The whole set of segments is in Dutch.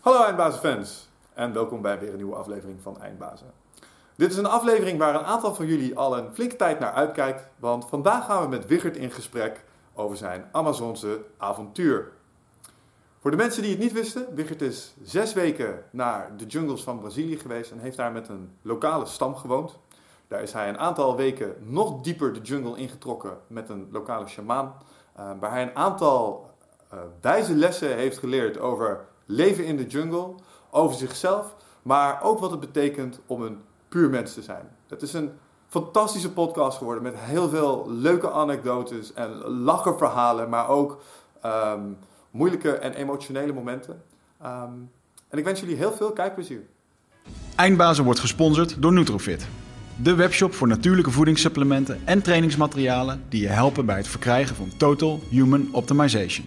Hallo Eindbazen-fans en welkom bij weer een nieuwe aflevering van Eindbazen. Dit is een aflevering waar een aantal van jullie al een flinke tijd naar uitkijkt, want vandaag gaan we met Wichert in gesprek over zijn Amazonse avontuur. Voor de mensen die het niet wisten, Wichert is zes weken naar de jungles van Brazilië geweest en heeft daar met een lokale stam gewoond. Daar is hij een aantal weken nog dieper de jungle ingetrokken met een lokale shamaan, uh, waar hij een aantal uh, wijze lessen heeft geleerd over leven in de jungle, over zichzelf, maar ook wat het betekent om een puur mens te zijn. Het is een fantastische podcast geworden met heel veel leuke anekdotes en lacherverhalen, maar ook um, moeilijke en emotionele momenten. Um, en ik wens jullie heel veel kijkplezier. Eindbazen wordt gesponsord door Nutrofit. De webshop voor natuurlijke voedingssupplementen en trainingsmaterialen die je helpen bij het verkrijgen van Total Human Optimization.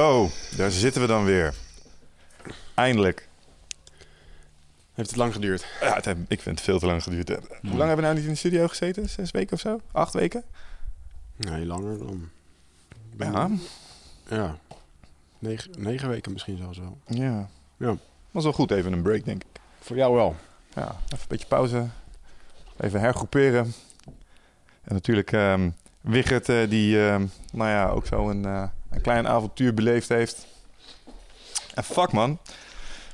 Zo, daar zitten we dan weer. Eindelijk. Heeft het lang geduurd? Ja, het, ik vind het veel te lang geduurd. Hoe lang hebben we nou niet in de studio gezeten? Zes weken of zo? Acht weken? Nee, langer dan. Ja. Ja. Negen, negen weken misschien zelfs wel. Ja. Ja. Was wel goed, even een break, denk ik. Voor jou wel. Ja, even een beetje pauze. Even hergroeperen. En natuurlijk um, Wigert, uh, die uh, nou ja, ook zo een, uh, een klein avontuur beleefd heeft. En fuck man,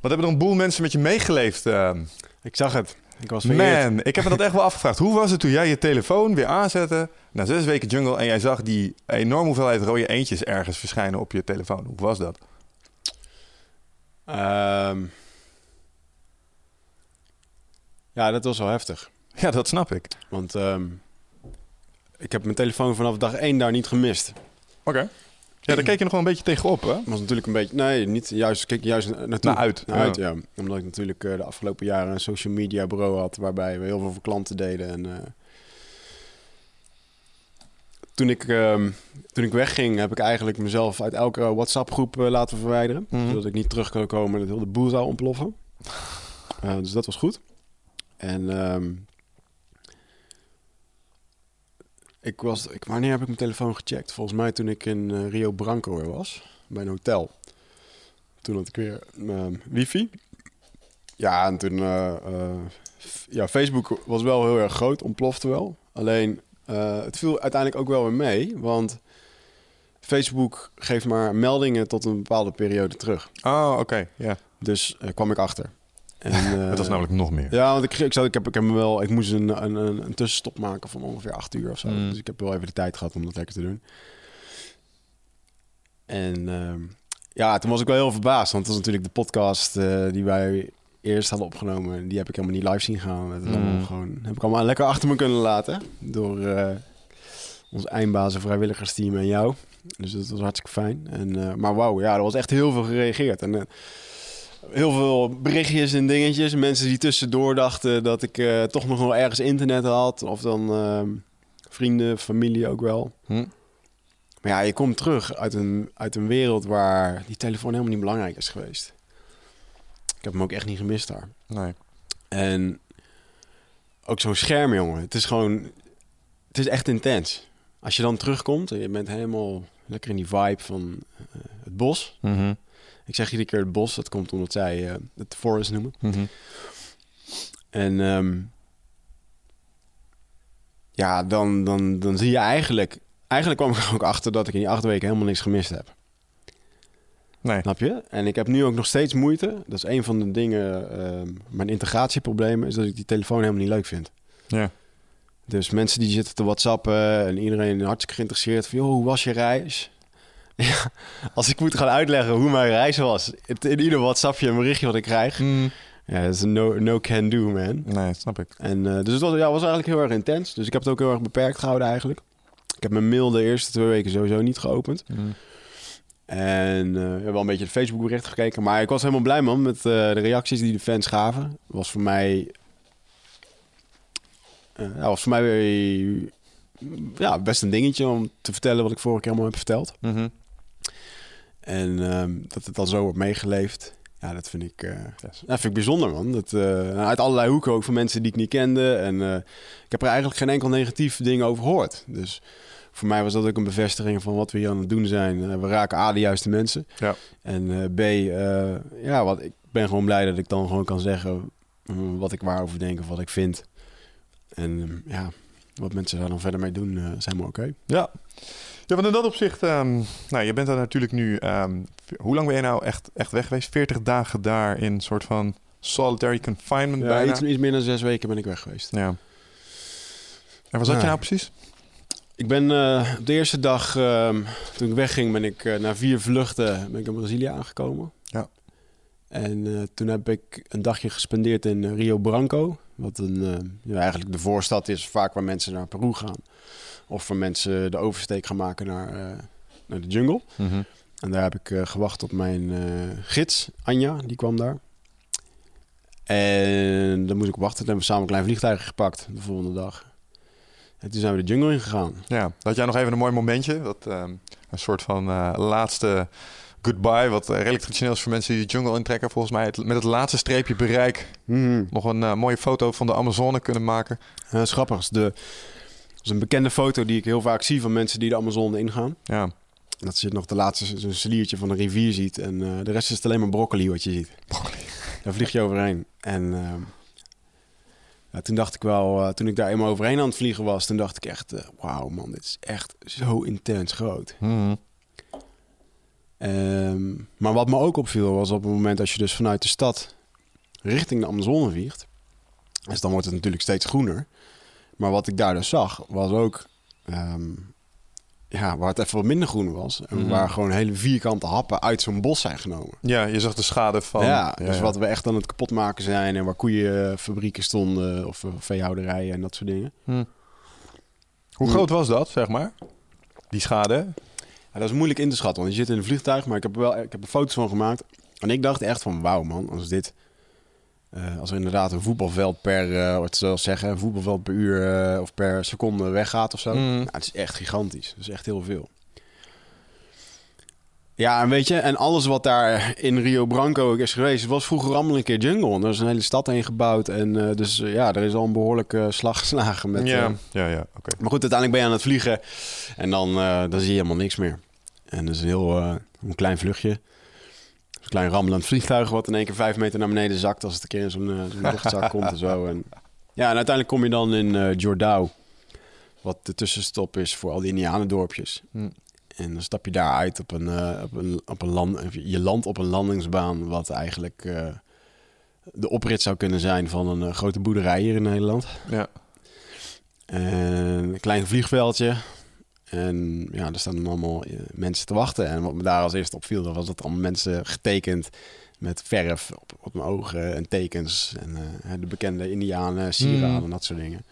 wat hebben er een boel mensen met je meegeleefd? ehm? Ik zag het. Ik was vereerd. Man, ik heb me dat echt wel afgevraagd. Hoe was het toen jij je telefoon weer aanzette na zes weken jungle en jij zag die enorme hoeveelheid rode eentjes ergens verschijnen op je telefoon? Hoe was dat? Um, ja, dat was wel heftig. Ja, dat snap ik. Want um, ik heb mijn telefoon vanaf dag één daar niet gemist. Oké. Okay. Ja, daar keek je nog wel een beetje tegenop, hè? was natuurlijk een beetje... Nee, niet juist. Kijk juist naartoe. Naar uit. Naar uit, ja. Omdat ik natuurlijk uh, de afgelopen jaren een social media bureau had... waarbij we heel veel voor klanten deden. En uh, toen, ik, uh, toen ik wegging, heb ik eigenlijk mezelf uit elke WhatsApp-groep uh, laten verwijderen. Mhm. Mm -hmm. Zodat ik niet terug kon komen en dat heel de boel zou ontploffen. dus dat was goed. En... Um, ik was, ik, wanneer heb ik mijn telefoon gecheckt? Volgens mij toen ik in uh, Rio Branco er was, bij een hotel. Toen had ik weer uh, wifi. Ja, en toen... Uh, ja, Facebook was wel heel erg groot, ontplofte wel. Alleen, eh, het viel uiteindelijk ook wel weer mee, want... Facebook geeft maar meldingen tot een bepaalde periode terug. Oh, oké, okay. ja. Yeah. Dus kwam ik achter. En, uh, het was namelijk nog meer. Ja, want ik, ik, zat, ik, heb, ik heb me wel. Ik moest een, een, een tussenstop maken van ongeveer acht uur of zo. Mm. Dus ik heb wel even de tijd gehad om dat lekker te doen. En uh, ja, toen was ik wel heel verbaasd. Want het was natuurlijk de podcast uh, die wij eerst hadden opgenomen. Die heb ik helemaal niet live zien gaan. Dat mm. gewoon, heb ik allemaal lekker achter me kunnen laten. Door uh, ons eindbazen vrijwilligersteam en jou. Dus dat was hartstikke fijn. En, uh, maar wauw, ja, er was echt heel veel gereageerd. En uh, heel veel berichtjes en dingetjes. Mensen die tussendoor dachten dat ik uh, toch nog wel ergens internet had. Of dan uh, vrienden, familie ook wel. Hm. Maar ja, je komt terug uit een, uit een wereld waar die telefoon helemaal niet belangrijk is geweest. Ik heb hem ook echt niet gemist daar. Nee. En ook zo'n scherm, jongen. Het is gewoon... Het is echt intens. Als je dan terugkomt en je bent helemaal lekker in die vibe van uh, het bos... Mm -hmm. Ik zeg iedere keer het bos. Dat komt omdat zij uh, het forest noemen. Mm -hmm. En um, ja, dan, dan, dan zie je eigenlijk... Eigenlijk kwam ik er ook achter dat ik in die acht weken helemaal niks gemist heb. Nee. Snap je? En ik heb nu ook nog steeds moeite. Dat is een van de dingen... Um, mijn integratieprobleem is dat ik die telefoon helemaal niet leuk vind. Ja. Dus mensen die zitten te whatsappen en iedereen hartstikke geïnteresseerd van... joh, hoe was je reis? Ja, als ik moet gaan uitleggen hoe mijn reis was... in ieder WhatsAppje een berichtje wat ik krijg... Mm. Ja, dat is een no, no can do, man. Nee, snap ik. En, eh, dus het was, ja, was eigenlijk heel erg intens. Dus ik heb het ook heel erg beperkt gehouden eigenlijk. Ik heb mijn mail de eerste twee weken sowieso niet geopend. Mm. En heb wel een beetje de Facebook berichten gekeken. Maar ik was helemaal blij man met eh, de reacties die de fans gaven. was voor mij... ja, was voor mij weer, ja, best een dingetje om te vertellen wat ik vorige keer allemaal heb verteld. Mhm. En ehm, dat het dan zo wordt meegeleefd. Ja, dat vind ik, Yes. dat vind ik bijzonder, man. Dat, eh, uit allerlei hoeken ook van mensen die ik niet kende. En eh, ik heb er eigenlijk geen enkel negatief ding over gehoord. Dus voor mij was dat ook een bevestiging van wat we hier aan het doen zijn. We raken A, de juiste mensen. Ja. En B, ja, wat, ik ben gewoon blij dat ik dan gewoon kan zeggen mm, wat ik waarover denk of wat ik vind. En ja, wat mensen daar dan verder mee doen, is helemaal oké. Ja. Ja, want in dat opzicht, ehm, nou, je bent daar natuurlijk nu, ehm, hoe lang ben je nou echt, echt weg geweest? 40 dagen daar in een soort van solitary confinement Ja, bijna? iets, iets meer dan zes weken ben ik weg geweest. Ja. En waar zat je Ja. nou precies? Ik ben eh, op de eerste dag, ehm, toen ik wegging, ben ik eh, na vier vluchten ben ik in Brazilië aangekomen. Ja. En eh, toen heb ik een dagje gespendeerd in Rio Branco. Wat een, ja, eigenlijk de voorstad is vaak waar mensen naar Peru gaan. Of waar mensen de oversteek gaan maken naar, eh, naar de jungle. En daar heb ik eh, gewacht op mijn eh, gids, Anja, die kwam daar. En dan moest ik wachten. Toen hebben we samen een klein vliegtuig gepakt de volgende dag. En toen zijn we de jungle ingegaan. Ja, had jij nog even een mooi momentje? Dat, ehm, een soort van laatste goodbye, wat redelijk traditioneel is voor mensen die de jungle intrekken. Volgens mij het, met het laatste streepje bereik nog een mooie foto van de Amazone kunnen maken. Ja, dat is grappig. Dat is de- is een bekende foto die ik heel vaak zie van mensen die de Amazone ingaan. Ja, Dat je nog de laatste zo'n sliertje van een rivier ziet. En eh, de rest is het alleen maar broccoli wat je ziet. Broccoli. Daar vlieg je overheen. En ehm, ja, toen dacht ik wel, eh, toen ik daar eenmaal overheen aan het vliegen was, toen dacht ik echt, eh, wauw man, dit is echt zo intens groot. Ehm, maar wat me ook opviel was op het moment als je dus vanuit de stad richting de Amazone vliegt. Dus dan wordt het natuurlijk steeds groener. Maar wat ik daar dus zag, was ook ehm, ja, waar het even wat minder groen was. En Mhm. waar gewoon hele vierkante happen uit zo'n bos zijn genomen. ja, je zag de schade van... ja, dus wat we echt aan het kapotmaken zijn. En waar koeienfabrieken stonden of eh, veehouderijen en dat soort dingen. Hm. Hoe groot was dat, zeg maar? Die schade? Ja, dat is moeilijk in te schatten, want je zit in een vliegtuig, maar ik heb er wel ik heb er foto's van gemaakt. En ik dacht echt van, wauw man, als dit, eh, als er inderdaad een voetbalveld per, eh wat wel zeggen, een voetbalveld per uur eh, of per seconde weggaat of zo. Mm. Nou, het is echt gigantisch, dat is echt heel veel. Ja, en weet je, en alles wat daar in Rio Branco is geweest, was vroeger allemaal een keer jungle. En er is een hele stad heen gebouwd. En dus ja, er is al een behoorlijke slag geslagen met... ja, ja, ja, oké. maar goed, uiteindelijk ben je aan het vliegen en dan, dan zie je helemaal niks meer. En dat is een heel een klein vluchtje. Een klein rammelend vliegtuig wat in één keer vijf meter naar beneden zakt als het een keer in zo'n zo'n luchtzak komt en zo. En, ja, en uiteindelijk kom je dan in eh Jordao, wat de tussenstop is voor al die Indianendorpjes. Hm. En dan stap je daar uit op een, eh, op een, op een land, je landt op een landingsbaan wat eigenlijk de oprit zou kunnen zijn van een grote boerderij hier in Nederland. Ja. En een klein vliegveldje. En ja, er staan allemaal eh, mensen te wachten. En wat me daar als eerste opviel, dat was dat allemaal mensen getekend met verf op, op mijn ogen en tekens. En eh, de bekende indianen, sieraden Mm. en dat soort dingen.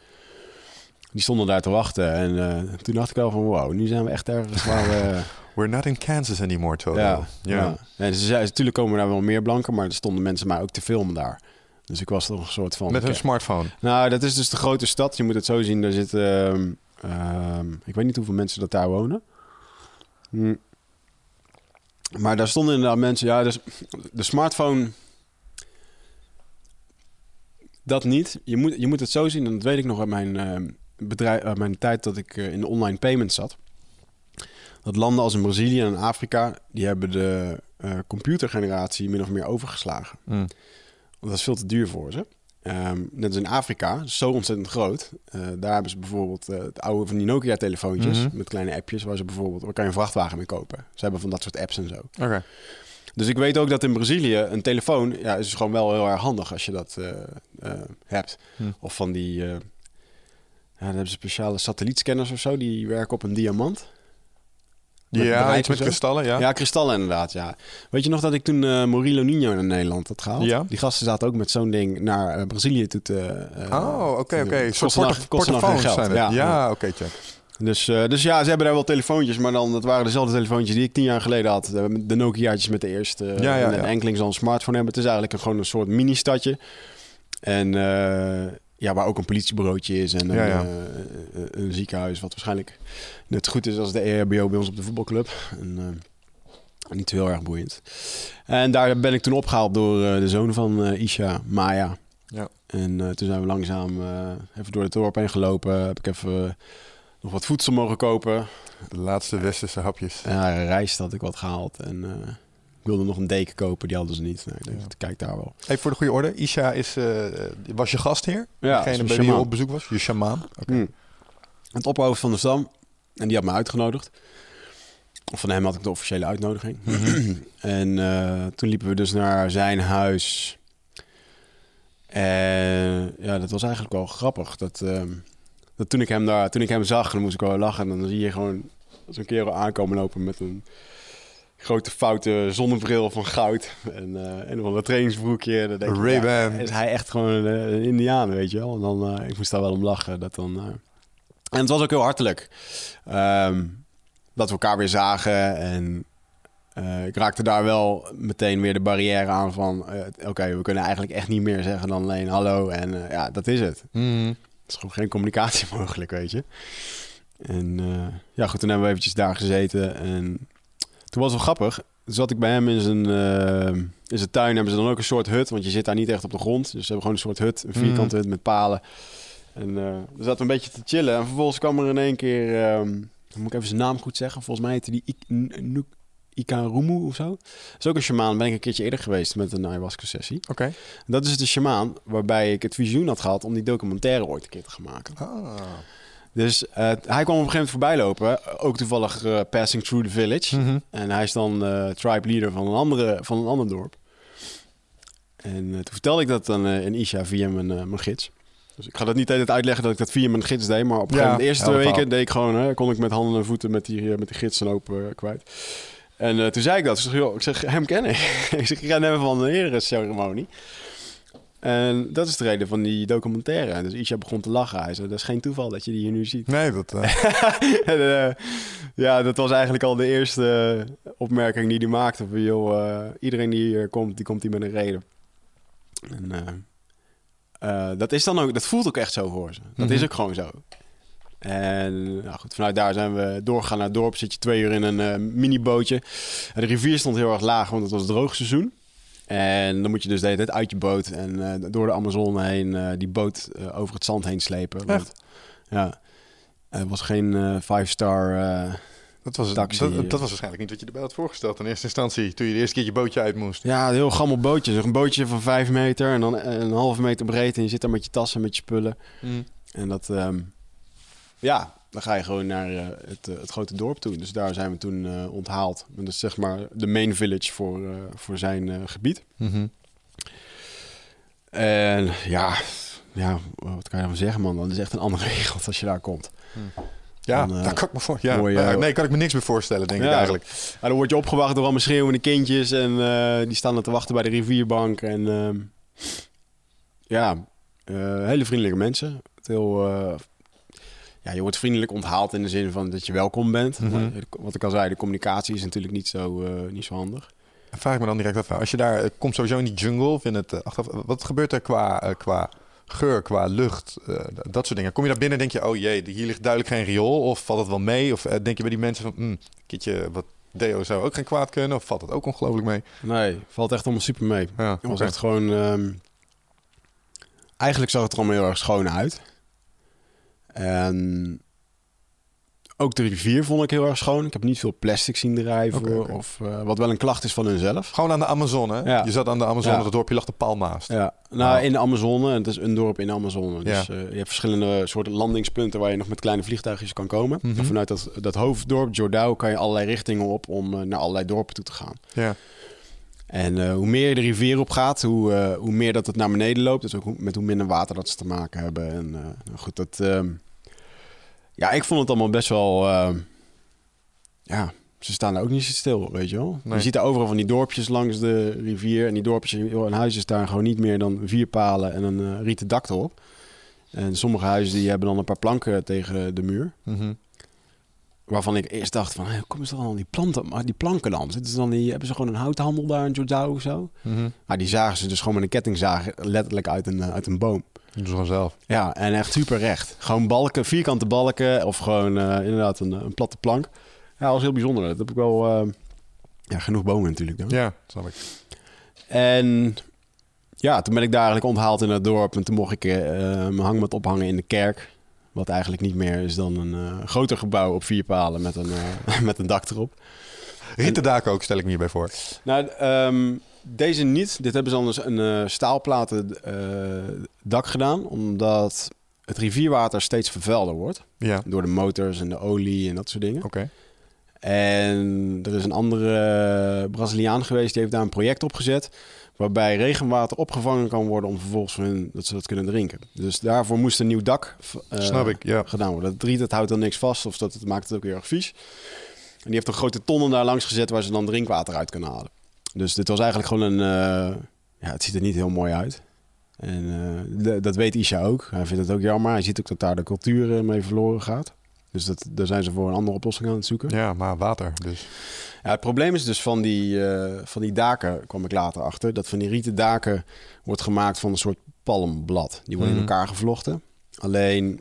Die stonden daar te wachten. En eh, toen dacht ik wel van, wow, nu zijn we echt ergens waar we... We're not in Kansas anymore, Toto. ja, ja. ja. En ze natuurlijk komen daar wel meer blanken, maar er stonden mensen mij ook te filmen daar. Dus ik was toch een soort van... Met hun smartphone. Nou, dat is dus de grote stad. Je moet het zo zien. Daar zitten... ehm, ehm, ik weet niet hoeveel mensen dat daar wonen. Hm. Maar daar stonden inderdaad mensen... Ja, dus de smartphone... Dat niet. Je moet, je moet het zo zien. En dat weet ik nog uit mijn, ehm, bedrijf, uit mijn tijd dat ik eh, in de online payments zat. Dat landen als in Brazilië en Afrika... die hebben de eh, computergeneratie min of meer overgeslagen. Want dat is veel te duur voor ze. Ehm, net als in Afrika, zo ontzettend groot. Eh, daar hebben ze bijvoorbeeld eh, het oude van die Nokia-telefoontjes... Mhm. met kleine appjes waar ze bijvoorbeeld... waar kan je een vrachtwagen mee kopen. Ze hebben van dat soort apps en zo. Oké. Dus ik weet ook dat in Brazilië een telefoon... ja, is gewoon wel heel erg handig als je dat eh, hebt. Hm. Of van die... ja, dan hebben ze speciale satellietscanners of zo... die werken op een diamant. Met Ja, iets met zo. kristallen, ja. Ja, kristallen inderdaad, ja. Weet je nog dat ik toen eh Murilo Nino naar Nederland had gehaald? Ja. Die gasten zaten ook met zo'n ding naar eh, Brazilië toe te... eh, Oh, oké, oké. Een soort geld. zijn het. Ja, Ja, oké, check. Dus, eh, dus ja, ze hebben daar wel telefoontjes, maar dan, dat waren dezelfde telefoontjes die ik tien jaar geleden had. De Nokia'tjes met de eerste. Ja, ja, en ja. enkelings al een smartphone hebben. Het is eigenlijk een, gewoon een soort mini-stadje. En eh, ja, waar ook een politiebureautje is en eh, een ziekenhuis. Wat waarschijnlijk net goed is als de E EHBO bij ons op de voetbalclub. En, eh, niet heel erg boeiend. En daar ben ik toen opgehaald door eh, de zoon van eh, Isha, Maya. Ja. En toen zijn we langzaam even door het dorp heen gelopen. Heb ik even nog wat voedsel mogen kopen. De laatste westerse hapjes. Ja, rijst had ik wat gehaald. En ik wilde nog een deken kopen, die hadden ze niet. Nee, ik denk, Ja. kijk daar wel. Even voor de goede orde. Isha is, was je gastheer? Ja, Degene bij wie je op bezoek was? Je shamaan? Hmm. Het opperhoofd van de stam. En die had me uitgenodigd. Of van hem had ik de officiële uitnodiging. en eh, toen liepen we dus naar zijn huis. En ja, dat was eigenlijk wel grappig. Dat, ehm, dat toen, ik hem daar, toen ik hem zag, dan moest ik wel lachen. En dan zie je gewoon zo'n kerel aankomen lopen met een grote foute zonnebril van goud. En eh en een trainingsbroekje. Dan denk ja, is hij echt gewoon eh, een Indiaan, weet je wel. En dan, eh, ik moest daar wel om lachen. Dat dan, En het was ook heel hartelijk. Ehm, dat we elkaar weer zagen. En eh, ik raakte daar wel meteen weer de barrière aan van... eh, oké, we kunnen eigenlijk echt niet meer zeggen dan alleen hallo. En eh, ja, dat is het. Mhm. Er is gewoon geen communicatie mogelijk, weet je. En ja, goed, toen hebben we eventjes daar gezeten. En toen was het wel grappig. Toen zat ik bij hem in zijn, in zijn tuin. Hebben ze dan ook een soort hut, want je zit daar niet echt op de grond. Dus ze hebben gewoon een soort hut, een vierkante hut met palen. En eh we zaten een beetje te chillen. En vervolgens kwam er in één keer... dan moet ik even zijn naam goed zeggen. Volgens mij heette die Ik- Nuk- Ikarumu of zo. Dat is ook een shamaan. Ben ik een keertje eerder geweest met een ayahuasca-sessie. Oké. Dat is de shamaan waarbij ik het visioen had gehad om die documentaire ooit een keer te gaan maken. Ah. Dus eh, hij kwam op een gegeven moment voorbij lopen. Ook toevallig eh, passing through the village. Mhm. En hij is dan tribe leader van een, andere, van een ander dorp. En toen vertelde ik dat dan in Isha via mijn, mijn gids. Dus ik ga dat niet altijd uitleggen dat ik dat via mijn gids deed. Maar op een Ja, gegeven moment, de eerste twee weken deed ik gewoon... Hè, kon ik met handen en voeten met die, eh, met die gids en open eh, kwijt. En eh, toen zei ik dat. Ik zeg, joh, ik zeg hem ken ik. ik zeg, ik ga net van een eerdere ceremonie. En dat is de reden van die documentaire. En dus Isha begon te lachen. Hij zei, dat is geen toeval dat je die hier nu ziet. Nee, dat... En, ja, dat was eigenlijk al de eerste opmerking die hij maakte. Van, joh, iedereen die hier komt, die komt hier met een reden. En eh, dat is dan ook, dat voelt ook echt zo voor ze. Dat is Mhm. ook gewoon zo. En nou goed, vanuit daar zijn we doorgegaan naar het dorp. Zit je twee uur in een eh, minibootje. En de rivier stond heel erg laag, want het was droogseizoen. En dan moet je dus de hele tijd uit je boot en eh, door de Amazone heen die boot over het zand heen slepen. Want, ja, het was geen five-star. Eh, dat, was, Taxi, dat, eh. dat was waarschijnlijk niet wat je erbij had voorgesteld in eerste instantie. Toen je de eerste keer je bootje uit moest. ja, een heel gammel bootje. Zeg, Een bootje van vijf meter en dan een halve meter breed. En je zit daar met je tassen, met je spullen. En dat, ehm, ja, dan ga je gewoon naar eh, het, eh, het grote dorp toe. Dus daar zijn we toen eh, onthaald. En dat is zeg maar de main village voor, eh, voor zijn eh, gebied. Mhm. En ja, ja, wat kan je ervan zeggen, man? Dat is echt een andere wereld als je daar komt. Ja, Dan, eh, daar kan ik me voor. Ja. Eh, nee, kan ik me niks meer voorstellen, denk ik eigenlijk. Ja, dan word je opgewacht door allemaal schreeuwende kindjes. En eh, die staan dan te wachten bij de rivierbank. En ehm, ja, hele vriendelijke mensen. Het heel, ja, je wordt vriendelijk onthaald in de zin van dat je welkom bent. Mhm. Wat ik al zei, de communicatie is natuurlijk niet zo, niet zo handig. Vraag ik me dan direct af. Als je daar komt sowieso in die jungle, in het, wat gebeurt er qua, qua geur, qua lucht, eh, dat soort dingen? Kom je daar binnen en denk je, oh jee, hier ligt duidelijk geen riool, of valt het wel mee? Of eh, denk je bij die mensen van, mm, een keertje wat deo zou ook geen kwaad kunnen, of valt het ook ongelooflijk mee? Nee, valt echt allemaal super mee. Ja, Het was echt gewoon... ehm, eigenlijk zag het er allemaal heel erg schoon uit. En ook de rivier vond ik heel erg schoon. Ik heb niet veel plastic zien drijven. Of, eh, wat wel een klacht is van hunzelf. Gewoon aan de Amazone? Ja. Je zat aan de Amazone, Ja. dat dorpje lag de Palmaast. Ja, nou in de Amazone. Het is een dorp in de Amazone. Dus Ja. eh, je hebt verschillende soorten landingspunten waar je nog met kleine vliegtuigjes kan komen. Mhm. En vanuit dat, dat hoofddorp, Jordao, kan je allerlei richtingen op om eh, naar allerlei dorpen toe te gaan. Ja. En hoe meer je de rivier op gaat, hoe, hoe meer dat het naar beneden loopt. Dus ook hoe- met hoe minder water dat ze te maken hebben. En nou goed, dat... ja, ik vond het allemaal best wel... ehm, ja, ze staan daar ook niet zo stil, weet je wel. Nee. Je ziet daar overal van die dorpjes langs de rivier. En die dorpjes, huis is daar gewoon niet meer dan vier palen en een eh, rieten dak erop. En sommige huizen die hebben dan een paar planken tegen de muur. Mhm. Waarvan ik eerst dacht van, hoe komen ze dan al die, planten, maar die planken dan? Zitten ze dan die, hebben ze gewoon een houthandel daar in Jordao of zo? Mhm. Maar die zagen ze dus gewoon met een kettingzaag letterlijk uit een, eh, uit een boom. Ze gewoon zelf. Ja, en echt super recht. Gewoon balken, vierkante balken of gewoon eh, inderdaad een, een platte plank. Ja, dat was heel bijzonder. Dat heb ik wel... eh, ja, genoeg bomen natuurlijk dan. Ja, snap ik. En ja, toen ben ik daar eigenlijk onthaald in het dorp. En toen mocht ik eh, mijn hangmat ophangen in de kerk. Wat eigenlijk niet meer is dan een groter gebouw op vier palen met een, met een dak erop. Daken ook, stel ik me hierbij voor. Nou, ehm, deze niet. Dit hebben ze anders een eh, staalplaten eh, dak gedaan. Omdat het rivierwater steeds vervuilder wordt. Ja, Door de motors en de olie en dat soort dingen. oké. En er is een andere Braziliaan geweest, die heeft daar een project op gezet. Waarbij regenwater opgevangen kan worden om vervolgens hun, dat ze dat kunnen drinken. Dus daarvoor moest een nieuw dak eh, Snap ik, ja. gedaan worden. Dat riet, dat houdt dan niks vast of dat het maakt het ook heel erg vies. En die heeft een grote tonnen daar langs gezet waar ze dan drinkwater uit kunnen halen. Dus dit was eigenlijk gewoon een... eh, ja, het ziet er niet heel mooi uit. En eh, dat weet Isha ook. Hij vindt het ook jammer. Hij ziet ook dat daar de cultuur eh, mee verloren gaat. Dus dat, daar zijn ze voor een andere oplossing aan het zoeken. Ja, maar water dus. Ja, het probleem is dus van die, van die daken, kwam ik later achter, dat van die rieten daken wordt gemaakt van een soort palmblad. Die worden in Mhm. elkaar gevlochten. Alleen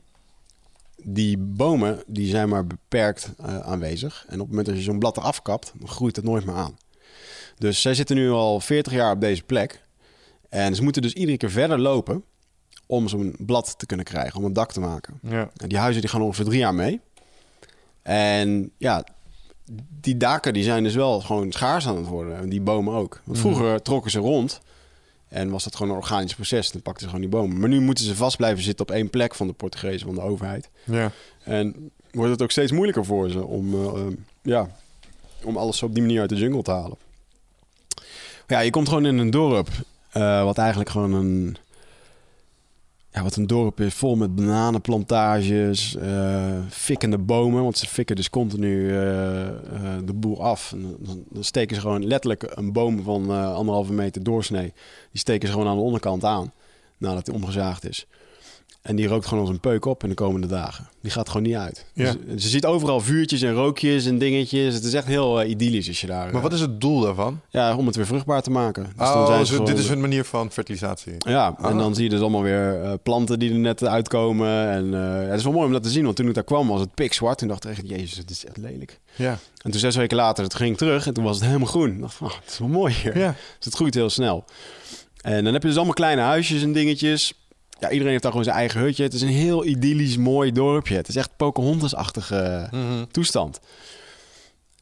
die bomen, die zijn maar beperkt aanwezig. En op het moment dat je zo'n blad eraf kapt, dan groeit het nooit meer aan. Dus zij zitten nu al 40 jaar op deze plek. En ze moeten dus iedere keer verder lopen om zo'n blad te kunnen krijgen, om een dak te maken. Ja. En die huizen die gaan ongeveer drie jaar mee. En ja, die daken die zijn dus wel gewoon schaars aan het worden. En die bomen ook. Want vroeger trokken ze rond. En was dat gewoon een organisch proces. Dan pakten ze gewoon die bomen. Maar nu moeten ze vast blijven zitten op één plek van de Portugezen, van de overheid. Ja. En wordt het ook steeds moeilijker voor ze om, eh, eh, ja, om alles op die manier uit de jungle te halen. Ja, je komt gewoon in een dorp. eh, wat eigenlijk gewoon een... Ja, wat een dorp is vol met bananenplantages, eh fikkende bomen. Want ze fikken dus continu eh, de boel af. Dan, steken ze gewoon letterlijk een boom van anderhalve meter doorsnee. Die steken ze gewoon aan de onderkant aan, nadat hij omgezaagd is. En die rookt gewoon als een peuk op in de komende dagen. Die gaat gewoon niet uit. Ja. Dus, je ziet overal vuurtjes en rookjes en dingetjes. Het is echt heel eh, idyllisch als je daar... Maar wat is het doel daarvan? Ja, om het weer vruchtbaar te maken. Dus oh, zijn dus ze dit gewoon- is hun manier van fertilisatie. ja, en Ah. dan zie je dus allemaal weer eh, planten die er net uitkomen. En eh, het is wel mooi om dat te zien, want toen ik daar kwam was het pikzwart. Toen dacht ik echt, jezus, het is echt lelijk. Ja. En toen zes weken later, het ging terug en toen was het helemaal groen. Ik dacht, van, oh, het is wel mooi hier. Ja. Dus het groeit heel snel. En dan heb je dus allemaal kleine huisjes en dingetjes. Ja, iedereen heeft daar gewoon zijn eigen hutje. Het is een heel idyllisch mooi dorpje. Het is echt Pocahontas-achtige Mhm. toestand.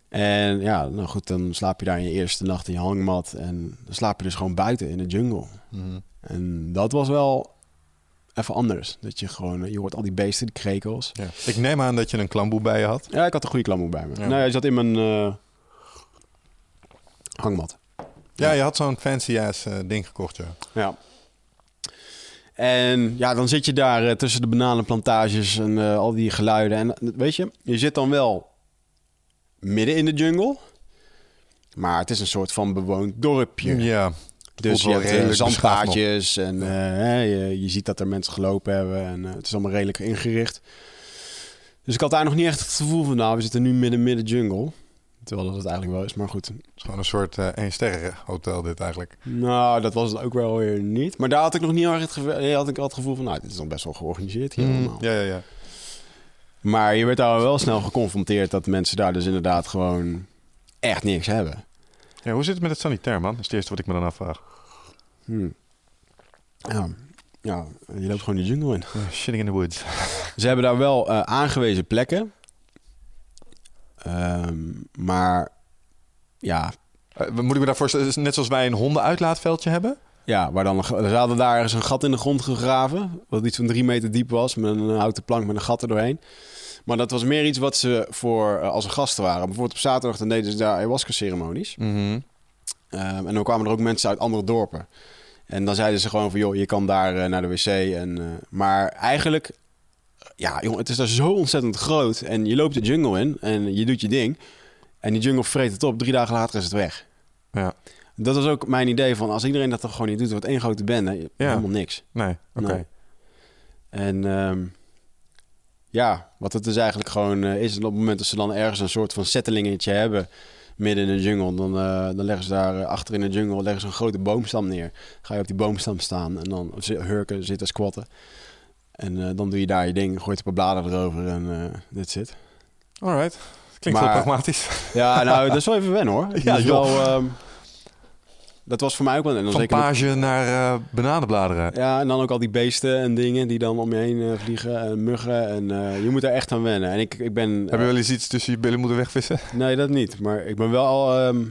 En ja, nou goed, dan slaap je daar in je eerste nacht in je hangmat. En dan slaap je dus gewoon buiten in de jungle. Mhm. En dat was wel even anders. Dat je gewoon, je hoort al die beesten, die krekels. Ja. Ik neem aan dat je een klamboe bij je had. Ja, ik had een goede klamboek bij me. Ja. Nou, hij zat in mijn eh, hangmat. Ja, je had zo'n fancy ass eh, ding gekocht, ja. Ja. En ja, dan zit je daar eh, tussen de bananenplantages en eh, al die geluiden. En eh, weet je, je zit dan wel midden in de jungle. Maar het is een soort van bewoond dorpje. Ja. Dus je hebt redelijk zandpaadjes en je, je ziet dat er mensen gelopen hebben. En het is allemaal redelijk ingericht. Dus ik had daar nog niet echt het gevoel van... nou, we zitten nu midden midden jungle. Terwijl dat het eigenlijk wel is, maar goed. Het is gewoon een soort eh één sterren hotel dit eigenlijk. Nou, dat was het ook wel weer niet. Maar daar had ik nog niet erg het, geve- eh, had ik al het gevoel van... nou, dit is dan best wel georganiseerd hier allemaal. Ja, ja, ja. Maar je werd daar wel snel geconfronteerd... dat mensen daar dus inderdaad gewoon echt niks hebben. ja. Hoe zit het met het sanitair, man? Dat is het eerste wat ik me dan afvraag. Hmm. Ja, ja, je loopt gewoon de jungle in. Ja, shitting in the woods. Ze hebben daar wel eh, aangewezen plekken. Ehm, maar ja, Eh, moet ik me daarvoor stellen, net zoals wij een hondenuitlaatveldje hebben? ja, waar dan ze hadden daar ergens een gat in de grond gegraven. Wat iets van drie meter diep was. Met een houten plank met een gat er doorheen. Maar dat was meer iets wat ze voor eh, als er gasten waren. Bijvoorbeeld op zaterdag dan deden ze daar ayahuasca-ceremonies. Mhm. Ehm, en dan kwamen er ook mensen uit andere dorpen. En dan zeiden ze gewoon van, joh, je kan daar eh, naar de wc. En, maar eigenlijk, ja, jongen, het is daar zo ontzettend groot. En je loopt de jungle in en je doet je ding. En die jungle vreet het op. Drie dagen later is het weg. Ja. Dat was ook mijn idee van als iedereen dat toch gewoon niet doet, wordt één grote bende. Ja. Helemaal niks. Nee, oké. Nee. En ehm, ja, wat het dus eigenlijk gewoon eh, is, op het moment dat ze dan ergens een soort van settelingetje hebben midden in de jungle, dan, eh, dan leggen ze daar eh, achter in de jungle leggen ze een grote boomstam neer. Ga je op die boomstam staan en dan hurken, zitten, squatten. En eh, dan doe je daar je ding, gooit een paar bladeren erover en eh dit zit. Alright. Klinkt Maar- heel pragmatisch. Ja, nou, dat is wel even wennen hoor. Ja, wel, ehm, dat was voor mij ook wel. En dan Van zeker met- page naar eh bananenbladeren. Ja, en dan ook al die beesten en dingen die dan om je heen eh, vliegen en muggen. En eh, je moet er echt aan wennen. En ik, ik ben... Heb je wel eens iets tussen je billen moeten wegvissen? Nee, dat niet. Maar ik ben wel al... ehm,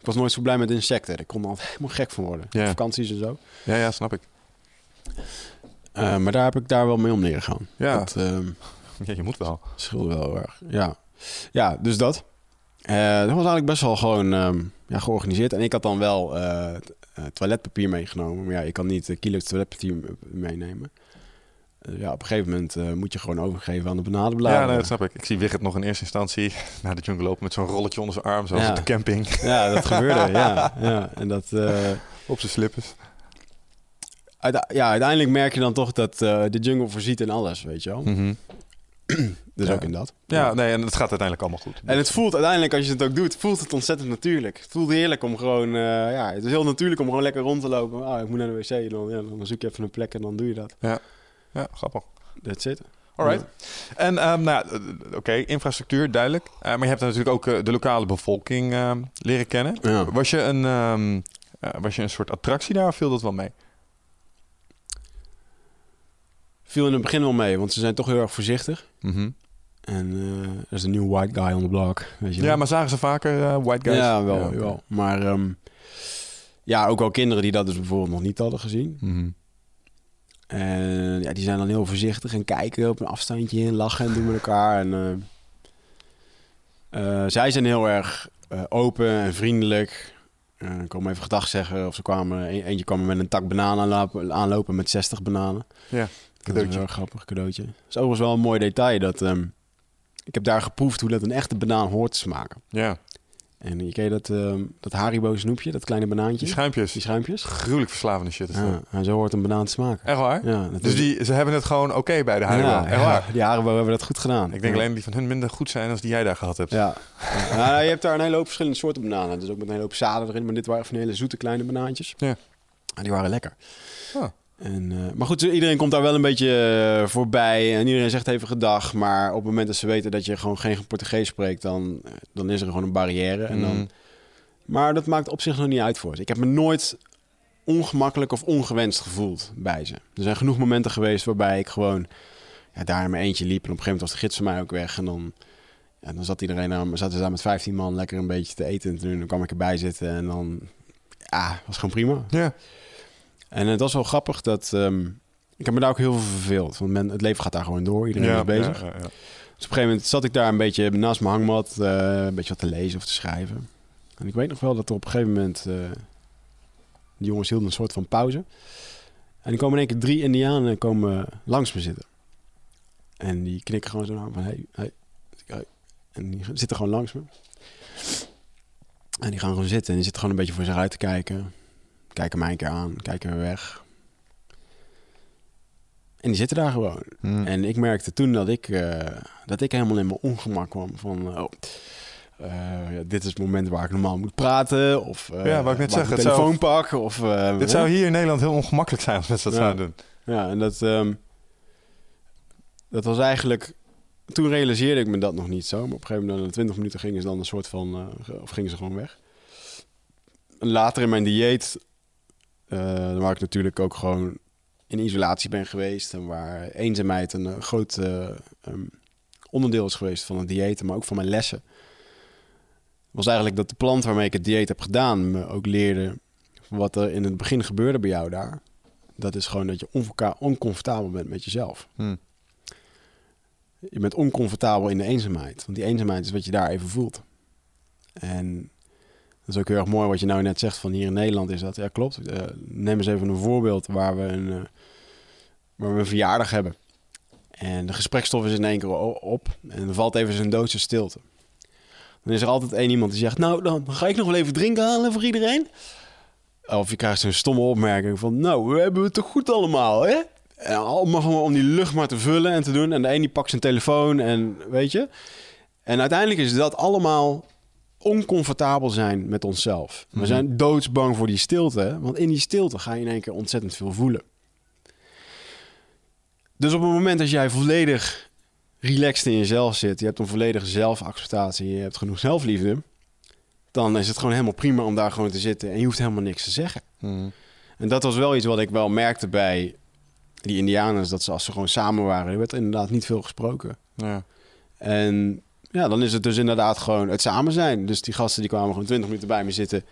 ik was nooit zo blij met insecten. Ik kon er altijd helemaal gek van worden. Ja. Vakanties en zo. Ja, ja, snap ik. Eh, maar daar heb ik daar wel mee om leren gaan. Ja. Dat ehm, Ja, je moet wel. scheelde wel erg. Ja, ja dus dat. Eh, dat was eigenlijk best wel gewoon ehm, ja, georganiseerd. En ik had dan wel eh, toiletpapier meegenomen. Maar ja, ik kan niet kilo's toiletpapier meenemen. Eh, ja, op een gegeven moment moet je gewoon overgeven aan de benaderbladeren. Ja, nee, dat snap ik. Ik zie Wigert nog in eerste instantie naar de jungle lopen met zo'n rolletje onder zijn arm, zoals Ja. op de camping, Ja, dat gebeurde. ja, ja. En dat, op zijn slippers. Ja, uiteindelijk merk je dan toch dat eh, de jungle voorziet in alles, weet je wel. Mhm. Dus Ja. ook in dat. Ja, nee, en het gaat uiteindelijk allemaal goed. En het voelt uiteindelijk, als je het ook doet, voelt het ontzettend natuurlijk. Het voelt heerlijk om gewoon, eh, ja, het is heel natuurlijk om gewoon lekker rond te lopen. Ah, ik moet naar de wc, dan, ja, dan zoek je even een plek en dan doe je dat. Ja, grappig. That's it. Alright. En ehm, nou, ja, oké, infrastructuur, duidelijk. Eh, maar je hebt natuurlijk ook de lokale bevolking ehm, leren kennen. Ja. Was je, een, ehm, eh, was je een soort attractie daar of viel dat wel mee? Viel in het begin wel mee, want ze zijn toch heel erg voorzichtig. Mhm. En eh, er is een nieuw white guy on the block, weet je wel. Ja, maar zagen ze vaker eh, white guys? Ja, wel, oké. wel. Maar ehm, ja, ook wel kinderen die dat dus bijvoorbeeld nog niet hadden gezien. Mhm. En ja, die zijn dan heel voorzichtig en kijken op een afstandje en lachen en doen met elkaar. En, eh, zij zijn heel erg open en vriendelijk. Ik kom even gedag zeggen. Of ze kwamen, een- eentje kwam met een tak bananen aanlopen, aanlopen met 60 bananen. Ja, Dat is cadeautje. wel een grappig cadeautje. Dat is overigens wel een mooi detail. Dat, ehm, ik heb daar geproefd hoe dat een echte banaan hoort te smaken. Ja, En je ken je dat, ehm dat Haribo snoepje, dat kleine banaantje? die schuimpjes. Die schuimpjes? Gruwelijk verslavende shit is dat. Ja, en zo hoort een banaan te smaken. Echt waar? Ja, dat Dus is- die, ze hebben het gewoon oké bij de Haribo. Ja, Echt ja, waar? die Haribo hebben dat goed gedaan. Ik denk ja. alleen die van hun minder goed zijn als die jij daar gehad hebt. Ja. ja. Nou, je hebt daar een hele hoop verschillende soorten bananen. Dus ook met een hele hoop zaden erin. Maar dit waren van hele zoete kleine banaantjes. Ja. En die waren lekker. Ah. En, eh, maar goed, iedereen komt daar wel een beetje eh, voorbij. En iedereen zegt even gedag. Maar op het moment dat ze weten dat je gewoon geen Portugees spreekt... dan, eh, dan is er gewoon een barrière. En dan, Mm. Maar dat maakt op zich nog niet uit voor ze. Ik heb me nooit ongemakkelijk of ongewenst gevoeld bij ze. Er zijn genoeg momenten geweest waarbij ik gewoon ja, daar in mijn eentje liep. En op een gegeven moment was de gids van mij ook weg. En dan, ja, dan zat iedereen daar, zaten ze daar met 15 man lekker een beetje te eten. En toen kwam ik erbij zitten en dan... Ja, was gewoon prima. Ja. En het was wel grappig dat... ehm, ik heb me daar ook heel veel verveeld. Want men, het leven gaat daar gewoon door. Iedereen ja, is bezig. ja. Dus op een gegeven moment zat ik daar een beetje naast mijn hangmat, eh, een beetje wat te lezen of te schrijven. En ik weet nog wel dat er op een gegeven moment, eh die jongens hielden een soort van pauze. En er komen in één keer drie indianen komen langs me zitten. En die knikken gewoon zo naar me van, hey, hey, hey. En die zitten gewoon langs me. En die gaan gewoon zitten en die zitten gewoon een beetje voor zich uit te kijken. Kijken mij een keer aan, kijken weer weg. En die zitten daar gewoon. Mm. En ik merkte toen dat ik, eh, dat ik helemaal in mijn ongemak kwam. Van, oh, eh, ja, dit is het moment waar ik normaal moet praten. Of uh, Ja, wou ik net zeggen, mijn het zou- telefoon pak. Of, Dit zou hier in Nederland heel ongemakkelijk zijn als mensen dat Ja. zouden doen. Ja, en dat, ehm, dat was eigenlijk... Toen realiseerde ik me dat nog niet zo. Maar op een gegeven moment, na 20 minuten, gingen ze dan een soort van... of gingen ze gewoon weg. En later in mijn dieet... eh, waar ik natuurlijk ook gewoon in isolatie ben geweest... en waar eenzaamheid een eh, groot eh, ehm, onderdeel is geweest van het dieet... maar ook van mijn lessen... was eigenlijk dat de plant waarmee ik het dieet heb gedaan... me ook leerde wat er in het begin gebeurde bij jou daar... Dat is gewoon dat je onvoorka- oncomfortabel bent met jezelf. Hm. Je bent oncomfortabel in de eenzaamheid. Want die eenzaamheid is wat je daar even voelt. En dat is ook heel erg mooi wat je nou net zegt van hier in Nederland is dat. Ja, klopt. Eh, neem eens even een voorbeeld waar we een, eh, waar we een verjaardag hebben. En de gesprekstof is in één keer op. En er valt even een doodse stilte. Dan is er altijd één iemand die zegt... nou, dan ga ik nog wel even drinken halen voor iedereen. Of je krijgt zo'n stomme opmerking van... nou, we hebben het toch goed allemaal, hè? En allemaal om die lucht maar te vullen en te doen. En de een die pakt zijn telefoon en weet je... En uiteindelijk is dat allemaal oncomfortabel zijn met onszelf. We zijn doodsbang voor die stilte, want in die stilte ga je in één keer ontzettend veel voelen. Dus op het moment dat jij volledig relaxed in jezelf zit, je hebt een volledige zelfacceptatie, je hebt genoeg zelfliefde, dan is het gewoon helemaal prima om daar gewoon te zitten en je hoeft helemaal niks te zeggen. Mhm. En dat was wel iets wat ik wel merkte bij die Indianers, dat ze als ze gewoon samen waren, er werd inderdaad niet veel gesproken. Ja. En ja, dan is het dus inderdaad gewoon het samen zijn. Dus die gasten die kwamen gewoon 20 minuten bij me zitten.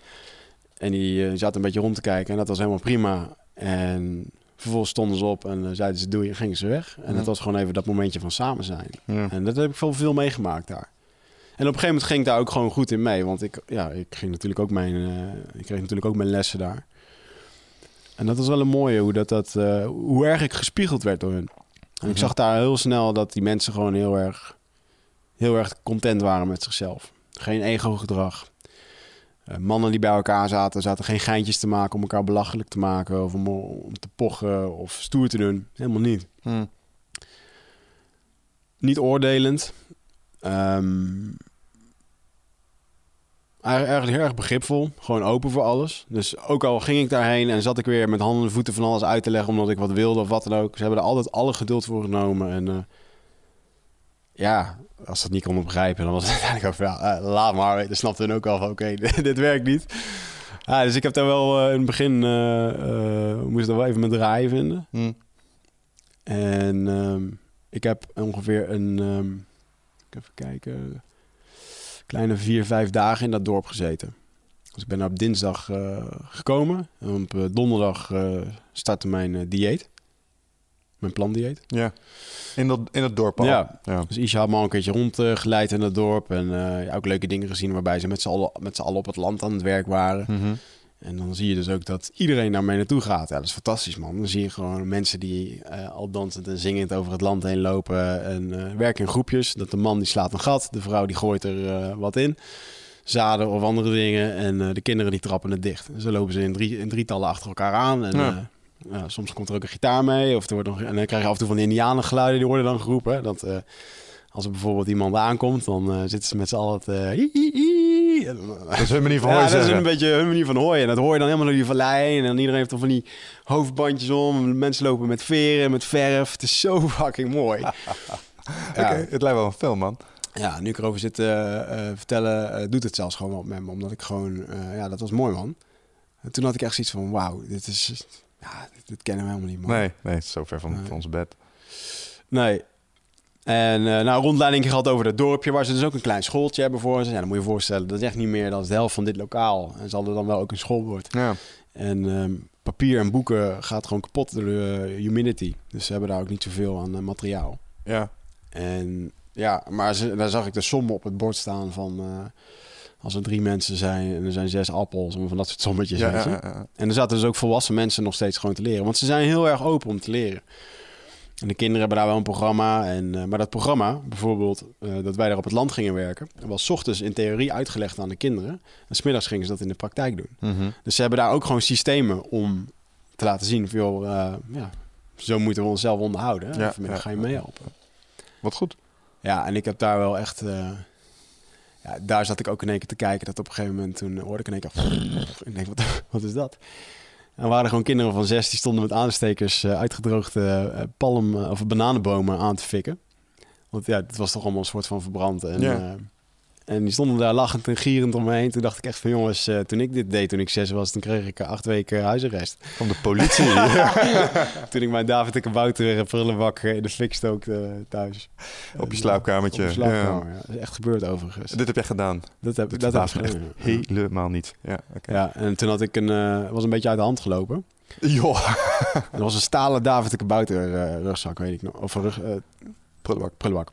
En die eh, zaten een beetje rond te kijken. En dat was helemaal prima. En vervolgens stonden ze op en eh, zeiden ze doei en gingen ze weg. En Ja. dat was gewoon even dat momentje van samen zijn. Ja. En dat heb ik veel, veel meegemaakt daar. En op een gegeven moment ging ik daar ook gewoon goed in mee. Want ik, ja, ik, ging natuurlijk ook mijn, eh, ik kreeg natuurlijk ook mijn lessen daar. En dat was wel een mooie, hoe, dat, dat, hoe erg ik gespiegeld werd door hun. En ik Mhm. zag daar heel snel dat die mensen gewoon heel erg, heel erg content waren met zichzelf. Geen ego-gedrag. Eh, mannen die bij elkaar zaten, zaten geen geintjes te maken om elkaar belachelijk te maken. Of om, om te pochen of stoer te doen. Helemaal niet Mhm. niet oordelend. Ehm, eigenlijk eigenlijk heel erg begripvol. Gewoon open voor alles. Dus ook al ging ik daarheen en zat ik weer met handen en voeten van alles uit te leggen... omdat ik wat wilde of wat dan ook. Ze hebben er altijd alle geduld voor genomen. En eh, ja, als ze het niet konden begrijpen... dan was het uiteindelijk ook van, ja, eh, laat maar. Dan snapte hun ook al van, oké, dit werkt niet. Ja, dus ik heb daar wel eh, in het begin... eh eh, moest er wel even mijn draai vinden. Mhm. En ehm, ik heb ongeveer een, ehm, even kijken, kleine vier, vijf dagen in dat dorp gezeten. Dus ik ben daar op dinsdag gekomen. En op donderdag startte mijn dieet. Mijn plandieet. Ja. In dat, in het dorp al. Ja. ja. Dus Isha had me al een keertje rondgeleid in het dorp. En eh, ja, ook leuke dingen gezien waarbij ze met z'n allen, met z'n allen op het land aan het werk waren. Mhm. En dan zie je dus ook dat iedereen naar mij naartoe gaat. Ja, dat is fantastisch, man. Dan zie je gewoon mensen die eh, al dansend en zingend over het land heen lopen. En eh, werken in groepjes. Dat de man die slaat een gat, de vrouw die gooit er wat in. Zaden of andere dingen. En de kinderen die trappen het dicht. En zo lopen ze in, drie, in drietallen achter elkaar aan. En Ja. Eh, soms komt er ook een gitaar mee. Of er wordt nog, en dan krijg je af en toe van die indianengeluiden, die worden dan geroepen. Dat eh, als er bijvoorbeeld iemand aankomt, dan eh, zitten ze met z'n allen. En dan- Dat is hun manier van ja, hooi dat is een beetje hun manier van hooien. En dat hoor je dan helemaal door die vallei. En dan iedereen heeft dan van die hoofdbandjes om. Mensen lopen met veren, met verf. Het is zo fucking mooi. Oké, het lijkt wel een film, man. ja, nu ik erover zit eh, eh, vertellen, eh, doet het zelfs gewoon wat met me. Omdat ik gewoon, eh, ja, dat was mooi, man. En toen had ik echt zoiets van, wauw, dit is, ja, dit, dit kennen we helemaal niet, man. Nee, nee, het is zo ver van, Nee. van ons bed. Nee. En eh nou, rondleiding gehad over het dorpje, waar ze dus ook een klein schooltje hebben voor ze. Ja, dan moet je je voorstellen, dat is echt niet meer dan de helft van dit lokaal. En ze hadden dan wel ook een schoolbord. Ja. En ehm, papier en boeken gaat gewoon kapot door de humidity. Dus ze hebben daar ook niet zoveel aan eh, materiaal. Ja. En ja, maar ze, daar zag ik de som op het bord staan van... eh, als er drie mensen zijn en er zijn zes appels... en van dat soort sommetjes, Ja, weet je. ja, ja. En er zaten dus ook volwassen mensen nog steeds gewoon te leren. Want ze zijn heel erg open om te leren. En de kinderen hebben daar wel een programma. En, eh, maar dat programma, bijvoorbeeld, eh, dat wij daar op het land gingen werken... was 's ochtends in theorie uitgelegd aan de kinderen. En smiddags gingen ze dat in de praktijk doen. Mhm. Dus ze hebben daar ook gewoon systemen om te laten zien... Van, joh, eh, ja, zo moeten we onszelf onderhouden. Ja, Vanmiddag ja. ga je meehelpen. Wat goed. Ja, en ik heb daar wel echt... ja, daar zat ik ook in één keer te kijken. Dat op een gegeven moment toen hoorde ik in één keer... ik denk, wat, wat is dat? En waren gewoon kinderen van zes die stonden met aanstekers eh, uitgedroogde eh, palm- eh, of bananenbomen aan te fikken. Want ja, het was toch allemaal een soort van verbrand. En, Ja. En die stonden daar lachend en gierend om me heen. Toen dacht ik echt van jongens, eh, toen ik dit deed toen ik zes was, toen kreeg ik eh, acht weken huisarrest. Van de politie. toen ik mijn David de Kabouter prullenbak eh, in de fik stookte thuis. Op je slaapkamertje. Op slaapkamer, ja. Dat is echt gebeurd overigens. Dit heb jij gedaan. Dat heb, Dit dat heb ik gedaan, helemaal niet. Ja. Ja, en toen had ik een, was een beetje uit de hand gelopen. Joh. Er was een stalen David de Kabouter eh, rugzak, weet ik nog. Of een rug, prullenbak. prullenbak.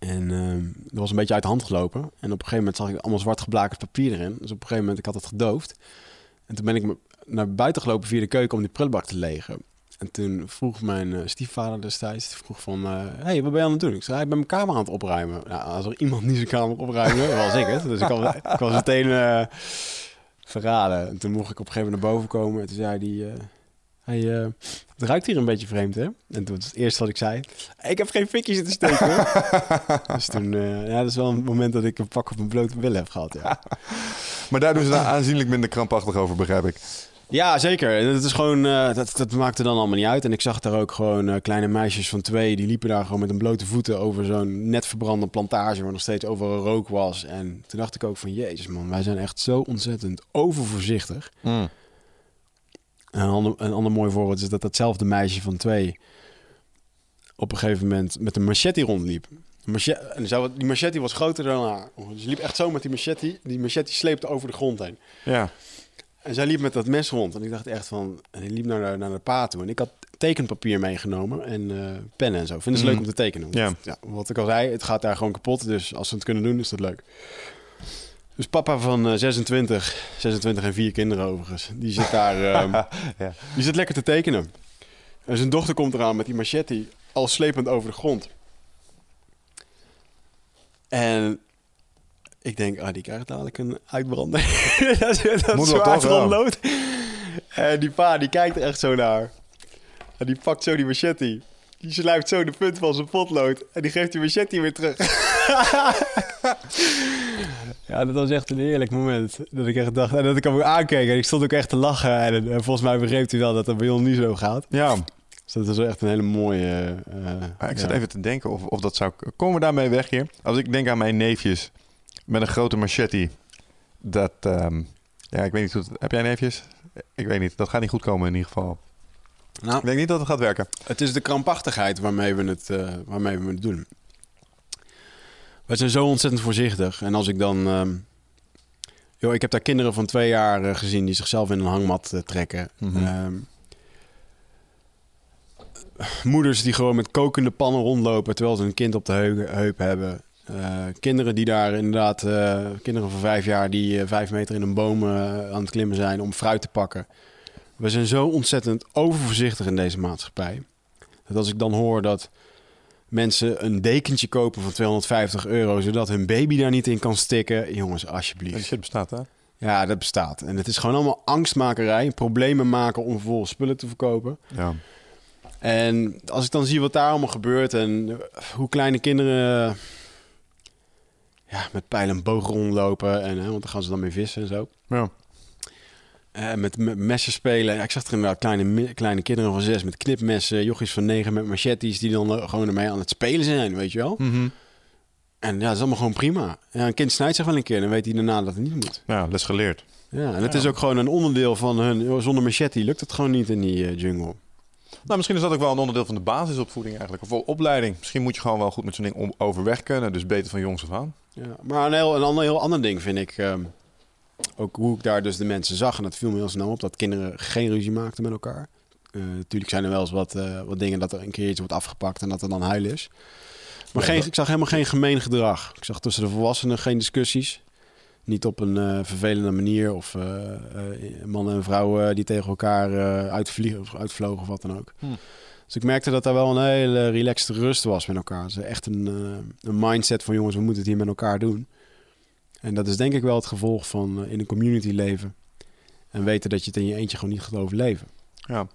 En ehm dat was een beetje uit de hand gelopen. En op een gegeven moment zag ik allemaal zwart geblakerd papier erin. Dus op een gegeven moment, ik had het gedoofd. En toen ben ik naar buiten gelopen via de keuken om die prullenbak te legen. En toen vroeg mijn eh, stiefvader destijds, die vroeg van, eh hey, wat ben je aan het doen? Ik zei, ik ben mijn kamer aan het opruimen. Nou, als er iemand niet zijn kamer opruimde, was ik het. Dus ik was, ik was meteen eh, verraden. En toen mocht ik op een gegeven moment naar boven komen. En toen zei hij, eh, het ruikt hier een beetje vreemd, hè? En toen was het eerste wat ik zei, ik heb geen fikjes in te steken. hoor." dus toen, eh, ja, dat is wel een moment dat ik een pak op mijn blote billen heb gehad, ja. Maar daar doen ze daar aanzienlijk minder krampachtig over, begrijp ik. Ja, zeker. Dat, is gewoon, eh, dat, dat maakte dan allemaal niet uit. En ik zag daar ook gewoon kleine meisjes van twee... die liepen daar gewoon met een blote voeten over zo'n net verbrande plantage... waar nog steeds overal rook was. En toen dacht ik ook van... jezus man, wij zijn echt zo ontzettend overvoorzichtig. Mm. Een ander, een ander mooi voorbeeld is dat datzelfde meisje van twee... op een gegeven moment met een machete rondliep. Een mache- en zo- die machete was groter dan haar. Dus ze liep echt zo met die machete. Die machete sleepte over de grond heen. Ja. En zij liep met dat mes rond. En ik dacht echt van... En liep naar de, naar de pa toe. En ik had tekenpapier meegenomen. En eh pennen en zo. Vinden ze leuk om te tekenen. Ja. ja. Wat ik al zei, het gaat daar gewoon kapot. Dus als ze het kunnen doen, is dat leuk. Dus papa van eh, 26, 26 en vier kinderen overigens. Die zit daar... ehm, Ja. Die zit lekker te tekenen. En zijn dochter komt eraan met die machete. Al slepend over de grond. En... Ik denk, ah, die krijgt dadelijk een uitbrander. dat is dat zwaard rondloopt. En die pa, die kijkt er echt zo naar. En die pakt zo die machete. Die sluit zo de punt van zijn potlood. En die geeft die machete weer terug. ja, dat was echt een heerlijk moment. Dat ik echt dacht... En dat ik hem ook aankeek. En ik stond ook echt te lachen. En, eh, volgens mij begreep hij wel dat dat bij ons niet zo gaat. Ja, Dus dat was wel echt een hele mooie... eh, maar ik zit ja. even te denken of, of dat zou... Komen we daarmee weg hier? Als ik denk aan mijn neefjes met een grote machete. Dat... ehm, ja, ik weet niet hoe het... Heb jij neefjes? Ik weet niet. Dat gaat niet goed komen in ieder geval. Nou, Ik denk niet dat het gaat werken. Het is de krampachtigheid waarmee we het, eh, waarmee we het doen. We zijn zo ontzettend voorzichtig. En als ik dan... ehm, joh, ik heb daar kinderen van twee jaar eh, gezien die zichzelf in een hangmat eh, trekken. Mhm. Ehm, moeders die gewoon met kokende pannen rondlopen terwijl ze een kind op de heup, hebben. Eh, kinderen die daar inderdaad, kinderen van vijf jaar die vijf meter in een boom aan het klimmen zijn om fruit te pakken. We zijn zo ontzettend overvoorzichtig in deze maatschappij. Dat als ik dan hoor dat mensen een dekentje kopen van 250 euro, zodat hun baby daar niet in kan stikken. Jongens, alsjeblieft. shit bestaat, hè? Ja, dat bestaat. En het is gewoon allemaal angstmakerij, problemen maken om vervolgens spullen te verkopen. Ja. En als ik dan zie wat daar allemaal gebeurt en hoe kleine kinderen ja, met pijl en boog rondlopen, en, hè, want dan gaan ze dan mee vissen en zo. Ja. Eh, met, messen spelen. Ja, ik zag er inderdaad kleine, kleine kinderen van zes met knipmessen, jochies van negen met machetes die dan eh, gewoon ermee aan het spelen zijn, weet je wel. Mhm. En ja, dat is allemaal gewoon prima. Ja, een kind snijdt zich wel een keer, dan weet hij daarna dat het niet moet. Ja, les geleerd. Ja, en het is ook gewoon een onderdeel van hun. joh, Zonder machete lukt het gewoon niet in die eh, jungle. Nou, misschien is dat ook wel een onderdeel van de basisopvoeding eigenlijk. Of opleiding. Misschien moet je gewoon wel goed met zo'n ding overweg kunnen. Dus beter van jongs af aan. Ja, maar een, heel, een ander, heel ander ding vind ik. ehm, ook hoe ik daar dus de mensen zag. En dat viel me heel snel op. Dat kinderen geen ruzie maakten met elkaar. Eh, natuurlijk zijn er wel eens wat, eh, wat dingen dat er een keer iets wordt afgepakt. En dat er dan huil is. Maar geen, ik zag helemaal geen gemeen gedrag. Ik zag tussen de volwassenen geen discussies. Niet op een eh, vervelende manier. Of mannen en vrouwen die tegen elkaar uitvliegen of uitvlogen of wat dan ook. Hmm. Dus ik merkte dat daar wel een hele relaxed rust was met elkaar. Dus echt een, een mindset van jongens, we moeten het hier met elkaar doen. En dat is denk ik wel het gevolg van eh, in een community leven. En weten dat je het in je eentje gewoon niet gaat overleven. Ja.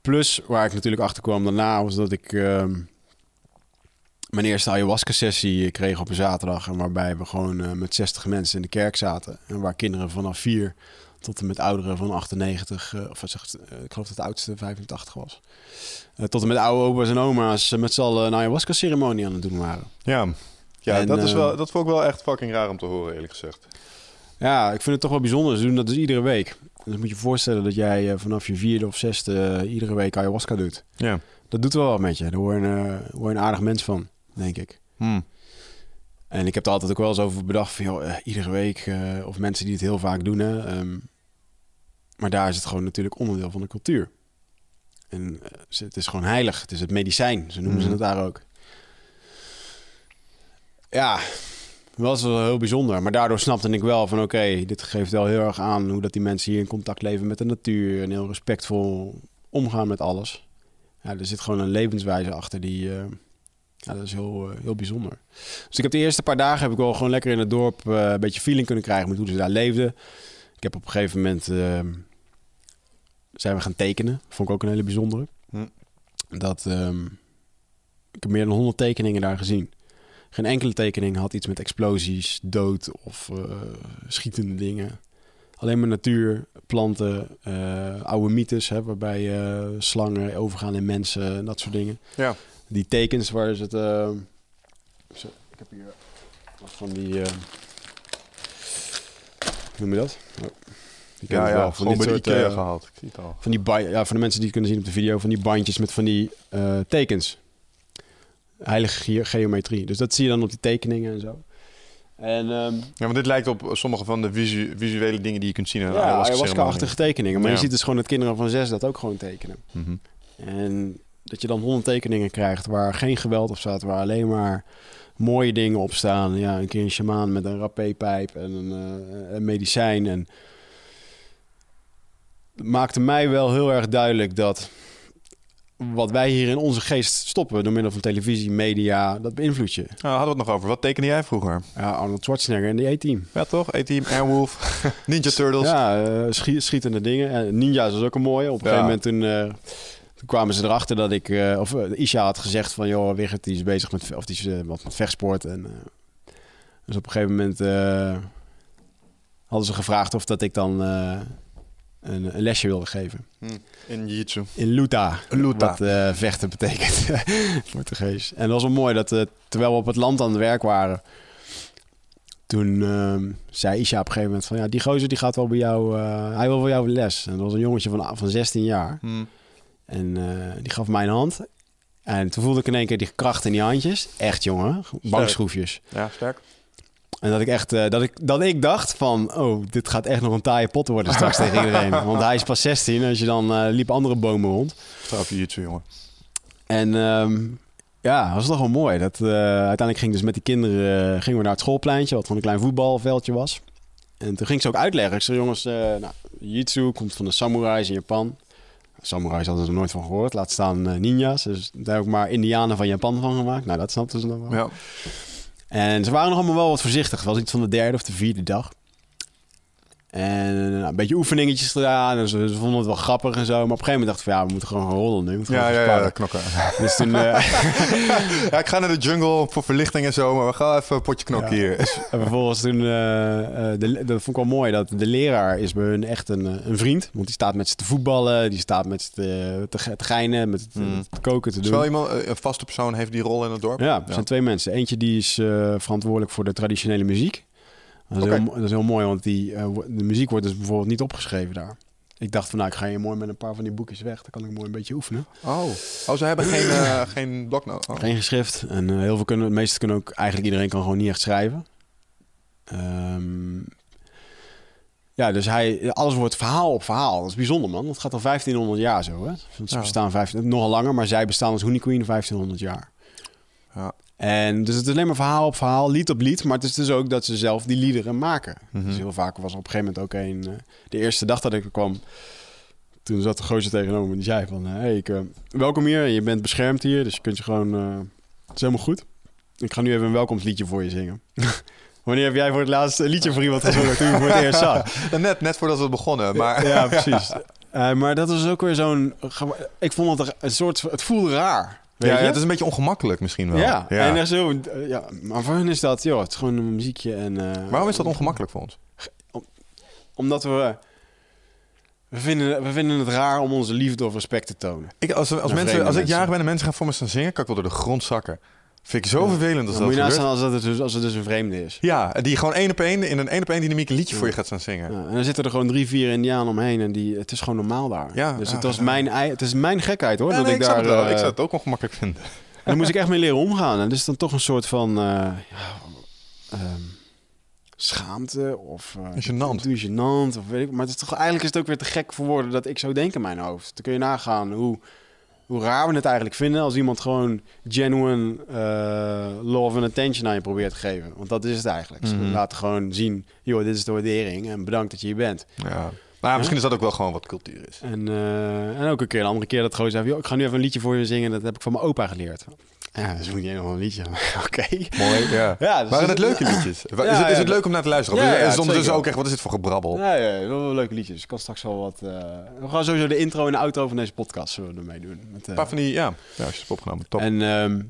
Plus, waar ik natuurlijk achter kwam daarna, was dat ik ehm, mijn eerste ayahuasca-sessie kreeg op een zaterdag. En waarbij we gewoon eh, met 60 mensen in de kerk zaten. En waar kinderen vanaf 4 tot en met ouderen van 98, eh, of ik geloof dat de oudste 85 was. Tot en met oude opa's en oma's met z'n allen een ayahuasca-ceremonie aan het doen waren. Ja, ja En, dat, is eh, wel, dat vond ik wel echt fucking raar om te horen, eerlijk gezegd. Ja, ik vind het toch wel bijzonder. Ze doen dat dus iedere week. Dus moet je je voorstellen dat jij eh, vanaf je vierde of zesde eh, iedere week ayahuasca doet. Ja. Dat doet wel wat met je. Daar word je, een, eh, je een aardig mens van, denk ik. Hm. En ik heb er altijd ook wel eens over bedacht van, joh, eh, iedere week, eh, of mensen die het heel vaak doen, hè. ehm, maar daar is het gewoon natuurlijk onderdeel van de cultuur. En eh, het is gewoon heilig. Het is het medicijn, zo noemen ze het daar ook. Ja, was wel heel bijzonder. Maar daardoor snapte ik wel van, oké, dit geeft wel heel erg aan hoe dat die mensen hier in contact leven met de natuur. En heel respectvol omgaan met alles. Ja, er zit gewoon een levenswijze achter die... eh, ja, dat is heel, eh, heel bijzonder. Dus ik heb de eerste paar dagen heb ik wel gewoon lekker in het dorp eh, een beetje feeling kunnen krijgen met hoe ze daar leefden. Ik heb op een gegeven moment zijn we gaan tekenen. Vond ik ook een hele bijzondere. Hm. Dat ehm, ik heb meer dan 100 tekeningen daar gezien. Geen enkele tekening had iets met explosies, dood of eh, schietende dingen. Alleen maar natuur, planten, eh, oude mythes, hè, waarbij eh, slangen overgaan in mensen en dat soort dingen. Ja. Die tekens waar ze het. zo, ik heb hier wat van die. hoe noem je dat? Oh, die Ja, ja, wel. Van dit de soort, Ikea eh, gehaald. Ik zie het al. van die ja, voor de mensen die het kunnen zien op de video, van die bandjes met van die tekens. Heilige ge- geometrie. Dus dat zie je dan op die tekeningen en zo. En ehm Ja, maar dit lijkt op sommige van de visu- visuele dingen die je kunt zien ja, ayahuasca-achtige tekeningen. Maar Ja. je ziet dus gewoon dat kinderen van zes dat ook gewoon tekenen. Mhm. En dat je dan honderd tekeningen krijgt waar geen geweld op staat, waar alleen maar mooie dingen op staan. Ja, een keer een shamaan met een rapé-pijp en een, eh, een medicijn. En maakte mij wel heel erg duidelijk dat wat wij hier in onze geest stoppen door middel van televisie, media, dat beïnvloedt je. Nou, hadden we het nog over. Wat tekende jij vroeger? Ja, Arnold Schwarzenegger en die A-team. Ja, toch? A-Team, Airwolf, Ninja Turtles. Ja, eh, schie- schietende dingen. En Ninja's was ook een mooie. Op een Ja. gegeven moment toen, eh, toen kwamen ze erachter dat ik... eh, of eh, Isha had gezegd van... joh, Wigert die is bezig met... of die is eh, wat met vechtsport. En, eh, dus op een gegeven moment eh, hadden ze gevraagd of dat ik dan eh, een, een lesje wilde geven. In Jiu-Jitsu. In Luta. Luta. Wat eh, vechten betekent. Portugees. En dat was wel mooi dat eh, terwijl we op het land aan het werk waren... Toen ehm, zei Isha op een gegeven moment van... Ja, die gozer die gaat wel bij jou... eh, hij wil voor jou les. En dat was een jongetje van, van 16 jaar. Hm. En die gaf mij een hand. En toen voelde ik in één keer die kracht in die handjes. Echt, jongen. Bankschroefjes. Ja, sterk. En dat ik echt... eh, dat, ik, dat ik dacht van... Oh, dit gaat echt nog een taaie pot worden straks tegen iedereen. Want hij is pas 16. Als je dan eh, liep andere bomen rond. Trouw op Jiu-Jitsu, jongen. En ehm, ja, was toch wel mooi. Dat, eh, uiteindelijk ging dus met die kinderen gingen we naar het schoolpleintje, wat van een klein voetbalveldje was. En toen ging ze ook uitleggen. Ik zei, jongens, nou, Jiu-Jitsu komt van de samurais in Japan. Samurais hadden ze er nooit van gehoord. Laat staan ninja's. Dus daar heb ik maar indianen van Japan van gemaakt. Nou, dat snapten ze nog wel. Ja. En ze waren nog allemaal wel wat voorzichtig. Het was iets van de derde of de vierde dag. En nou, een beetje oefeningetjes gedaan. En ze, ze vonden het wel grappig en zo. Maar op een gegeven moment dachten we van ja, we moeten gewoon gaan rollen nu. Ja, gewoon ja, ja, knokken. Dus toen... eh, ja, ik ga naar de jungle voor verlichting en zo, maar we gaan even een potje knokken Ja. hier. En vervolgens toen, eh, eh, de, dat vond ik wel mooi, dat de leraar is bij hun echt een, eh, een vriend. Want die staat met ze te voetballen, die staat met ze te, te, te geinen, met te, Mm. te koken, te Is wel doen. iemand, eh, een vaste persoon heeft die rol in het dorp? Ja, er zijn twee mensen. Eentje die is eh, verantwoordelijk voor de traditionele muziek. Dat is, heel, dat is heel mooi, want die, eh, de muziek wordt dus bijvoorbeeld niet opgeschreven daar. Ik dacht van, nou, ik ga hier mooi met een paar van die boekjes weg. Dan kan ik mooi een beetje oefenen. Oh. oh, ze hebben geen, eh geen bloknoot. Oh. Geen geschrift. En eh, heel veel kunnen, het meeste kunnen ook, eigenlijk iedereen kan gewoon niet echt schrijven. Ehm, ja, dus hij, alles wordt verhaal op verhaal. Dat is bijzonder, man. Dat gaat al 1500 jaar zo, hè? Ze Ja. bestaan 15, nogal langer, maar zij bestaan als Honey Queen 1500 jaar. Ja. En dus het is alleen maar verhaal op verhaal, lied op lied. Maar het is dus ook dat ze zelf die liederen maken. Mhm. Dus heel vaak was er op een gegeven moment ook een... eh, de eerste dag dat ik er kwam, toen zat de gozer tegenover me. Die zei van, hey, ik, eh, welkom hier. Je bent beschermd hier, dus je kunt je gewoon... eh, het is helemaal goed. Ik ga nu even een welkomstliedje voor je zingen. Wanneer heb jij voor het laatst een liedje voor iemand gezongen toen je voor het eerst zag? Net, net voordat we begonnen, maar... Ja, precies. Maar dat was ook weer zo'n... Ik vond het een soort... Het voelde raar. Weet Ja, je? ja, het is een beetje ongemakkelijk misschien wel. Ja, en echt zo... ja, maar voor hen is dat... Joh, het is gewoon een muziekje en... eh, Waarom is dat ongemakkelijk voor ons? Omdat we... We vinden, we vinden het raar om onze liefde of respect te tonen. Ik, als, als, Naar mensen, als ik jarig ben en mensen gaan voor me staan zingen, kan ik wel door de grond zakken. Vind ik zo Ja. vervelend als Dan moet dat je naast als, dat het dus, als het dus een vreemde is. Ja, die gewoon één op één in een één op één dynamiek een liedje Ja. voor je gaat staan zingen. Ja, en dan zitten er gewoon drie, vier indianen omheen en die, het is gewoon normaal daar. Ja, dus het was mijn, het is mijn gekheid hoor. Dat nee, ik ik, daar, eh, ik zou het ook ongemakkelijk vinden. En daar moest ik echt mee leren omgaan. En dat is dan toch een soort van eh, ja, ehm, schaamte of eh Gênant. gênant of weet ik. Maar het is toch eigenlijk is het ook weer te gek voor woorden dat ik zo denk in mijn hoofd. Dan kun je nagaan hoe, hoe raar we het eigenlijk vinden als iemand gewoon genuine eh, love and attention aan je probeert te geven. Want dat is het eigenlijk. Mhm. laten gewoon zien, joh, dit is de waardering en bedankt dat je hier bent. Ja. Maar misschien is dat ook wel gewoon wat cultuur is. En, eh, en ook een keer, een andere keer dat gewoon zei... "Joh, ik ga nu even een liedje voor je zingen. Dat heb ik van mijn opa geleerd. Ja, dus moet je nog een liedje. Oké. Mooi, ja. Ja, dus Waren het dus- leuke liedjes? Is, Ja, het, is het leuk om naar te luisteren? Ja, is ja, het ook echt, wat is dit voor gebrabbel? Ja, ja, wel, leuke liedjes. Ik kan straks wel wat... eh, we gaan sowieso de intro en de outro van deze podcast zullen we ermee doen. Met, eh, Een paar van die, ja. Ja, als je het opgenomen. Top. En ehm,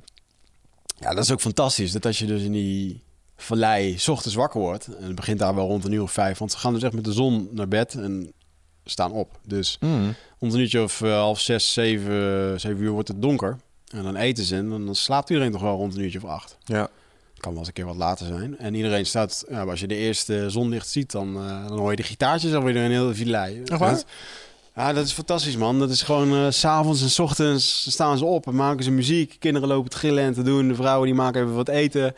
ja, dat is ook fantastisch. Dat als je dus in die vallei 's ochtends wakker wordt... en het begint daar wel rond een uur of vijf... want ze gaan dus echt met de zon naar bed en staan op. Dus Mm. om een uurtje of eh, half zes, zeven, zeven uur wordt het donker. En dan eten ze en dan slaapt iedereen toch wel rond een uurtje of acht. Ja. Het kan wel eens een keer wat later zijn. En iedereen staat, ja, als je de eerste zonlicht ziet, dan, eh, dan hoor je de gitaartjes alweer door een hele villei. Echt waar? Ja, dat is fantastisch, man. Dat is gewoon eh, s s'avonds en s ochtends staan ze op en maken ze muziek. Kinderen lopen te gillen en te doen. De vrouwen die maken even wat eten.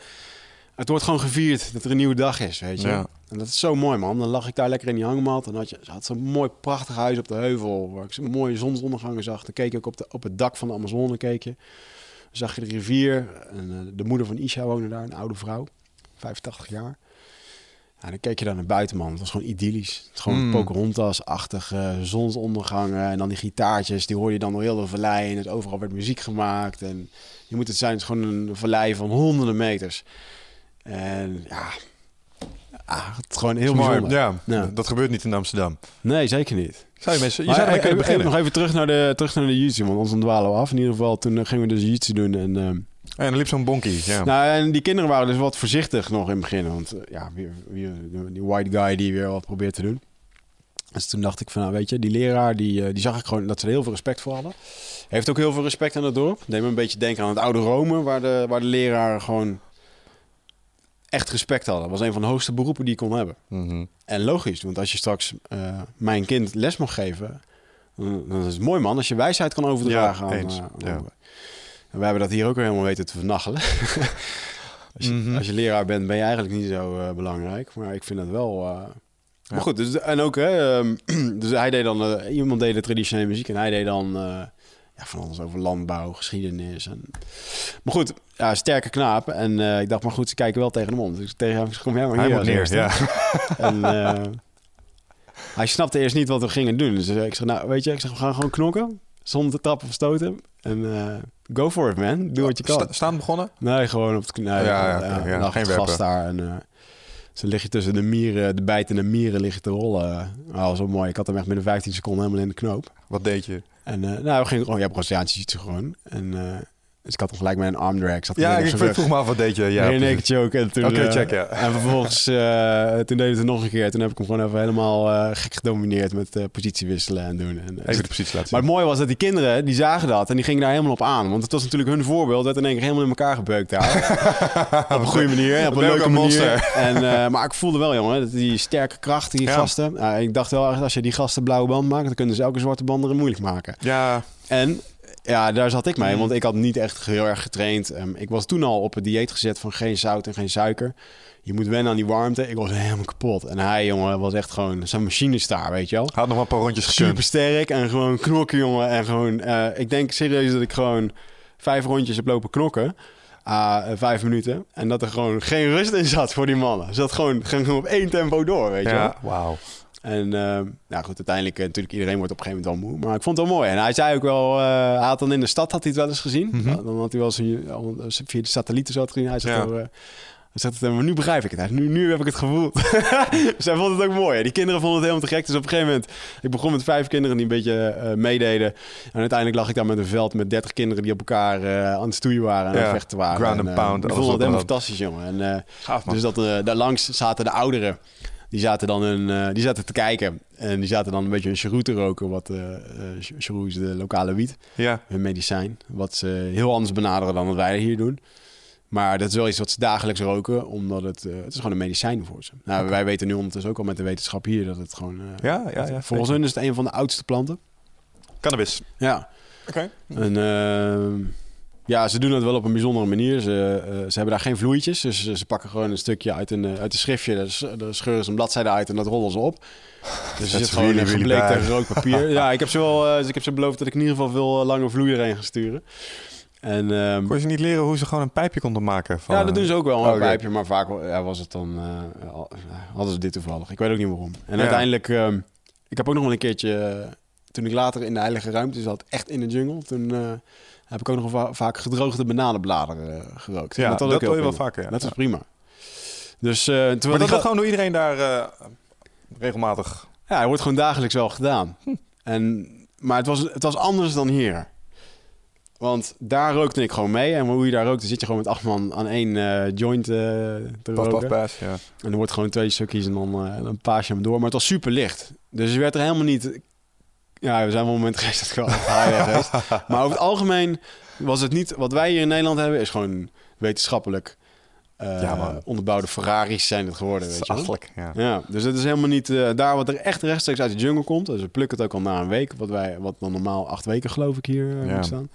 Het wordt gewoon gevierd dat er een nieuwe dag is, weet je. Ja. En dat is zo mooi, man. Dan lag ik daar lekker in die hangmat. En had je, ze had zo'n mooi, prachtig huis op de heuvel. Waar ik zo'n mooie zonsondergangen zag. Dan keek ik ook op, de, op het dak van de Amazone. Keek je. Dan zag je de rivier. En eh, de moeder van Isha woonde daar, een oude vrouw. 85 jaar. Ja, dan keek je daar naar buiten, man. Het was gewoon idyllisch. Het gewoon Mm. Pocahontas-achtig eh, zonsondergangen. En dan die gitaartjes, die hoorde je dan door heel de vallei. En het overal werd muziek gemaakt. En je moet het zijn, het is gewoon een vallei van honderden meters. En ja, ah, het is gewoon heel Mooi. Ja, Ja. dat gebeurt niet in Amsterdam. Nee, zeker niet. Zou je mensen, je Maar zou ermee kunnen even beginnen. nog even terug naar de, terug naar de want anders dwalen we af. In ieder geval, toen eh, gingen we dus jiu-jitsu doen. En, ehm, en dan liep zo'n bonkie. Ja. nou, en die kinderen waren dus wat voorzichtig nog in het begin. Want eh, ja, weer, die white guy die weer wat probeert te doen. Dus toen dacht ik van, nou weet je, die leraar, die, eh, die zag ik gewoon dat ze er heel veel respect voor hadden. Heeft ook heel veel respect aan het dorp. Deed me een beetje denken aan het oude Rome, waar de, waar de leraren gewoon echt respect hadden. Dat was een van de hoogste beroepen die je kon hebben. Mhm. En logisch, want als je straks eh, mijn kind les mag geven, dan, dan is het mooi man als je wijsheid kan overdragen. Ja, aan, eens. eh, Ja. En wij hebben dat hier ook weer helemaal weten te vernachelen. als, je, Mhm. als je leraar bent, ben je eigenlijk niet zo eh, belangrijk. Maar ik vind het wel. Ja. Maar goed, dus, en ook, hè, ehm, dus hij deed dan, iemand deed de traditionele muziek en hij deed dan ja, van alles over landbouw, geschiedenis. En... Maar goed, ja, sterke knaap. En eh, ik dacht, maar goed, ze kijken wel tegen hem om. Dus tegen hem, kom jij maar Hij hier als neer, eerste. ja. En eh, hij snapte eerst niet wat we gingen doen. Dus eh, ik zeg, nou, weet je, ik zeg, we gaan gewoon knokken. Zonder te trappen of stoten. En go for it, man. Doe wat je kan. Sta- staan begonnen? Nee, gewoon op het knie. Nee, Ja, ja, ja, oké, ja, lag geen gas daar. En ze lig je tussen de mieren, de bijtende mieren lig je te rollen. Oh, dat was wel mooi. Ik had hem echt binnen 15 seconden helemaal in de knoop. Wat deed je? En uh, nou, we gingen gewoon, ja, Braziliaanse jiu gewoon. En uh, dus ik had gelijk met een arm drag. Ik zat Ja, ik vroeg me af, wat deed je? Ja, nee, choke. En toen, Oké, eh, check, ja. En vervolgens, eh, toen deed het nog een keer. Toen heb ik hem gewoon even helemaal eh, gek gedomineerd met positie wisselen en doen. En, Even de positie laten maar zien. het mooie was dat die kinderen, die zagen dat en die gingen daar helemaal op aan. Want het was natuurlijk hun voorbeeld. werd in één keer helemaal in elkaar gebeukt daar. op een goede manier, op een leuke manier. En, maar ik voelde wel, jongen, dat die sterke kracht, die Ja. gasten. Ik dacht wel, als je die gasten blauwe band maakt, dan kunnen ze elke zwarte band er moeilijk maken. Ja, En ja, daar zat ik mee, Mm. want ik had niet echt heel erg getraind. Ehm, ik was toen al op het dieet gezet van geen zout en geen suiker. Je moet wennen aan die warmte. Ik was helemaal kapot. En hij, jongen, was echt gewoon zo'n machinestaar, weet je wel. had nog een paar rondjes gekund. Super sterk en gewoon knokken, jongen. En gewoon, eh, ik denk serieus dat ik gewoon vijf rondjes heb lopen knokken. Eh, vijf minuten. En dat er gewoon geen rust in zat voor die mannen. Ze zat gewoon, ging gewoon op één tempo door, weet je wel. Ja, wauw. En uh, nou goed, uiteindelijk uh, natuurlijk iedereen wordt op een gegeven moment wel moe. Maar ik vond het wel mooi. En hij zei ook wel, uh, hij had dan in de stad had hij het wel eens gezien. Mhm. Dan had hij wel eens via de satellieten zo had gezien. Hij zegt, Ja. hij zegt maar nu begrijp ik het. Nu, nu heb ik het gevoeld. dus hij vond het ook mooi. Die kinderen vonden het helemaal te gek. Dus op een gegeven moment, ik begon met vijf kinderen die een beetje eh, meededen. En uiteindelijk lag ik daar met een veld met dertig kinderen die op elkaar eh, aan het stoeien waren en Ja, het vechten waren. ground en, and eh, pound, alles vonden het helemaal fantastisch, jongen. En, eh, Gaaf, man. dus dat, uh, daarlangs zaten de ouderen. Die zaten dan een, uh, die zaten te kijken. En die zaten dan een beetje een cheroot te roken. Wat uh, is de lokale wiet. Ja, Hun medicijn. Wat ze heel anders benaderen dan wat wij hier doen. Maar dat is wel iets wat ze dagelijks roken. Omdat het, uh, het is gewoon een medicijn voor ze. Nou, wij weten nu ondertussen ook al met de wetenschap hier dat het gewoon... uh, ja, ja. ja volgens hun is het een van de oudste planten. Cannabis. Ja. Oké. En uh, ja, ze doen het wel op een bijzondere manier. Ze, uh, ze hebben daar geen vloeitjes. Dus ze, ze pakken gewoon een stukje uit een, uit een schriftje. Daar scheuren ze een bladzijde uit en dat rollen ze op. Dus er zit gewoon really, gebleekt rood papier. ja, ik heb, ze wel, dus ik heb ze beloofd dat ik in ieder geval veel lange vloei erheen ga sturen. En, um, Kon je ze niet leren hoe ze gewoon een pijpje konden maken? Van, ja, dat doen ze ook wel, een Oh, pijpje. Maar vaak ja, was het dan... Uh, hadden ze dit toevallig. Ik weet ook niet waarom. En Ja. uiteindelijk... Um, ik heb ook nog wel een keertje, eh, toen ik later in de heilige ruimte zat, echt in de jungle, toen eh, heb ik ook nog va- vaak gedroogde bananenbladeren eh, gerookt. Ja, dat ook doe je wel vaker, ja. Dat is prima. Dus eh, terwijl Maar dat- gaat gewoon door iedereen daar eh, regelmatig. Ja, hij wordt gewoon dagelijks wel gedaan. En, maar het was, het was anders dan hier. Want daar rookte ik gewoon mee. En hoe je daar rookt, dan zit je gewoon met acht man aan één joint te Paf, roken. paf, paas. Ja. En er wordt gewoon twee stukjes en dan, eh, dan paas je hem door. Maar het was super licht. Dus je werd er helemaal niet... Ja, we zijn wel een moment geweest dat ik wel high ben geweest. Maar over het algemeen was het niet... Wat wij hier in Nederland hebben, is gewoon wetenschappelijk... eh, Ja, onderbouwde Ferraris zijn het geworden, weet je wel. Ja. Ja, dus het is helemaal niet eh, daar wat er echt rechtstreeks uit de jungle komt. Dus we plukken het ook al na een week, wat, wij, wat dan normaal acht weken geloof ik hier Ja. moet staan.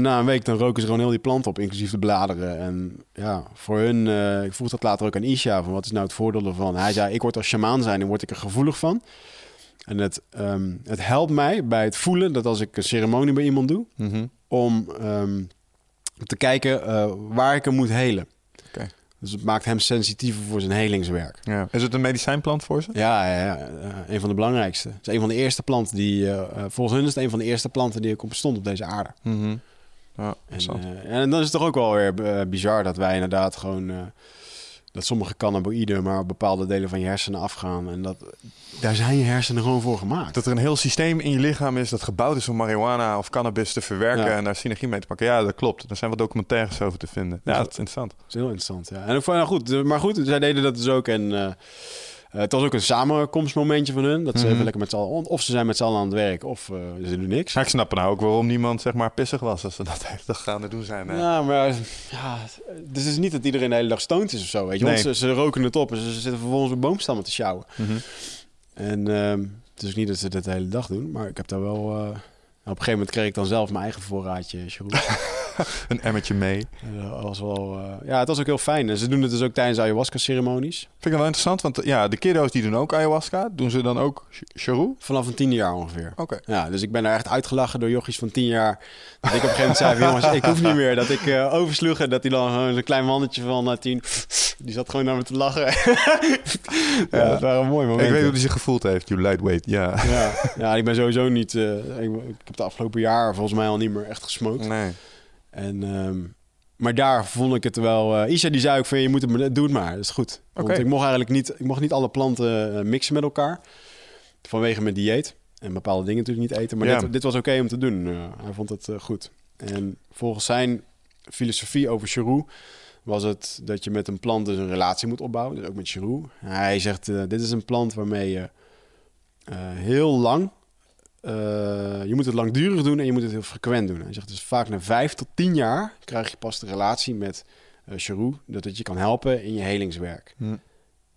Na een week dan roken ze gewoon heel die plant op, inclusief de bladeren. En ja, voor hun, ik vroeg dat later ook aan Isha, van wat is nou het voordeel ervan? Hij zei, ik word als shamaan zijn en word ik er gevoelig van. En het, ehm, het helpt mij bij het voelen dat als ik een ceremonie bij iemand doe, Mhm. om ehm, te kijken eh, waar ik hem moet helen. Dus het maakt hem sensitiever voor zijn helingswerk. Ja. Is het een medicijnplant voor ze? Ja, ja, ja, eh, een van de belangrijkste. Het is een van de eerste planten die, eh, volgens hun is het een van de eerste planten die er bestond op deze aarde. Mhm. Ja, En, en dan is het toch ook wel weer bizar dat wij inderdaad gewoon, dat sommige cannabinoïden maar op bepaalde delen van je hersenen afgaan. En dat, daar zijn je hersenen gewoon voor gemaakt. Dat er een heel systeem in je lichaam is dat gebouwd is om marihuana of cannabis te verwerken Ja. en daar synergie mee te pakken. Ja, dat klopt. Er zijn wat documentaires over te vinden. Ja, dat is interessant. Dat is heel interessant, ja. En vond, nou goed, maar goed, zij deden dat dus ook. En eh, het was ook een samenkomstmomentje van hun. Dat ze even lekker met z'n allen, of ze zijn met z'n allen aan het werk, of eh, ze doen niks. Ja, ik snap nou ook waarom niemand zeg maar pissig was als ze dat hele dag gaan doen zijn. eh. Ja, maar ja, dus het is niet dat iedereen de hele dag stoned is of zo, weet je. Want Nee. ze, ze roken het op en ze zitten vervolgens op boomstammen te sjouwen. Mhm. En ehm, het is niet dat ze dat de hele dag doen, maar ik heb daar wel... eh, op een gegeven moment kreeg ik dan zelf mijn eigen voorraadje, Jeroen. Een emmertje mee. Dat was wel, eh, ja, het was ook heel fijn. En ze doen het dus ook tijdens ayahuasca-ceremonies. Vind ik wel interessant, want ja, de kiddo's die doen ook ayahuasca. Doen ze dan ook charoe? Vanaf een tiende jaar ongeveer. Oké. Ja, dus ik ben daar echt uitgelachen door jochies van tien jaar. Dat ik op een gegeven moment zei jongens, ik hoef niet meer. Dat ik eh, oversloeg en dat hij dan een klein mannetje van eh, tien... Die zat gewoon naar me te lachen. ja, dat waren mooie Ik momenten. weet hoe hij zich gevoeld heeft, you lightweight. Ja. Ja, ja, ik ben sowieso niet... ik, ik heb de afgelopen jaar volgens mij al niet meer echt gesmokt. Nee. En, ehm, maar daar vond ik het wel... eh Isha die zei ook van, je moet het, maar- doe het maar. Dat is goed. Want ik mocht eigenlijk niet, ik mocht niet alle planten eh, mixen met elkaar. Vanwege mijn dieet. En bepaalde dingen natuurlijk niet eten. Maar Ja. dit, dit was oké om te doen. Eh, hij vond het goed. En volgens zijn filosofie over Cheroe was het dat je met een plant dus een relatie moet opbouwen. Dus ook met Cheroe. Hij zegt, dit is een plant waarmee je heel lang... eh, je moet het langdurig doen en je moet het heel frequent doen. Hij zegt dus vaak na vijf tot tien jaar krijg je pas de relatie met eh Cheroe. Dat het je kan helpen in je helingswerk.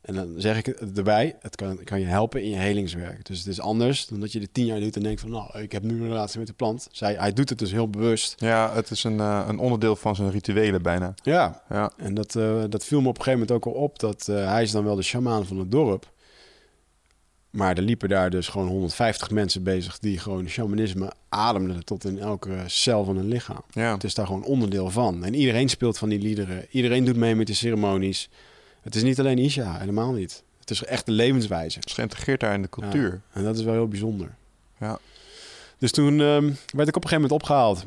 En dan zeg ik erbij, het kan, kan je helpen in je helingswerk. Dus het is anders dan dat je de tien jaar doet en denkt van... nou, ik heb nu een relatie met de plant. Zij, hij doet het dus heel bewust. Ja, het is een, eh, een onderdeel van zijn rituelen bijna. Ja, Ja. en dat, dat viel me op een gegeven moment ook al op... dat hij is dan wel de shamaan van het dorp... maar er liepen daar dus gewoon 150 mensen bezig... die gewoon shamanisme ademden tot in elke cel van hun lichaam. Ja. Het is daar gewoon onderdeel van. En iedereen speelt van die liederen. Iedereen doet mee met de ceremonies. Het is niet alleen Isha, helemaal niet. Het is echt de levenswijze. Het is geïntegreerd daar in de cultuur. Ja, en dat is wel heel bijzonder. Ja. Dus toen ehm, werd ik op een gegeven moment opgehaald.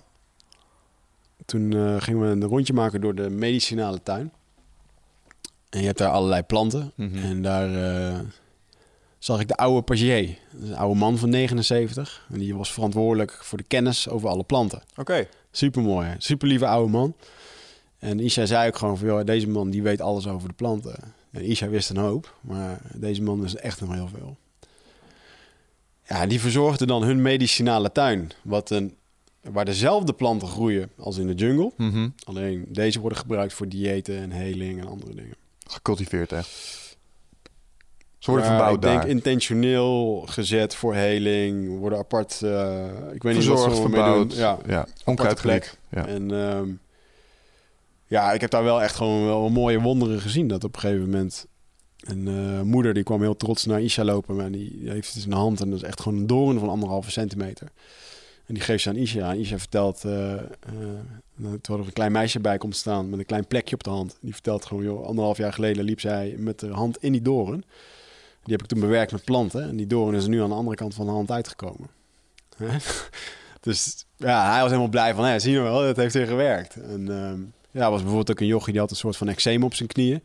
Toen eh, gingen we een rondje maken door de medicinale tuin. En je hebt daar allerlei planten. Mhm. En daar eh, zag ik de oude Pagier. Is Een oude man van 79. En die was verantwoordelijk voor de kennis over alle planten. Oké. Super mooi, super lieve oude man. En Isha zei ook gewoon van, joh, deze man die weet alles over de planten. En Isha wist een hoop, maar deze man wist echt nog heel veel. Ja, die verzorgde dan hun medicinale tuin, wat een, waar dezelfde planten groeien als in de jungle. Mhm. Alleen deze worden gebruikt voor diëten en heling en andere dingen. Gecultiveerd echt. Ze worden Maar verbouwd ik denk daar. intentioneel gezet voor heling, worden apart, eh, ik weet niet wat Verzorgd, ze ermee verbouwd. doen. Ja, ja. Onkruidgelijk. Ja. En ehm, ja, ik heb daar wel echt gewoon wel mooie wonderen gezien. Dat op een gegeven moment een eh, moeder die kwam heel trots naar Isha lopen. En die heeft het in de hand en dat is echt gewoon een doorn van anderhalve centimeter. En die geeft ze aan Isha. En Isha vertelt, eh, eh, terwijl er een klein meisje bij komt staan met een klein plekje op de hand. Die vertelt gewoon, joh, anderhalf jaar geleden liep zij met de hand in die doorn. Die heb ik toen bewerkt met planten. En die doorn is nu aan de andere kant van de hand uitgekomen. Dus ja, hij was helemaal blij van, hè, zie je wel, dat heeft weer gewerkt. En ehm, ja, was bijvoorbeeld ook een jochie die had een soort van eczeem op zijn knieën.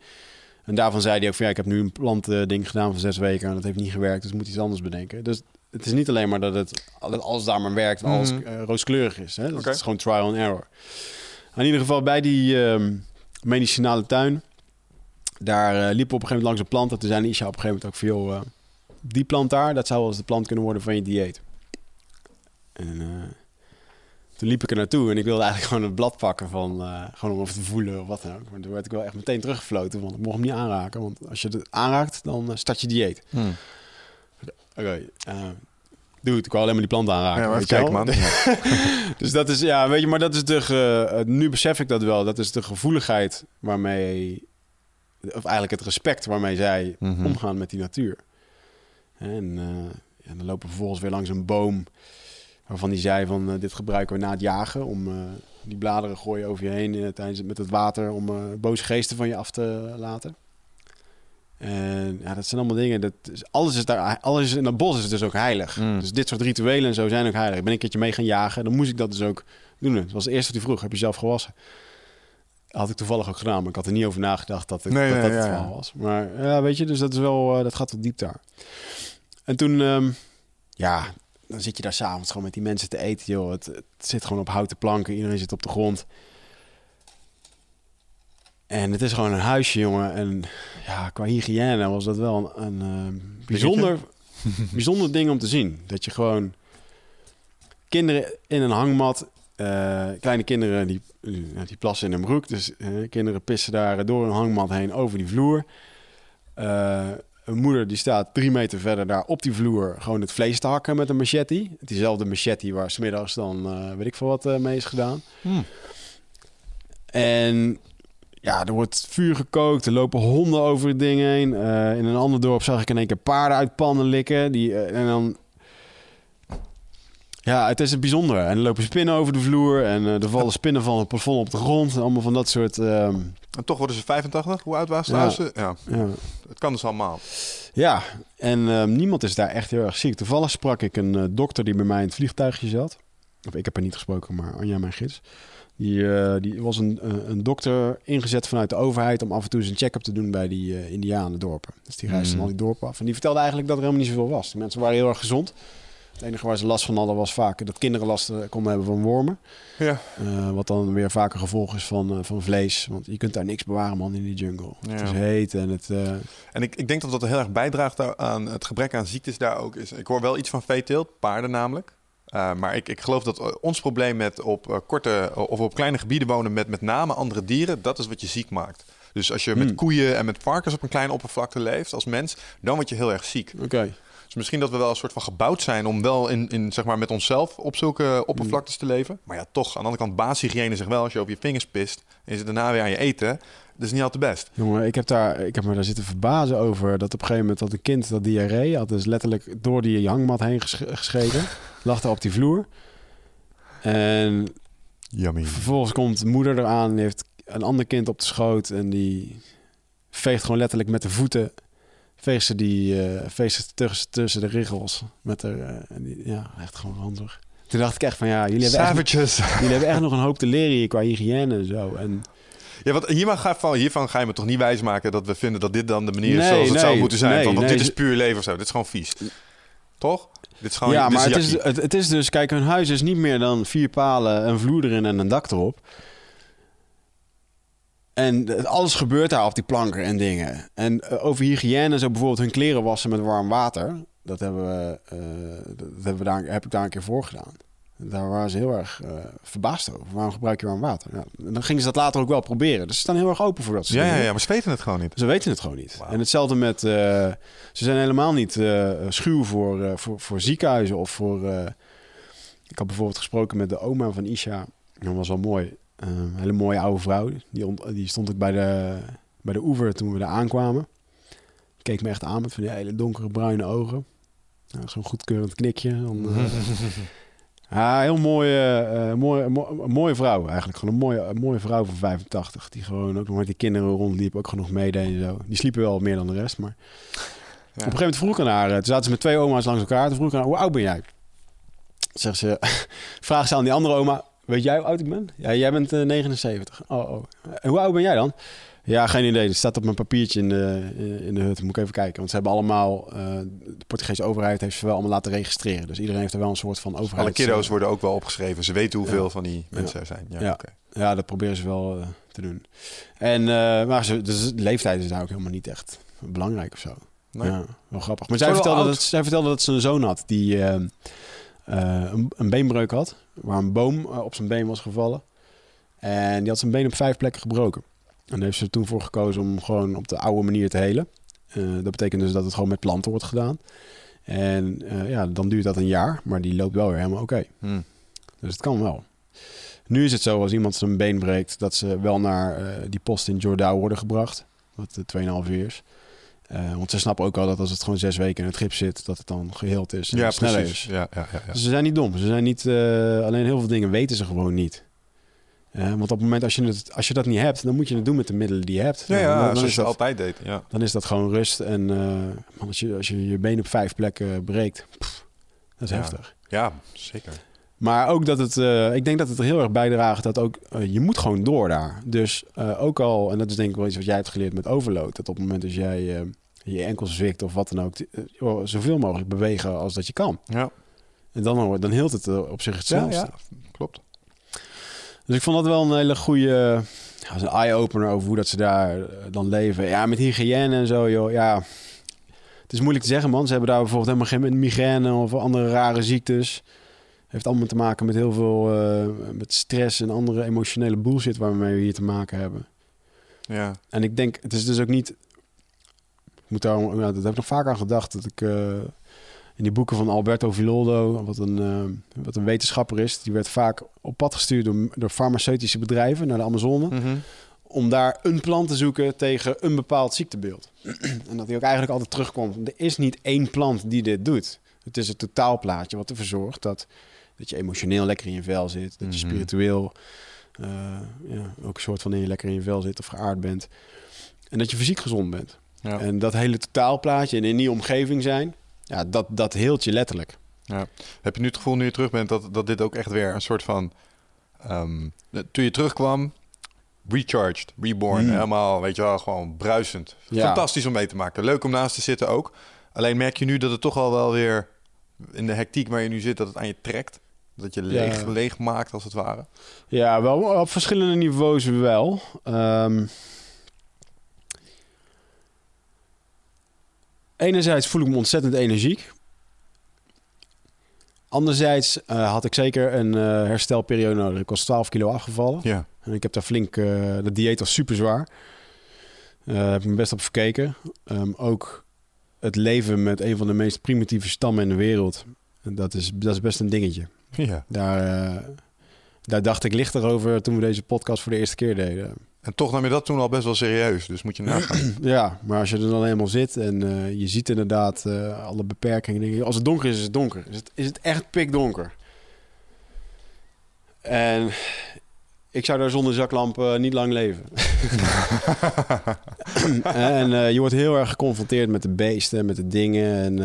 En daarvan zei hij ook van, ja, ik heb nu een plantding gedaan voor zes weken en dat heeft niet gewerkt, dus moet iets anders bedenken. Dus het is niet alleen maar dat het dat alles daar maar werkt en alles Mhm. eh, rooskleurig is. Hè? Dat is gewoon trial and error. In ieder geval bij die ehm, medicinale tuin, daar eh, liepen we op een gegeven moment langs een plant. En toen zei Isha op een gegeven moment ook van, joh, eh, die plant daar, dat zou wel eens de plant kunnen worden van je dieet. En eh, toen liep ik er naartoe en ik wilde eigenlijk gewoon een blad pakken van, eh, gewoon om even te voelen of wat dan ook. Maar toen werd ik wel echt meteen teruggefloten, want ik mocht hem niet aanraken. Want als je het aanraakt, dan start je dieet. Hmm. Oké, eh dude, ik wou alleen maar die plant aanraken. Ja, maar weet even je kijken, wel? man. Dus dat is, ja, weet je, maar dat is de, ge- eh, nu besef ik dat wel, dat is de gevoeligheid waarmee, of eigenlijk het respect waarmee zij Mhm. omgaan met die natuur. En eh, ja, dan lopen we vervolgens weer langs een boom waarvan die zei van, eh, dit gebruiken we na het jagen om, eh, die bladeren gooien over je heen tijdens met het water om boze geesten van je af te laten. En ja, dat zijn allemaal dingen. Dat is, alles is daar, alles in dat bos is dus ook heilig. Mm. Dus dit soort rituelen en zo zijn ook heilig. Ik ben een keertje mee gaan jagen, dan moest ik dat dus ook doen. Het was het eerste hij vroeg: heb je zelf gewassen? Had ik toevallig ook gedaan, maar ik had er niet over nagedacht dat, het, Nee, dat, nee, dat het verhaal was. Maar ja, weet je, dus dat is wel, eh, dat gaat wel diep daar. En toen, ehm, ja, dan zit je daar s'avonds gewoon met die mensen te eten, joh. Het, het zit gewoon op houten planken, iedereen zit op de grond. En het is gewoon een huisje, jongen. En ja, qua hygiëne was dat wel een, een eh, bijzonder, bijzonder ding om te zien. Dat je gewoon kinderen in een hangmat, eh, kleine kinderen die, die plassen in een broek. Dus kinderen pissen daar door een hangmat heen over die vloer. Eh, een moeder die staat drie meter verder daar op die vloer gewoon het vlees te hakken met een machete. Diezelfde machete waar smiddags dan eh, weet ik veel wat mee is gedaan. Hmm. En ja, er wordt vuur gekookt, er lopen honden over het ding heen. In een ander dorp zag ik in één keer paarden uit pannen likken. Die, en dan... Ja, het is het bijzondere. En er lopen spinnen over de vloer en eh, er vallen spinnen van het plafond op de grond. Allemaal van dat soort... ehm, En toch worden ze 85. Hoe oud waren ze Ja. Ja, ja. het kan dus allemaal. Ja, en ehm, niemand is daar echt heel erg ziek. Toevallig sprak ik een eh, dokter die bij mij in het vliegtuigje zat. Of ik heb er niet gesproken, maar Anja, mijn gids. Die, eh, die was een, een dokter ingezet vanuit de overheid om af en toe een check-up te doen bij die eh Indianendorpen. Dus die reisde Mm. al die dorpen af. En die vertelde eigenlijk dat er helemaal niet zoveel was. De mensen waren heel erg gezond. Het enige waar ze last van hadden was vaak dat kinderen last eh, konden hebben van wormen. Ja. Eh, wat dan weer vaker gevolg is van, eh, van vlees. Want je kunt daar niks bewaren, man, in die jungle. Het is heet en het... En ik, ik denk dat dat heel erg bijdraagt aan het gebrek aan ziektes daar ook is. Ik hoor wel iets van veeteelt, paarden namelijk. Maar ik, ik geloof dat ons probleem met op korte of op kleine gebieden wonen met met name andere dieren, dat is wat je ziek maakt. Dus als je met Hmm. koeien en met varkens op een kleine oppervlakte leeft als mens, dan word je heel erg ziek. Oké. Dus misschien dat we wel een soort van gebouwd zijn om wel in, in zeg maar met onszelf op zulke oppervlaktes te leven. Maar ja, toch, aan de andere kant, basishygiëne zegt wel, als je op je vingers pist en je zit daarna weer aan je eten, dat is niet altijd best. Jongen, ik heb, daar, ik heb me daar zitten verbazen over dat op een gegeven moment dat een kind dat diarree had, dus letterlijk door die hangmat heen ges- gescheten, lag daar op die vloer. En Yummy. vervolgens komt de moeder eraan, die heeft een ander kind op de schoot en die veegt gewoon letterlijk met de voeten, ze die, eh veegt ze tussen, tussen de riggels met haar, eh, en die, ja, echt gewoon handig. Toen dacht ik echt van ja, jullie hebben, echt, jullie hebben echt nog een hoop te leren hier qua hygiëne en zo. En Ja, want hiervan ga, van, hiervan ga je me toch niet wijsmaken dat we vinden dat dit dan de manier is Nee, zoals het nee, zou moeten zijn. nee, want want nee. dit is puur leven of zo. Dit is gewoon vies. Toch? Dit is gewoon ja, maar het is, het, het is dus, kijk, hun huis is niet meer dan vier palen, een vloer erin en een dak erop. En alles gebeurt daar op die planken en dingen. En eh, over hygiëne, zo bijvoorbeeld hun kleren wassen met warm water. Dat hebben we, eh, dat hebben we daar, heb ik daar een keer voor gedaan. Daar waren ze heel erg eh, verbaasd over. Waarom gebruik je warm water? Ja, en dan gingen ze dat later ook wel proberen. Dus ze staan heel erg open voor dat soort Ja, ja, dingen. ja, maar ze weten het gewoon niet. Ze weten het gewoon niet. En hetzelfde met... ze zijn helemaal niet schuw voor, voor, voor ziekenhuizen of voor... ik had bijvoorbeeld gesproken met de oma van Isha. Dat was wel mooi. Een hele mooie oude vrouw. Die, die stond ook bij de, bij de oever toen we daar aankwamen. Keek me echt aan met van die hele donkere bruine ogen. Nou, Zo'n goedkeurend knikje. Dan, eh, ja, heel mooie, eh, mooie, mo- mooie vrouw eigenlijk. Gewoon een mooie, mooie vrouw van 85. Die gewoon ook nog met die kinderen rondliep. Ook genoeg meedeed en zo. Die sliepen wel meer dan de rest, maar... een gegeven moment vroeg ik aan haar, eh, toen zaten ze met twee oma's langs elkaar. Toen vroeg ik aan haar, hoe oud ben jij? Zegt ze, vraag ze aan die andere oma, weet jij hoe oud ik ben? Ja, jij bent eh, 79. Oh, oh. En hoe oud ben jij dan? Ja, geen idee. Het staat op mijn papiertje in de, in de hut. Moet ik even kijken. Want ze hebben allemaal... eh, de Portugese overheid heeft ze wel allemaal laten registreren. Dus iedereen heeft er wel een soort van overheid... Alle kiddo's worden ook wel opgeschreven. Ze weten hoeveel Ja. van die mensen er zijn. Ja, Ja. Ja, dat proberen ze wel eh, te doen. En, eh, maar ze, dus de leeftijd is daar ook helemaal niet echt belangrijk of zo. Nee. Ja, wel grappig. Maar zij vertelde, dat, zij vertelde dat ze een zoon had die eh, eh, een, een beenbreuk had. Waar een boom eh, op zijn been was gevallen. En die had zijn been op vijf plekken gebroken. En daar heeft ze toen voor gekozen om gewoon op de oude manier te helen. Eh, dat betekent dus dat het gewoon met planten wordt gedaan. En eh, ja, dan duurt dat een jaar. Maar die loopt wel weer helemaal oké. Hm. Dus het kan wel. Nu is het zo, als iemand zijn been breekt, dat ze wel naar eh, die post in Jordao worden gebracht. Wat uh, 2,5 uur is. Eh, want ze snappen ook al dat als het gewoon zes weken in het gips zit, dat het dan geheeld is. En Ja, sneller precies. is. Ja, ja, ja, ja. Dus ze zijn niet dom. Ze zijn niet, eh, alleen heel veel dingen weten ze gewoon niet. Eh, want op het moment als je, het, als je dat niet hebt, dan moet je het doen met de middelen die je hebt. Ja, ja, dan, dan zoals je dat, altijd deed. Ja. dan is dat gewoon rust. En man, als, je, als je je been op vijf plekken breekt, pff, dat is Ja. heftig. ja, zeker. Maar ook dat het, eh, ik denk dat het er heel erg bijdraagt dat ook, eh, je moet gewoon door daar. Dus eh, ook al, en dat is denk ik wel iets wat jij hebt geleerd met overload, dat op het moment dat jij je enkels zwikt of wat dan ook, joh, zoveel mogelijk bewegen als dat je kan. Ja, En dan, dan hield het op zich hetzelfde. ja. klopt. Dus ik vond dat wel een hele goede, ja, een eye-opener over hoe dat ze daar dan leven. Ja, met hygiëne en zo, joh, ja. Het is moeilijk te zeggen, man. Ze hebben daar bijvoorbeeld helemaal geen migraine of andere rare ziektes. Heeft allemaal te maken met heel veel eh, met stress en andere emotionele bullshit waarmee we hier te maken hebben. Ja, En ik denk, het is dus ook niet. Ik moet daar, dat heb ik nog vaak aan gedacht. Dat ik eh, in die boeken van Alberto Villoldo, wat een, eh, wat een wetenschapper is, die werd vaak op pad gestuurd door, door farmaceutische bedrijven naar de Amazone. Mhm. Om daar een plant te zoeken tegen een bepaald ziektebeeld. en dat hij ook eigenlijk altijd terugkomt. Er is niet één plant die dit doet. Het is het totaalplaatje wat ervoor zorgt dat, dat je emotioneel lekker in je vel zit. Dat je Mhm. spiritueel eh, ja, ook een soort van in je lekker in je vel zit of geaard bent. En dat je fysiek gezond bent. ja. En dat hele totaalplaatje en in die omgeving zijn, ja, dat, dat heelt je letterlijk. Heb je nu het gevoel, nu je terug bent, dat, dat dit ook echt weer een soort van... ehm, toen je terugkwam, recharged, reborn, Mm. helemaal, weet je wel, gewoon bruisend. Ja. Fantastisch om mee te maken. Leuk om naast te zitten ook. Alleen merk je nu dat het toch al wel weer in de hectiek waar je nu zit, dat het aan je trekt. Dat je leeg, Ja. leeg maakt, als het ware. Ja, wel op verschillende niveaus wel. Ehm, enerzijds voel ik me ontzettend energiek. Anderzijds eh, had ik zeker een eh, herstelperiode nodig. Ik was 12 kilo afgevallen. Ja. En ik heb daar flink... eh de dieet was super zwaar. Eh heb ik me best op verkeken. Ehm, ook het leven met een van de meest primitieve stammen in de wereld. En Dat is, dat is best een dingetje. Ja. Daar, eh, daar dacht ik lichter over toen we deze podcast voor de eerste keer deden. En toch nam je dat toen al best wel serieus. Dus moet je nagaan. Ja, maar als je er dan eenmaal zit en eh, je ziet inderdaad eh, alle beperkingen. Denk je, als het donker is, is het donker. Is het, is het echt pikdonker? En ik zou daar zonder zaklamp niet lang leven. en je wordt heel erg geconfronteerd met de beesten, met de dingen. En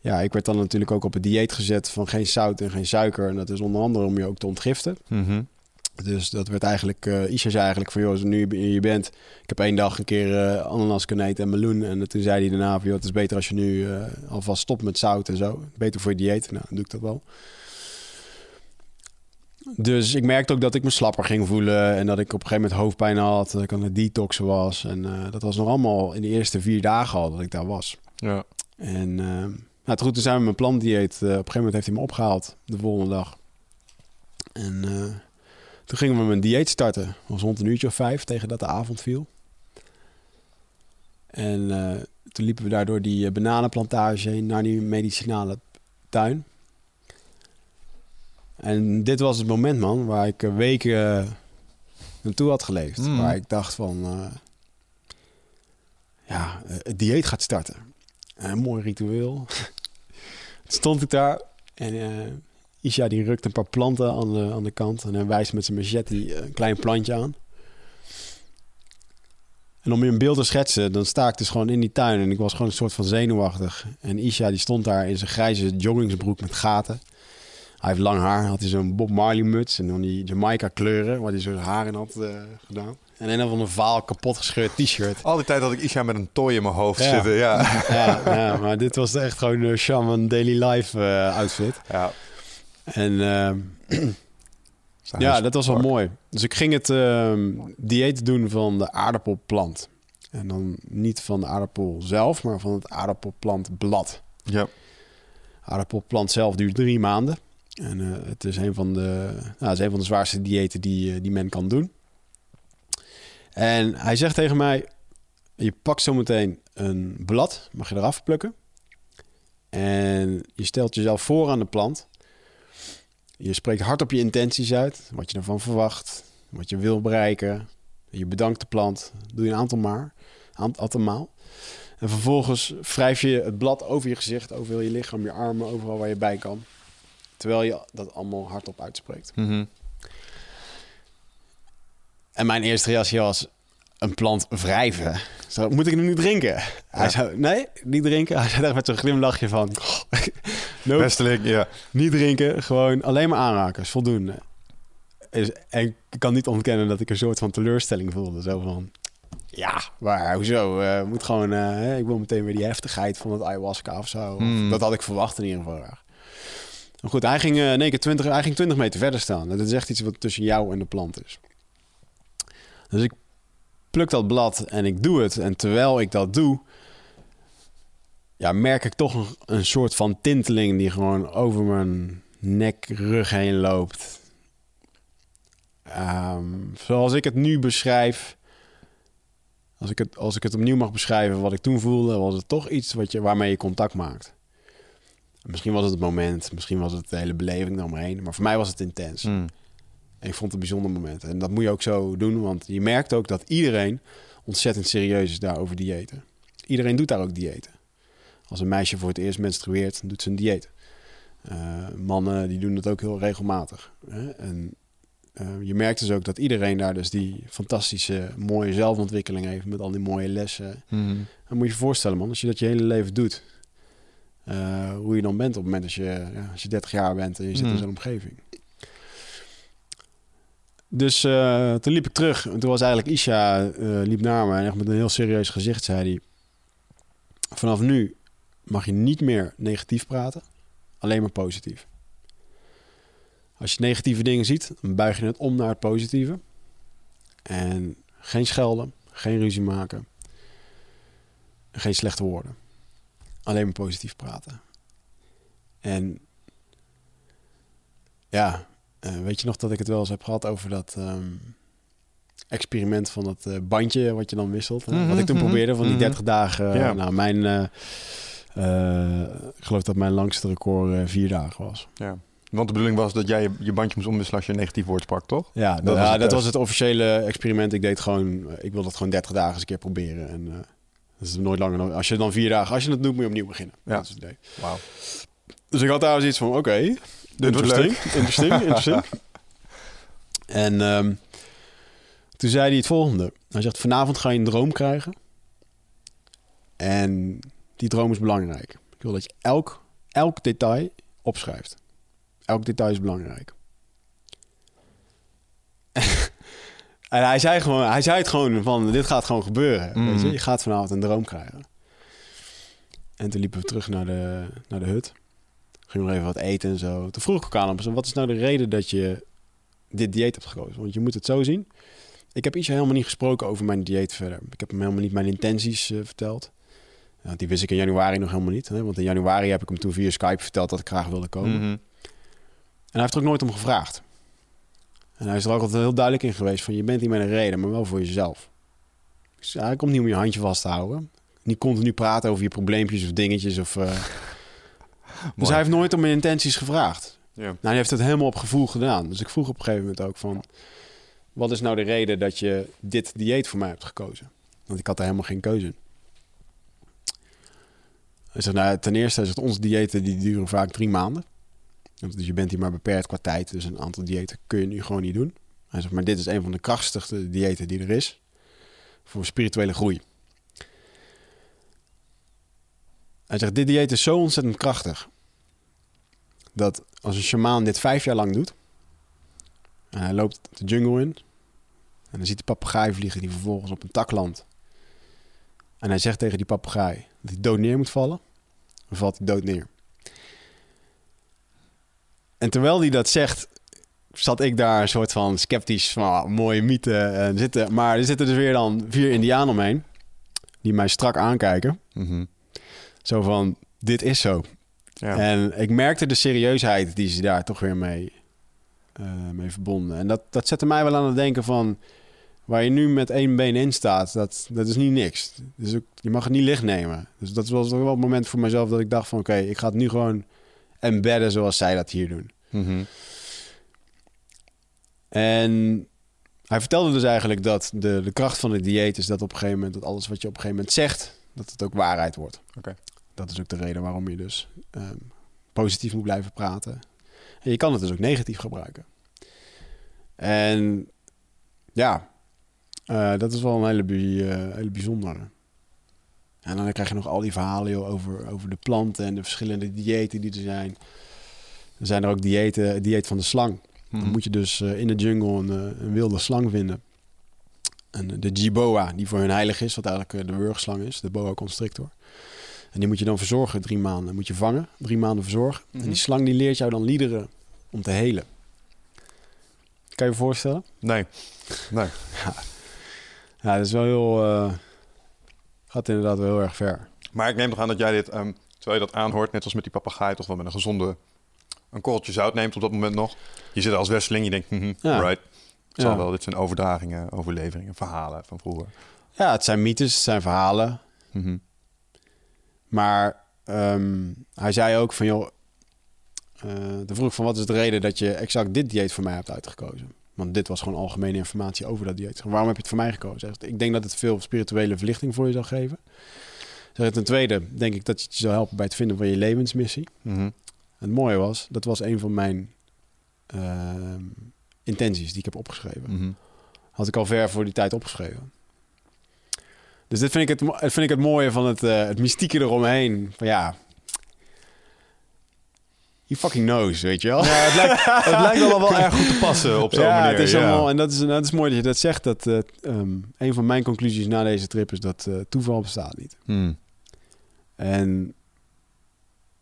ja, ik werd dan natuurlijk ook op het dieet gezet van geen zout en geen suiker. En dat is onder andere om je ook te ontgiften. Mhm. Dus dat werd eigenlijk, eh Isha zei eigenlijk van, joh, als nu je bent, ik heb één dag een keer eh, ananas kunnen eten en meloen. En toen zei hij daarna van, joh, het is beter als je nu eh, alvast stopt met zout en zo. Beter voor je dieet. Nou, dan doe ik dat wel. Dus ik merkte ook dat ik me slapper ging voelen en dat ik op een gegeven moment hoofdpijn had, dat ik aan het detoxen was. En dat was nog allemaal in de eerste vier dagen al dat ik daar was. Ja. En eh, nou, het goed, toen zijn we mijn plantdieet. eh, op een gegeven moment heeft hij me opgehaald de volgende dag. En eh, toen gingen we mijn dieet starten. Het was rond een uurtje of vijf tegen dat de avond viel. En eh, toen liepen we daar door die bananenplantage heen naar die medicinale tuin. En dit was het moment, man, waar ik weken naartoe had geleefd. Mm. Waar ik dacht van, ja, het dieet gaat starten. Een mooi ritueel. Stond ik daar en eh Isha die rukt een paar planten aan de, aan de kant en hij wijst met zijn machete een klein plantje aan. En om je een beeld te schetsen, dan sta ik dus gewoon in die tuin en ik was gewoon een soort van zenuwachtig. En Isha die stond daar in zijn grijze joggingsbroek met gaten. Hij heeft lang haar, had hij zo'n Bob Marley muts en dan die Jamaica kleuren, waar hij zijn haar in had eh, gedaan. En een van een vaal kapot gescheurd t-shirt. Al die tijd had ik Isha met een toy in mijn hoofd Ja. zitten. Ja. ja, ja, maar dit was echt gewoon een shaman daily life eh, outfit. ja. En ehm, ja, dat was wel mooi. Dus ik ging het ehm, dieet doen van de aardappelplant. En dan niet van de aardappel zelf, maar van het aardappelplantblad. Ja. Aardappelplant zelf duurt drie maanden. En eh, het, is een van de, nou, het is een van de zwaarste diëten die, eh, die men kan doen. En hij zegt tegen mij: Je pakt zometeen een blad, mag je eraf plukken. En je stelt jezelf voor aan de plant. Je spreekt hardop je intenties uit, wat je ervan verwacht, wat je wil bereiken. Je bedankt de plant, doe je een aantal maar, aantal. En vervolgens wrijf je het blad over je gezicht, over heel je lichaam, je armen, overal waar je bij kan. Terwijl je dat allemaal hardop uitspreekt. Mhm. En mijn eerste reactie was, een plant wrijven. Zo, moet ik hem nu drinken? Hij zei, nee, niet drinken. Hij zei daar met zo'n glimlachje van, nope, Besteling, ja. niet drinken, gewoon alleen maar aanraken, is voldoende. Is, en ik kan niet ontkennen dat ik een soort van teleurstelling voelde. Zo van, ja, maar hoezo? Eh, moet gewoon, eh, ik wil meteen weer die heftigheid van het ayahuasca of zo. Of Hmm. Dat had ik verwacht in ieder geval. Maar goed, hij ging, eh, in één keer 20, hij ging 20 meter verder staan. Dat is echt iets wat tussen jou en de plant is. Dus ik pluk dat blad en ik doe het. En terwijl ik dat doe, ja, merk ik toch een, soort van tinteling die gewoon over mijn nek, rug heen loopt. Ehm, zoals ik het nu beschrijf, als ik, het, als ik het opnieuw mag beschrijven wat ik toen voelde, was het toch iets wat je, waarmee je contact maakt. Misschien was het het moment, misschien was het de hele beleving eromheen, maar voor mij was het intens. Mm. En ik vond het een bijzonder moment. En dat moet je ook zo doen, want je merkt ook dat iedereen ontzettend serieus is daar over diëten. Iedereen doet daar ook diëten. Als een meisje voor het eerst menstrueert, doet ze een dieet. Eh, mannen die doen dat ook heel regelmatig. Hè? En eh, je merkt dus ook dat iedereen daar dus die fantastische, mooie zelfontwikkeling heeft met al die mooie lessen. Mhm. Dan moet je je voorstellen, man, als je dat je hele leven doet, eh, hoe je dan bent op het moment als je, ja, als je 30 jaar bent en je zit in Hmm. zo'n omgeving. Dus eh, toen liep ik terug. En toen was eigenlijk Isha eh, liep naar me en echt met een heel serieus gezicht zei hij: Vanaf nu mag je niet meer negatief praten, alleen maar positief. Als je negatieve dingen ziet, dan buig je het om naar het positieve. En geen schelden, geen ruzie maken, geen slechte woorden. Alleen maar positief praten. En ja, eh, weet je nog dat ik het wel eens heb gehad over dat ehm, experiment van dat eh, bandje wat je dan wisselt? hè? Wat ik toen Mhm, probeerde van die mhm. 30 dagen. Ja. Nou, mijn, eh, ik geloof dat mijn langste record vier dagen was. Ja. Want de bedoeling was dat jij je, je bandje moest omwisselen als je een negatief woord sprak, toch? Ja, dat, was ja, het dat was het officiële experiment. Ik deed gewoon, ik wil dat gewoon 30 dagen eens een keer proberen. En dat is nooit langer dan, als je dan vier dagen, als je het doet, moet je opnieuw beginnen. Ja. Dat is het idee. Wauw. Dus ik had daar zoiets van, oké, interesting, interesting, interesting. en ehm, toen zei hij het volgende. Hij zegt, vanavond ga je een droom krijgen. En die droom is belangrijk. Ik wil dat je elk, elk detail opschrijft. Elk detail is belangrijk. en hij zei, gewoon, hij zei het gewoon van, dit gaat gewoon gebeuren. Mm. Weet je? je gaat vanavond een droom krijgen. En toen liepen we terug naar de, naar de hut. Ging nog even wat eten en zo. Toen vroeg ik ook aan hem, wat is nou de reden dat je dit dieet hebt gekozen? Want je moet het zo zien. Ik heb iets helemaal niet gesproken over mijn dieet verder. Ik heb hem helemaal niet mijn intenties eh, verteld. Ja, die wist ik in januari nog helemaal niet. Hè? Want in januari heb ik hem toen via Skype verteld dat ik graag wilde komen. Mhm. En hij heeft er ook nooit om gevraagd. En hij is er ook altijd heel duidelijk in geweest van... je bent hier met een reden, maar wel voor jezelf. Dus hij komt niet om je handje vast te houden. Niet continu praten over je probleempjes of dingetjes. Of, eh. Dus hij heeft nooit om mijn intenties gevraagd. Ja. Nou, hij heeft het helemaal op gevoel gedaan. Dus ik vroeg op een gegeven moment ook van... wat is nou de reden dat je dit dieet voor mij hebt gekozen? Want ik had er helemaal geen keuze in. Hij zegt, nou, ten eerste is het onze diëten die duren vaak drie maanden. Dus je bent hier maar beperkt qua tijd. Dus een aantal diëten kun je nu gewoon niet doen. Hij zegt, maar dit is een van de krachtigste diëten die er is. voor spirituele groei. Hij zegt, dit dieet is zo ontzettend krachtig. Dat als een shamaan dit vijf jaar lang doet. En hij loopt de jungle in. En dan ziet de papegaai vliegen die vervolgens op een tak landt. En hij zegt tegen die papegaai dat hij dood neer moet vallen. Dan valt hij dood neer. En terwijl hij dat zegt, zat ik daar een soort van sceptisch van ah, mooie mythe en zitten. Maar er zitten dus weer dan vier indianen omheen. Die mij strak aankijken. Mhm. Zo van, dit is zo. Ja. En ik merkte de serieusheid die ze daar toch weer mee, eh, mee verbonden. En dat, dat zette mij wel aan het denken van... waar je nu met één been in staat, dat, dat is niet niks. Dus ook, je mag het niet licht nemen. Dus dat was wel het moment voor mezelf dat ik dacht van... oké, ik ga het nu gewoon embedden zoals zij dat hier doen. Mhm. En hij vertelde dus eigenlijk dat de, de kracht van het dieet is dat op een gegeven moment... dat alles wat je op een gegeven moment zegt, dat het ook waarheid wordt. Oké. Dat is ook de reden waarom je dus ehm, positief moet blijven praten. En je kan het dus ook negatief gebruiken. En ja, eh, dat is wel een hele, eh, hele bijzondere. En dan krijg je nog al die verhalen joh, over, over de planten en de verschillende diëten die er zijn. Er zijn er ook diëten, dieet van de slang. Dan Mhm. moet je dus eh, in de jungle een, een wilde slang vinden. En de jiboa, die voor hun heilig is, wat eigenlijk eh, de wurgslang is, de boa constrictor. En die moet je dan verzorgen drie maanden. Moet je vangen, drie maanden verzorgen. En die slang die leert jou dan liederen om te helen. Kan je je voorstellen? Nee. Nee. Ja, dat is wel heel... eh, gaat inderdaad wel heel erg ver. Maar ik neem nog aan dat jij dit, ehm, terwijl je dat aanhoort, net als met die papegaai, toch wel met een gezonde, een korreltje zout neemt op dat moment nog. Je zit als westeling, je denkt, mhm, Ja. right. Het zal wel, dit zijn overdragingen, overleveringen, verhalen van vroeger. Ja, het zijn mythes, het zijn verhalen. Mhm. Maar ehm, hij zei ook van, joh... eh toen vroeg van, wat is de reden dat je exact dit dieet voor mij hebt uitgekozen? Want dit was gewoon algemene informatie over dat dieet. Waarom heb je het voor mij gekozen? Ik denk dat het veel spirituele verlichting voor je zal geven. Zeg, ten tweede denk ik dat het je zal helpen bij het vinden van je levensmissie. Mhm. Het mooie was, dat was een van mijn ehm, intenties die ik heb opgeschreven. Mhm. Had ik al ver voor die tijd opgeschreven. Dus dit vind ik het, vind ik het mooie van het, eh, het mystieke eromheen. Van ja, he fucking knows, weet je wel. Ja, het lijkt, het lijkt allemaal wel erg goed te passen op zo'n ja, manier. Het is ja. allemaal, en dat is, dat is mooi dat je dat zegt. Dat, eh, ehm, een van mijn conclusies na deze trip is dat eh, toeval bestaat niet. Hmm. En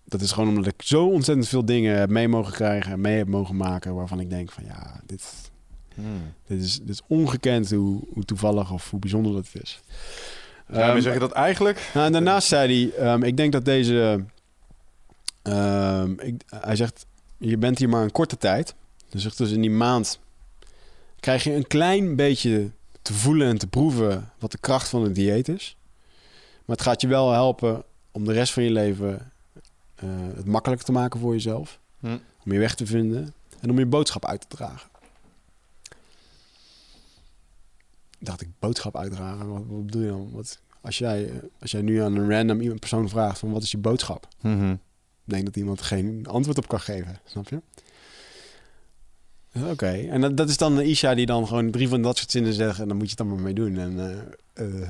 dat is gewoon omdat ik zo ontzettend veel dingen heb mee mogen krijgen en mee heb mogen maken. Waarvan ik denk van ja, dit, Hmm. dit, is, dit is ongekend hoe, hoe toevallig of hoe bijzonder dat is. Daarmee Ehm, zeg je dat eigenlijk? nou, en daarnaast zei hij, ehm, ik denk dat deze... ehm, ik, hij zegt, je bent hier maar een korte tijd. Dus, zegt dus in die maand krijg je een klein beetje te voelen en te proeven wat de kracht van het dieet is. Maar het gaat je wel helpen om de rest van je leven eh, het makkelijker te maken voor jezelf. Hm. Om je weg te vinden en om je boodschap uit te dragen. Dacht ik, boodschap uitdragen? Wat, wat bedoel je dan? Wat, als, jij, eh, als jij nu aan een random iemand persoon vraagt van wat is je boodschap? Mhm. Ik denk dat iemand geen antwoord op kan geven, snap je? Oké, en dat, dat is dan Isha die dan gewoon drie van dat soort zinnen zegt en dan moet je het dan maar mee doen. En, eh,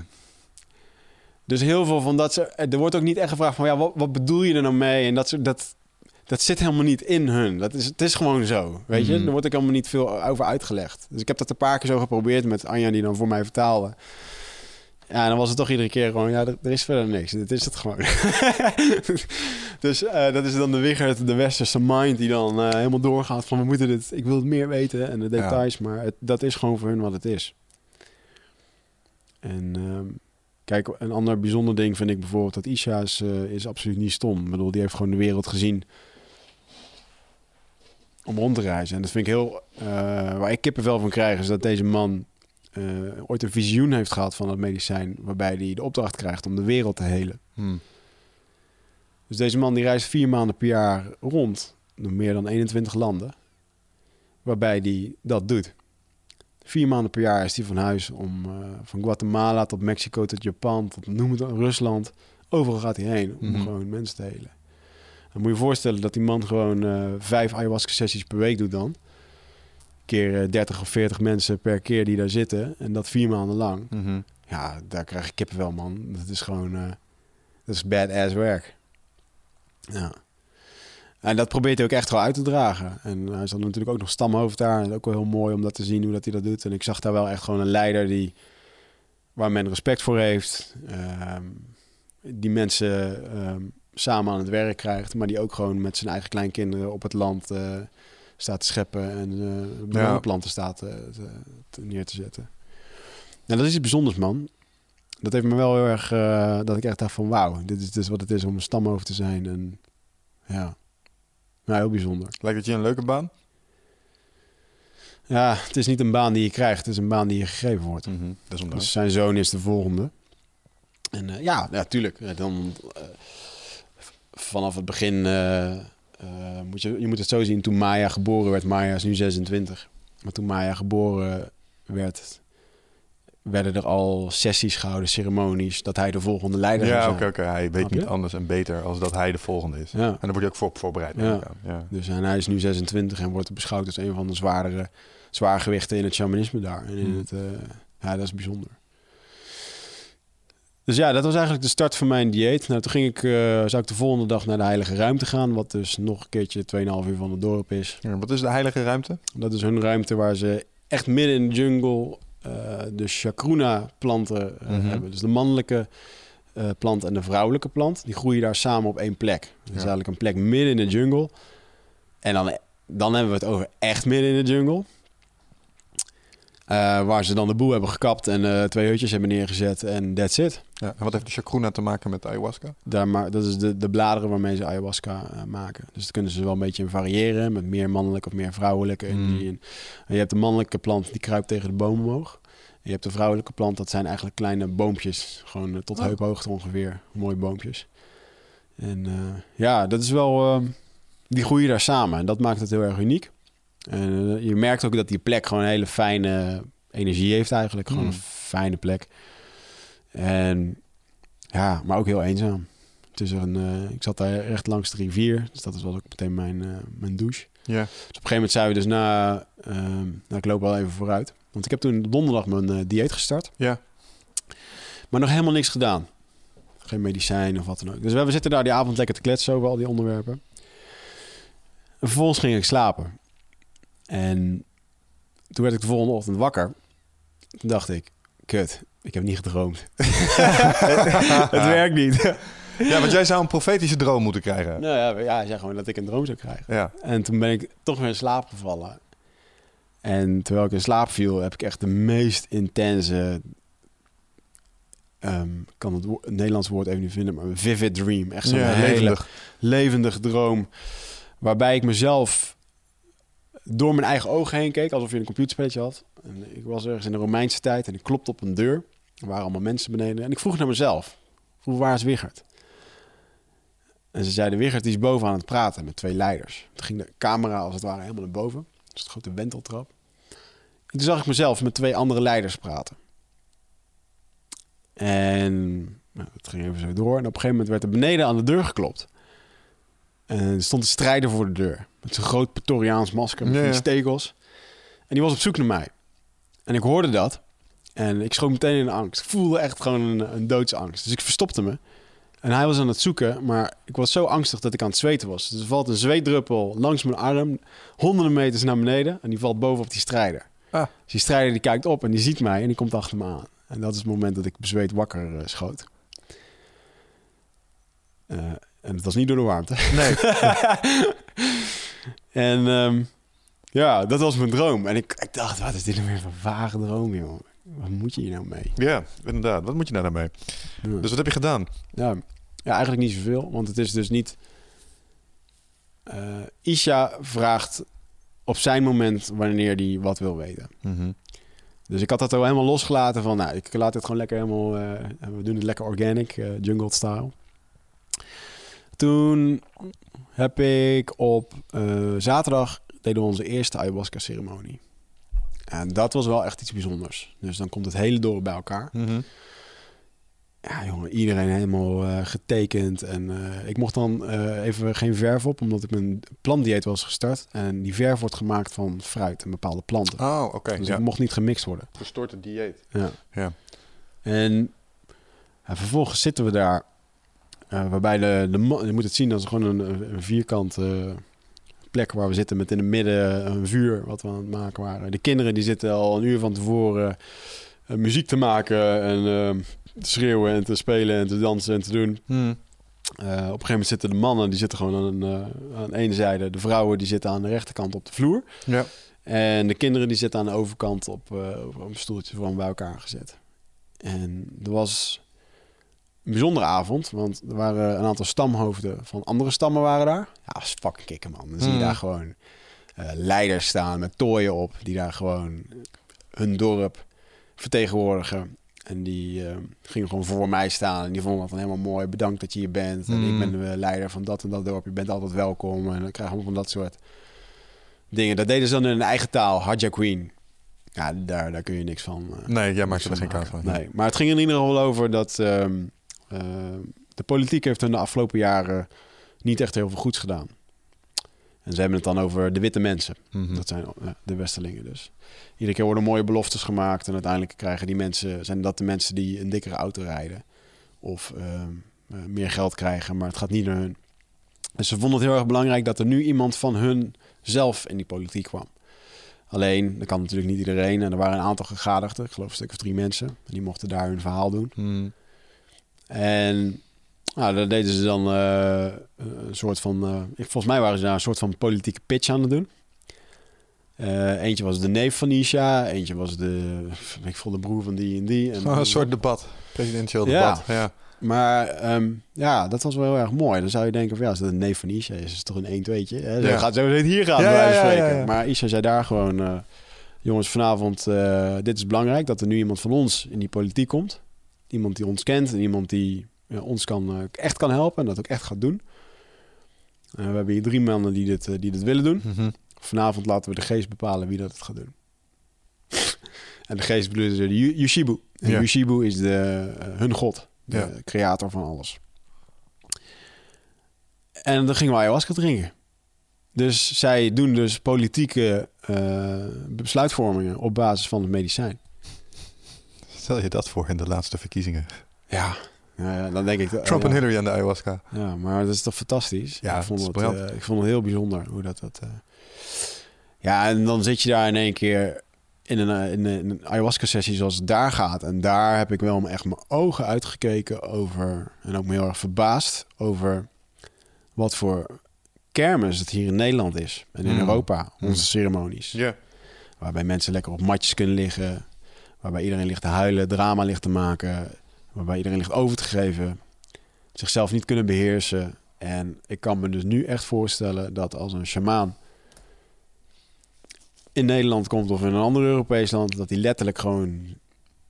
dus heel veel van dat soort... Er wordt ook niet echt gevraagd van, ja, wat, wat bedoel je er nou mee? En dat, dat, dat zit helemaal niet in hun. Dat is, het is gewoon zo, weet je? Mhm. Er wordt ook helemaal niet veel over uitgelegd. Dus ik heb dat een paar keer zo geprobeerd met Anja die dan voor mij vertaalde. Ja, en dan was het toch iedere keer gewoon, ja, er, er is verder niks. Dit is het gewoon. dus eh, dat is dan de Wigert, de westerse mind, die dan eh, helemaal doorgaat van, we moeten dit, ik wil het meer weten en de details, maar het, dat is gewoon voor hun wat het is. En ehm, kijk, een ander bijzonder ding vind ik bijvoorbeeld dat Isha is, eh, is absoluut niet stom. Ik bedoel, die heeft gewoon de wereld gezien om rond te reizen. En dat vind ik heel, eh, waar ik kippenvel van krijg, is dat deze man eh, ooit een visioen heeft gehad van het medicijn, waarbij hij de opdracht krijgt om de wereld te helen. Hmm. Dus deze man die reist vier maanden per jaar rond, door meer dan 21 landen, waarbij hij dat doet. Vier maanden per jaar is hij van huis om eh, van Guatemala tot Mexico tot Japan tot noem het Rusland. Overal gaat hij heen om Mhm. gewoon mensen te helen. Dan moet je je voorstellen dat die man gewoon eh, vijf ayahuasca sessies per week doet dan. Keer eh, 30 of 40 mensen per keer die daar zitten en dat vier maanden lang. Mhm. ja, daar krijg ik kippenvel, man. Dat is gewoon, eh, dat is badass werk. Ja. En dat probeert hij ook echt wel uit te dragen. En hij is dan natuurlijk ook nog stamhoofd daar. En ook wel heel mooi om dat te zien hoe dat hij dat doet. En ik zag daar wel echt gewoon een leider die, waar men respect voor heeft. Ehm, die mensen ehm, samen aan het werk krijgt. Maar die ook gewoon met zijn eigen kleinkinderen op het land eh, staat te scheppen. En uh, bananenplanten staat eh, te, te, neer te zetten. Nou, dat is iets bijzonders, man. Dat heeft me wel heel erg... eh, dat ik echt dacht van... Wauw, dit is dus wat het is om een stamhoofd te zijn. En ja... Nou, heel bijzonder. Lijkt het je een leuke baan? Ja, het is niet een baan die je krijgt, het is een baan die je gegeven wordt. Dat is Dus zijn zoon is de volgende. En eh, ja, ja, tuurlijk. Ja, Dan, eh, vanaf het begin eh, moet je, je moet het zo zien. Toen Maya geboren werd, Maya is nu 26. Maar toen Maya geboren werd, werden er al sessies gehouden, ceremonies, dat hij de volgende leider Ja, zijn. oké, oké. Hij weet niet anders en beter als dat hij de volgende is. Ja. En daar word je ook voor voorbereid. Ja. Ja. Dus en hij is nu 26 en wordt beschouwd als een van de zwaardere zwaargewichten in het shamanisme daar. En in Hmm. het, eh, ja, dat is bijzonder. Dus ja, dat was eigenlijk de start van mijn dieet. Nou, toen ging ik, eh, zou ik de volgende dag naar de Heilige Ruimte gaan, wat dus nog een keertje 2,5 uur van het dorp is. Ja, Wat is de heilige ruimte? Dat is hun ruimte waar ze echt midden in de jungle de chacruna-planten eh, Mhm. hebben. Dus de mannelijke eh, plant en de vrouwelijke plant. Die groeien daar samen op één plek. Dat is Ja. eigenlijk een plek midden in de jungle. En dan, dan hebben we het over echt midden in de jungle. Eh, waar ze dan de boel hebben gekapt en eh, twee hutjes hebben neergezet en that's it. Ja. En wat heeft de chacruna te maken met ayahuasca? Daar maar, dat is de, de bladeren waarmee ze ayahuasca eh, maken. Dus dat kunnen ze wel een beetje in variëren met meer mannelijke of meer vrouwelijke Hmm. energie. En je hebt de mannelijke plant die kruipt tegen de boom omhoog. En je hebt de vrouwelijke plant, dat zijn eigenlijk kleine boompjes. Gewoon tot Oh. heuphoogte ongeveer. Mooie boompjes. En eh, ja, dat is wel... eh, die groeien daar samen en dat maakt het heel erg uniek. En eh, je merkt ook dat die plek gewoon een hele fijne energie heeft eigenlijk. Gewoon Hmm. een fijne plek. En ja, maar ook heel eenzaam. Het is een, eh, ik zat daar recht langs de rivier. Dus dat was ook meteen mijn, eh, mijn douche. Ja. Dus op een gegeven moment zeiden we dus na... ehm, nou, ik loop wel even vooruit. Want ik heb toen donderdag mijn dieet gestart. Ja. Maar nog helemaal niks gedaan. Geen medicijn of wat dan ook. Dus we zitten daar die avond lekker te kletsen over al die onderwerpen. En vervolgens ging ik slapen. En toen werd ik de volgende ochtend wakker. Toen dacht ik, kut, ik heb niet gedroomd. het werkt niet. ja, want jij zou een profetische droom moeten krijgen. nou ja, ja, hij zei gewoon dat ik een droom zou krijgen. Ja. En toen ben ik toch weer in slaap gevallen. En terwijl ik in slaap viel, heb ik echt de meest intense... ehm, ik kan het, wo- het Nederlands woord even niet vinden, maar een vivid dream. Echt zo'n Ja, hele levendig. levendig droom. Waarbij ik mezelf door mijn eigen ogen heen keek, alsof je een computerspelletje had. En ik was ergens in de Romeinse tijd en ik klopte op een deur. Er waren allemaal mensen beneden. En ik vroeg naar mezelf. Vroeg, waar is Wiggert? En ze zeiden, Wiggert die is boven aan het praten met twee leiders. Toen ging de camera als het ware helemaal naar boven. Dus de grote wenteltrap. En toen zag ik mezelf met twee andere leiders praten. En nou, het ging even zo door. En op een gegeven moment werd er beneden aan de deur geklopt. En er stond een strijder voor de deur. Met zo'n groot Pretoriaans masker met ja. stekels. En die was op zoek naar mij. En ik hoorde dat. En ik schoot meteen in de angst. Ik voelde echt gewoon een, een doodsangst. Dus ik verstopte me. En hij was aan het zoeken, maar ik was zo angstig dat ik aan het zweten was. Dus er valt een zweetdruppel langs mijn arm, honderden meters naar beneden. En die valt bovenop die strijder. Ah. Dus die strijder die kijkt op en die ziet mij en die komt achter me aan. En dat is het moment dat ik bezweet wakker eh, schoot. Eh, en het was niet door de warmte. Nee. En ehm, ja, dat was mijn droom. En ik, ik dacht, wat is dit nou weer voor vage droom, joh? Wat moet je hier nou mee? ja, inderdaad. Wat moet je daar nou mee? Ja. Dus wat heb je gedaan? Ja, ja, eigenlijk niet zoveel. Want het is dus niet... eh, Isha vraagt op zijn moment wanneer hij wat wil weten. Mhm. Dus ik had dat al helemaal losgelaten van... Nou, ik laat het gewoon lekker helemaal... eh, we doen het lekker organic, eh, jungle style. Toen heb ik op eh, zaterdag... deden we onze eerste ayahuasca-ceremonie. En dat was wel echt iets bijzonders. Dus dan komt het hele dorp bij elkaar. Mhm. Ja, jongen, iedereen helemaal eh, getekend. En eh, ik mocht dan eh, even geen verf op, omdat ik mijn plantdieet was gestart. En die verf wordt gemaakt van fruit en bepaalde planten. Oh, oké. dus ja. ik mocht niet gemixt worden. Verstoord het dieet. Ja. Ja. En vervolgens zitten we daar. Eh, waarbij de, de je moet het zien als gewoon een, een vierkant eh, plek waar we zitten met in het midden een vuur wat we aan het maken waren. De kinderen die zitten al een uur van tevoren eh, muziek te maken en eh, te schreeuwen en te spelen en te dansen en te doen. Hmm. Eh, op een gegeven moment zitten de mannen, die zitten gewoon aan, eh aan één zijde. De vrouwen, die zitten aan de rechterkant op de vloer. Ja. En de kinderen, die zitten aan de overkant op, eh, op een stoeltje gewoon bij elkaar gezet. En er was een bijzondere avond, want er waren een aantal stamhoofden van andere stammen waren daar. Ja, is fucking kicken, man. Dan zie je Mm. daar gewoon eh, leiders staan met tooien op, die daar gewoon hun dorp vertegenwoordigen. En die eh, gingen gewoon voor mij staan. En die vonden dat dan helemaal mooi. Bedankt dat je hier bent. En ik ben de leider van dat en dat dorp. Je bent altijd welkom. En dan krijgen we van dat soort dingen. Dat deden ze dan in hun eigen taal. Hadja Queen. Ja, daar, daar kun je niks van. eh, Nee, jij maakt er geen kaart van. Nee, maar het ging in ieder geval over dat ehm, de politiek heeft hun de afgelopen jaren niet echt heel veel goeds gedaan. En ze hebben het dan over de witte mensen. Mhm. Dat zijn ja, de Westerlingen dus. Iedere keer worden mooie beloftes gemaakt. En uiteindelijk krijgen die mensen, zijn dat de mensen die een dikkere auto rijden. Of ehm, eh, meer geld krijgen, maar het gaat niet naar hun. Dus ze vonden het heel erg belangrijk dat er nu iemand van hun zelf in die politiek kwam. Alleen, dat kan natuurlijk niet iedereen. En er waren een aantal gegadigden, ik geloof een stuk of drie mensen. En die mochten daar hun verhaal doen. Hmm. En nou, daar deden ze dan eh, een soort van... eh, volgens mij waren ze daar een soort van politieke pitch aan het doen. Eh, eentje was de neef van Isha. Eentje was de, ik voel de broer van die en die. En, Oh, een soort debat. Presidentieel debat. Ja. Maar ehm, ja, dat was wel heel erg mooi. Dan zou je denken van ja, als dat een neef van Isha is, is het toch een 1 2 Hè? Ja. Gaat zo het hier gaan, Ja, spreken. Maar Isha zei daar gewoon... jongens, vanavond, dit is belangrijk. Dat er nu iemand van ons in die politiek komt. Iemand die ons kent en iemand die eh, ons kan, eh, echt kan helpen. En dat ook echt gaat doen. Eh, we hebben hier drie mannen die dit, die dit willen doen. Mhm. Vanavond laten we de geest bepalen wie dat het gaat doen. en de geest bedoelt de Yu- Yushibu. En Ja. Yushibu is de, hun god. De Ja. creator van alles. En dan gingen we ayahuasca drinken. Dus zij doen dus politieke besluitvormingen op basis van het medicijn. Stel je dat voor in de laatste verkiezingen. Ja, ja, dan denk ik... dat- Trump ja. en Hillary aan de ayahuasca. Ja, maar dat is toch fantastisch? Ja, ik, vond het eh, ik vond het heel bijzonder hoe dat... dat eh, Ja, en dan zit je daar in één keer in een, eh, in een, ayahuasca-sessie zoals het daar gaat. En daar heb ik wel echt mijn ogen uitgekeken over... En ook me heel erg verbaasd over wat voor kermis het hier in Nederland is. En in Mm. Europa, onze Mm. ceremonies. Ja. Waarbij mensen lekker op matjes kunnen liggen. Waarbij iedereen ligt te huilen, drama ligt te maken. Waarbij iedereen ligt over te geven. Zichzelf niet kunnen beheersen. En ik kan me dus nu echt voorstellen dat als een shamaan in Nederland komt of in een ander Europees land, dat hij letterlijk gewoon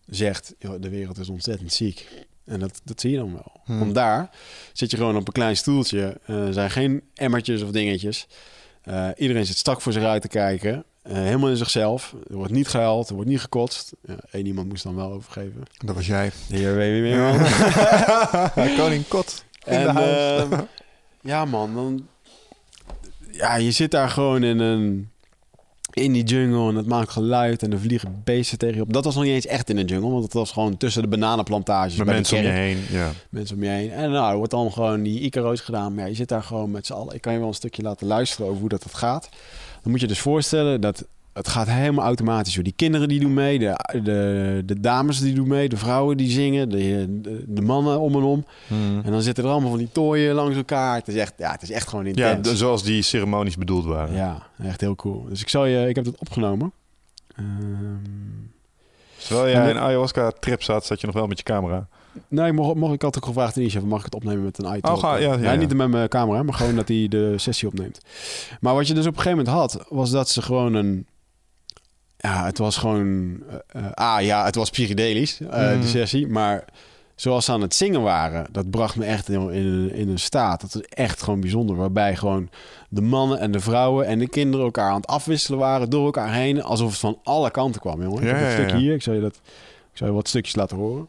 zegt: "Joh, de wereld is ontzettend ziek. En dat, dat zie je dan wel. Hmm. Want daar zit je gewoon op een klein stoeltje. Eh, er zijn geen emmertjes of dingetjes. Eh, iedereen zit strak voor zich uit te kijken. Eh, helemaal in zichzelf. Er wordt niet gehuild, er wordt niet gekotst. Ja, Eén iemand moest dan wel overgeven. Dat was jij. De heer weet meer man. Koning Kot. En ehm, ja man, dan... Ja, je zit daar gewoon in een... In die jungle en het maakt geluid en er vliegen beesten tegen je op. Dat was nog niet eens echt in de jungle, want het was gewoon tussen de bananenplantages. Met bij mensen om je heen. Ja. mensen om je heen. En nou, er wordt dan gewoon die Icaro's gedaan. Maar ja, je zit daar gewoon met z'n allen. Ik kan je wel een stukje laten luisteren over hoe dat het gaat. Dan moet je dus voorstellen dat het gaat helemaal automatisch. Hoor. Die kinderen die doen mee, de, de, de dames die doen mee, de vrouwen die zingen, de, de, de mannen om en om. Hmm. En dan zitten er allemaal van die tooien langs elkaar. Het is echt, ja, het is echt gewoon Ja, intens. de- zoals die ceremonies bedoeld waren. Ja, echt heel cool. Dus ik zal je, ik heb het opgenomen. Ehm, Terwijl jij in een ayahuasca-trip zat, zat je nog wel met je camera. Nee, mocht, mocht, ik had ook gevraagd aan Isha, mag ik het opnemen met een iTalk? Oh, ga- ja, ja, ja. niet met mijn camera, maar gewoon dat hij de sessie opneemt. Maar wat je dus op een gegeven moment had, was dat ze gewoon een... Ja, het was gewoon... eh, eh, ah, ja, het was psychedelisch, eh, Mhm. de sessie. Maar zoals ze aan het zingen waren, dat bracht me echt in, in, een- in een staat. Dat was echt gewoon bijzonder. Waarbij gewoon de mannen en de vrouwen en de kinderen elkaar aan het afwisselen waren door elkaar heen. Alsof het van alle kanten kwam, jongen. Ja, ik heb een ja. hier. Ik zal je, dat, ik zal je wat stukjes laten horen.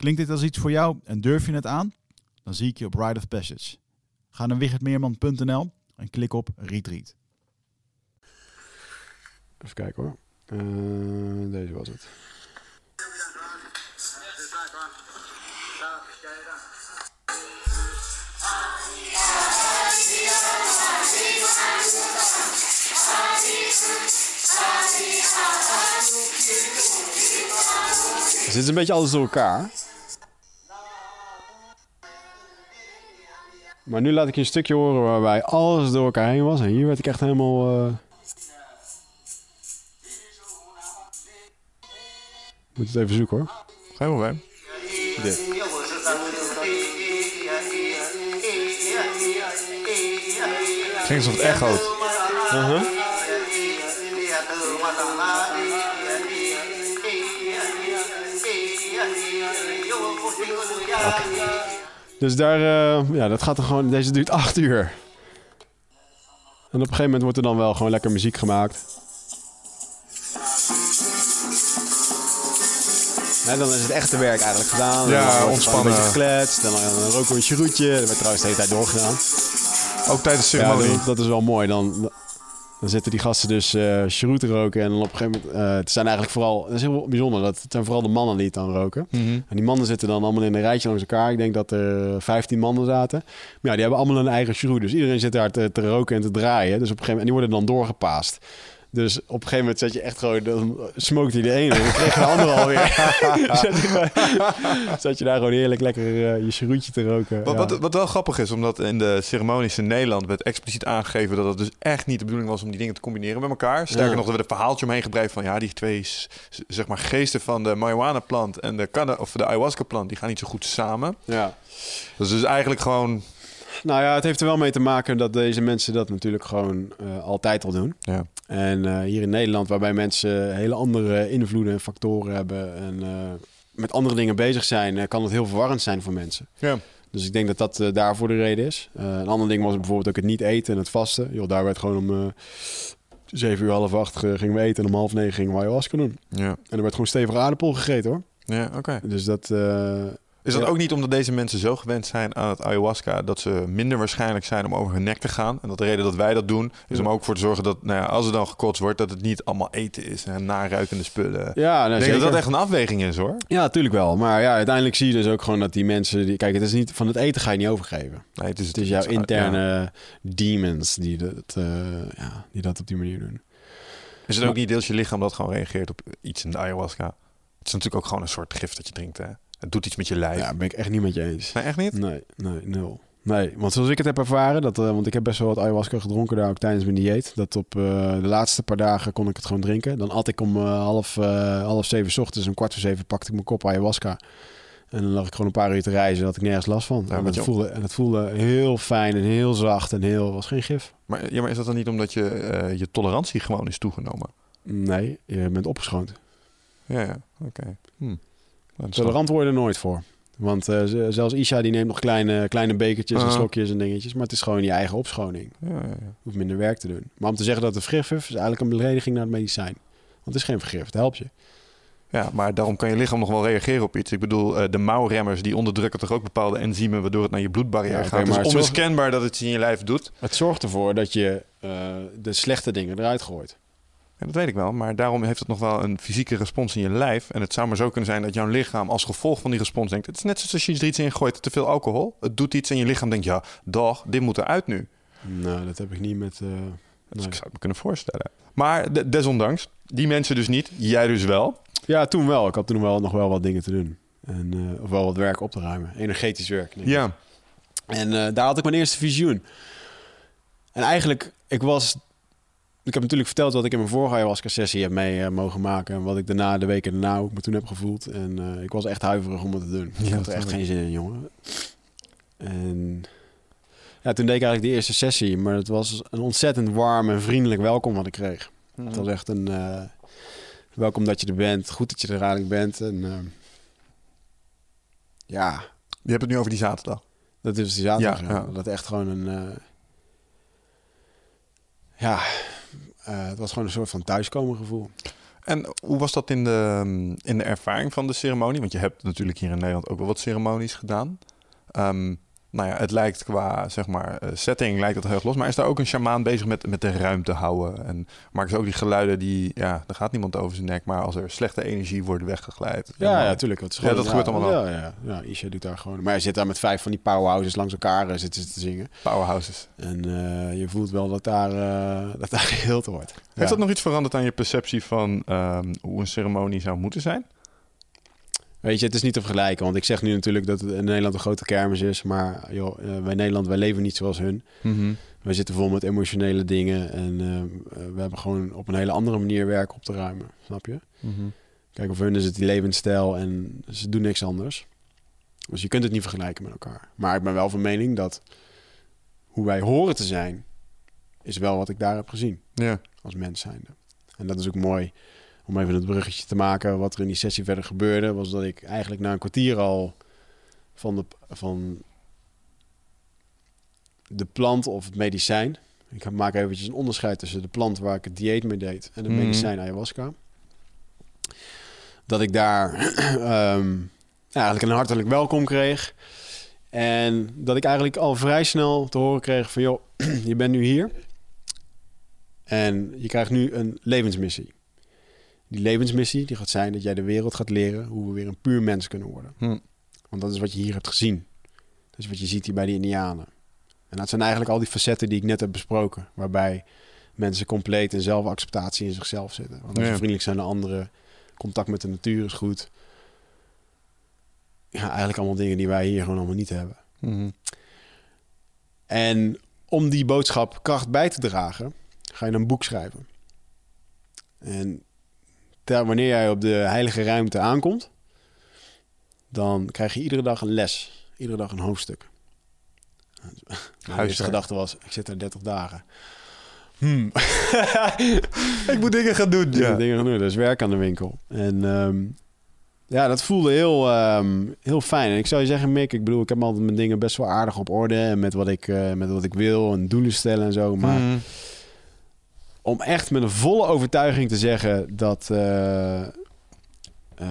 Klinkt dit als iets voor jou en durf je het aan? Dan zie ik je op Ride of Passage. Ga naar wichertmeerman.nl en klik op Retreat. Even kijken hoor. Uh, deze was het. Het zit een beetje alles door elkaar. Maar nu laat ik je een stukje horen waarbij alles door elkaar heen was. En hier werd ik echt helemaal... Uh... Moet het even zoeken hoor. Geen probleem. Dit. Ging alsof het echoot. Uh -huh. Dus daar, uh, ja, dat gaat er gewoon, deze duurt acht uur. En op een gegeven moment wordt er dan wel gewoon lekker muziek gemaakt. Nee, dan is het echte werk eigenlijk gedaan. Ja, ontspannen. Een beetje gekletst, dan, dan roken we een cheroetje. Dat werd trouwens de hele tijd doorgedaan. Ook tijdens de ceremonie. Ja, dat, dat, is wel mooi. Dan, dan zitten die gasten dus uh, te roken. En dan op een gegeven moment... Uh, het zijn eigenlijk vooral... Het is heel bijzonder. Dat het zijn vooral de mannen die het dan roken. Mhm. En die mannen zitten dan allemaal in een rijtje langs elkaar. Ik denk dat er 15 mannen zaten. Maar ja, die hebben allemaal een eigen cheroet. Dus iedereen zit daar te, te roken en te draaien. Dus op een gegeven moment... En die worden dan doorgepaast. Dus op een gegeven moment zet je echt gewoon... Dan smoked hij de ene en dan kreeg je de andere alweer. zet, je, zet je daar gewoon heerlijk lekker uh, je cheroetje te roken. Wat, ja. wat, wat wel grappig is, omdat in de ceremonies in Nederland werd expliciet aangegeven dat het dus echt niet de bedoeling was om die dingen te combineren met elkaar. Sterker Ja. nog, er werd een verhaaltje omheen gebreid van ja, die twee zeg maar geesten van de marijuana plant en de, canna- of de ayahuasca plant, die gaan niet zo goed samen. ja. Dus het is eigenlijk gewoon... Nou ja, het heeft er wel mee te maken dat deze mensen dat natuurlijk gewoon eh, altijd al doen. Ja. En eh, hier in Nederland, waarbij mensen hele andere invloeden en factoren hebben en eh, met andere dingen bezig zijn, kan het heel verwarrend zijn voor mensen. Ja. Dus ik denk dat dat daarvoor de reden is. Een ander ding was bijvoorbeeld ook het niet eten en het vasten. Joh, daar werd gewoon om eh zeven uur, half acht gingen we eten en om half negen gingen we ayahuasca doen. Ja, En er werd gewoon stevig aardappel gegeten hoor. ja oké. Dus dat... Is dat Ja. ook niet omdat deze mensen zo gewend zijn aan het ayahuasca dat ze minder waarschijnlijk zijn om over hun nek te gaan? En dat de reden dat wij dat doen is Ja. om ook voor te zorgen dat, nou ja, als er dan gekotst wordt, dat het niet allemaal eten is en naruikende spullen. ja, nou, ik denk dat dat echt een afweging is hoor. Ja, natuurlijk wel. Maar ja, uiteindelijk zie je dus ook gewoon dat die mensen... Die, kijk, het is niet, van het eten ga je niet overgeven. Nee, het is, Het is jouw interne demons die dat, eh, ja, die dat op die manier doen. Is het ook niet deels je lichaam dat gewoon reageert op iets in de ayahuasca? Het is natuurlijk ook gewoon een soort gift dat je drinkt, hè? Het doet iets met je lijf. Ja, ben ik echt niet met je eens. Nee, echt niet? Nee, nee, nul. Nee, want zoals ik het heb ervaren, dat, eh, want ik heb best wel wat ayahuasca gedronken daar ook tijdens mijn dieet. Dat op eh, de laatste paar dagen kon ik het gewoon drinken. Dan at ik om eh, half, half zeven 's ochtends, om kwart voor zeven pakte ik mijn kop ayahuasca. En dan lag ik gewoon een paar uur te reizen, had ik nergens last van. Ja, en, je- voelde, en voelde heel fijn en heel zacht en heel, was geen gif. Maar, ja, maar is dat dan niet omdat je, je tolerantie gewoon is toegenomen? Nee, je bent opgeschoond. Ja, ja. Oké. Hm. Is Tolerant worden nooit voor. Want eh, zelfs Isha die neemt nog kleine, kleine bekertjes en Ah. slokjes en dingetjes. Maar het is gewoon je eigen opschoning. Ja, ja, ja. Hoeft minder werk te doen. Maar om te zeggen dat het vergif is, is eigenlijk een belediging naar het medicijn. Want het is geen vergif, het helpt je. Ja, maar daarom kan je lichaam nog wel reageren op iets. Ik bedoel, eh, de mouwremmers die onderdrukken toch ook bepaalde enzymen... waardoor het naar je bloedbarrière gaat. maar dus het zorgt- onmiskenbaar dat het iets in je lijf doet. Het zorgt ervoor dat je eh, de slechte dingen eruit gooit. Ja, dat weet ik wel, maar daarom heeft het nog wel een fysieke respons in je lijf. En het zou maar zo kunnen zijn dat jouw lichaam als gevolg van die respons denkt... het is net zoals als je er iets in gooit, te veel alcohol. Het doet iets en je lichaam denkt, ja, dag, dit moet eruit nu. Nou, dat heb ik niet met... eh, nee. ik zou het me kunnen voorstellen. Maar de- desondanks, die mensen dus niet, jij dus wel. Ja, toen wel. Ik had toen wel nog wel wat dingen te doen. En, eh, of wel wat werk op te ruimen. Energetisch werk. denk ik. Ja, En eh, daar had ik mijn eerste visioen. En eigenlijk, ik was... Ik heb natuurlijk verteld wat ik in mijn vorige ayahuasca-sessie heb mee eh, mogen maken. En wat ik daarna, de weken daarna, ik me toen heb gevoeld. En eh, ik was echt huiverig om het te doen. ik Ja, had er echt geen zin in, jongen. En ja, toen deed ik eigenlijk de eerste sessie. Maar het was een ontzettend warm en vriendelijk welkom wat ik kreeg. Het was echt een... eh, welkom dat je er bent. Goed dat je er eigenlijk bent. En ja, je hebt het nu over die zaterdag. dat is die zaterdag. Ja, Ja, ja. Dat echt gewoon een... ja, het was gewoon een soort van thuiskomen gevoel. En hoe was dat in de, in de ervaring van de ceremonie? Want je hebt natuurlijk hier in Nederland ook wel wat ceremonies gedaan. Ehm, nou ja, het lijkt qua zeg maar, eh, setting lijkt het heel erg los. Maar is daar ook een shamaan bezig met, met de ruimte houden? En maken ze ook die geluiden die... Ja, er gaat niemand over zijn nek. Maar als er slechte energie wordt weggegeleid. Ja, dan- ja, tuurlijk. Ja, dat gebeurt allemaal Ja, ja, ja. Isha doet daar gewoon... Maar hij zit daar met vijf van die powerhouses langs elkaar eh, zitten ze te zingen. Powerhouses. En eh, je voelt wel dat daar, eh, dat daar geheeld wordt. Heeft dat nog iets veranderd aan je perceptie van ehm, hoe een ceremonie zou moeten zijn? Weet je, het is niet te vergelijken. Want ik zeg nu natuurlijk dat het in Nederland een grote kermis is. Maar joh, eh, wij Nederland, wij leven niet zoals hun. Wij zitten vol met emotionele dingen. En eh, we hebben gewoon op een hele andere manier werk op te ruimen. Snap je? Kijk, voor hun is het die levensstijl en ze doen niks anders. Dus je kunt het niet vergelijken met elkaar. Maar ik ben wel van mening dat hoe wij horen te zijn, is wel wat ik daar heb gezien Ja. als mens zijnde. En dat is ook mooi om even het bruggetje te maken. Wat er in die sessie verder gebeurde, was dat ik eigenlijk na een kwartier al van de, van de plant of het medicijn. Ik maak eventjes een onderscheid tussen de plant waar ik het dieet mee deed en de Mhm. medicijn ayahuasca. Dat ik daar ehm, eigenlijk een hartelijk welkom kreeg. En dat ik eigenlijk al vrij snel te horen kreeg van... joh, je bent nu hier. En je krijgt nu een levensmissie. Die levensmissie die gaat zijn dat jij de wereld gaat leren... hoe we weer een puur mens kunnen worden. Hm. Want dat is wat je hier hebt gezien. Dat is wat je ziet hier bij de Indianen. En dat zijn eigenlijk al die facetten die ik net heb besproken. Waarbij mensen compleet in zelfacceptatie in zichzelf zitten. Want ze Ja. vriendelijk zijn naar anderen, contact met de natuur is goed. Ja, eigenlijk allemaal dingen die wij hier gewoon allemaal niet hebben. Mhm. En om die boodschap kracht bij te dragen, ga je een boek schrijven. En ter, wanneer jij op de heilige ruimte aankomt, dan krijg je iedere dag een les. Iedere dag een hoofdstuk. Mijn eerste gedachte was, ik zit er 30 dagen. Hmm. Ik moet dingen gaan doen. Ja. dingen gaan doen. Is werk aan de winkel. En ehm, ja, dat voelde heel, ehm, heel fijn. En ik zou je zeggen, Mick, ik bedoel, ik heb altijd mijn dingen best wel aardig op orde. En met wat ik, eh, met wat ik wil en doelen stellen en zo. Maar Mhm. Om echt met een volle overtuiging te zeggen dat... eh eh,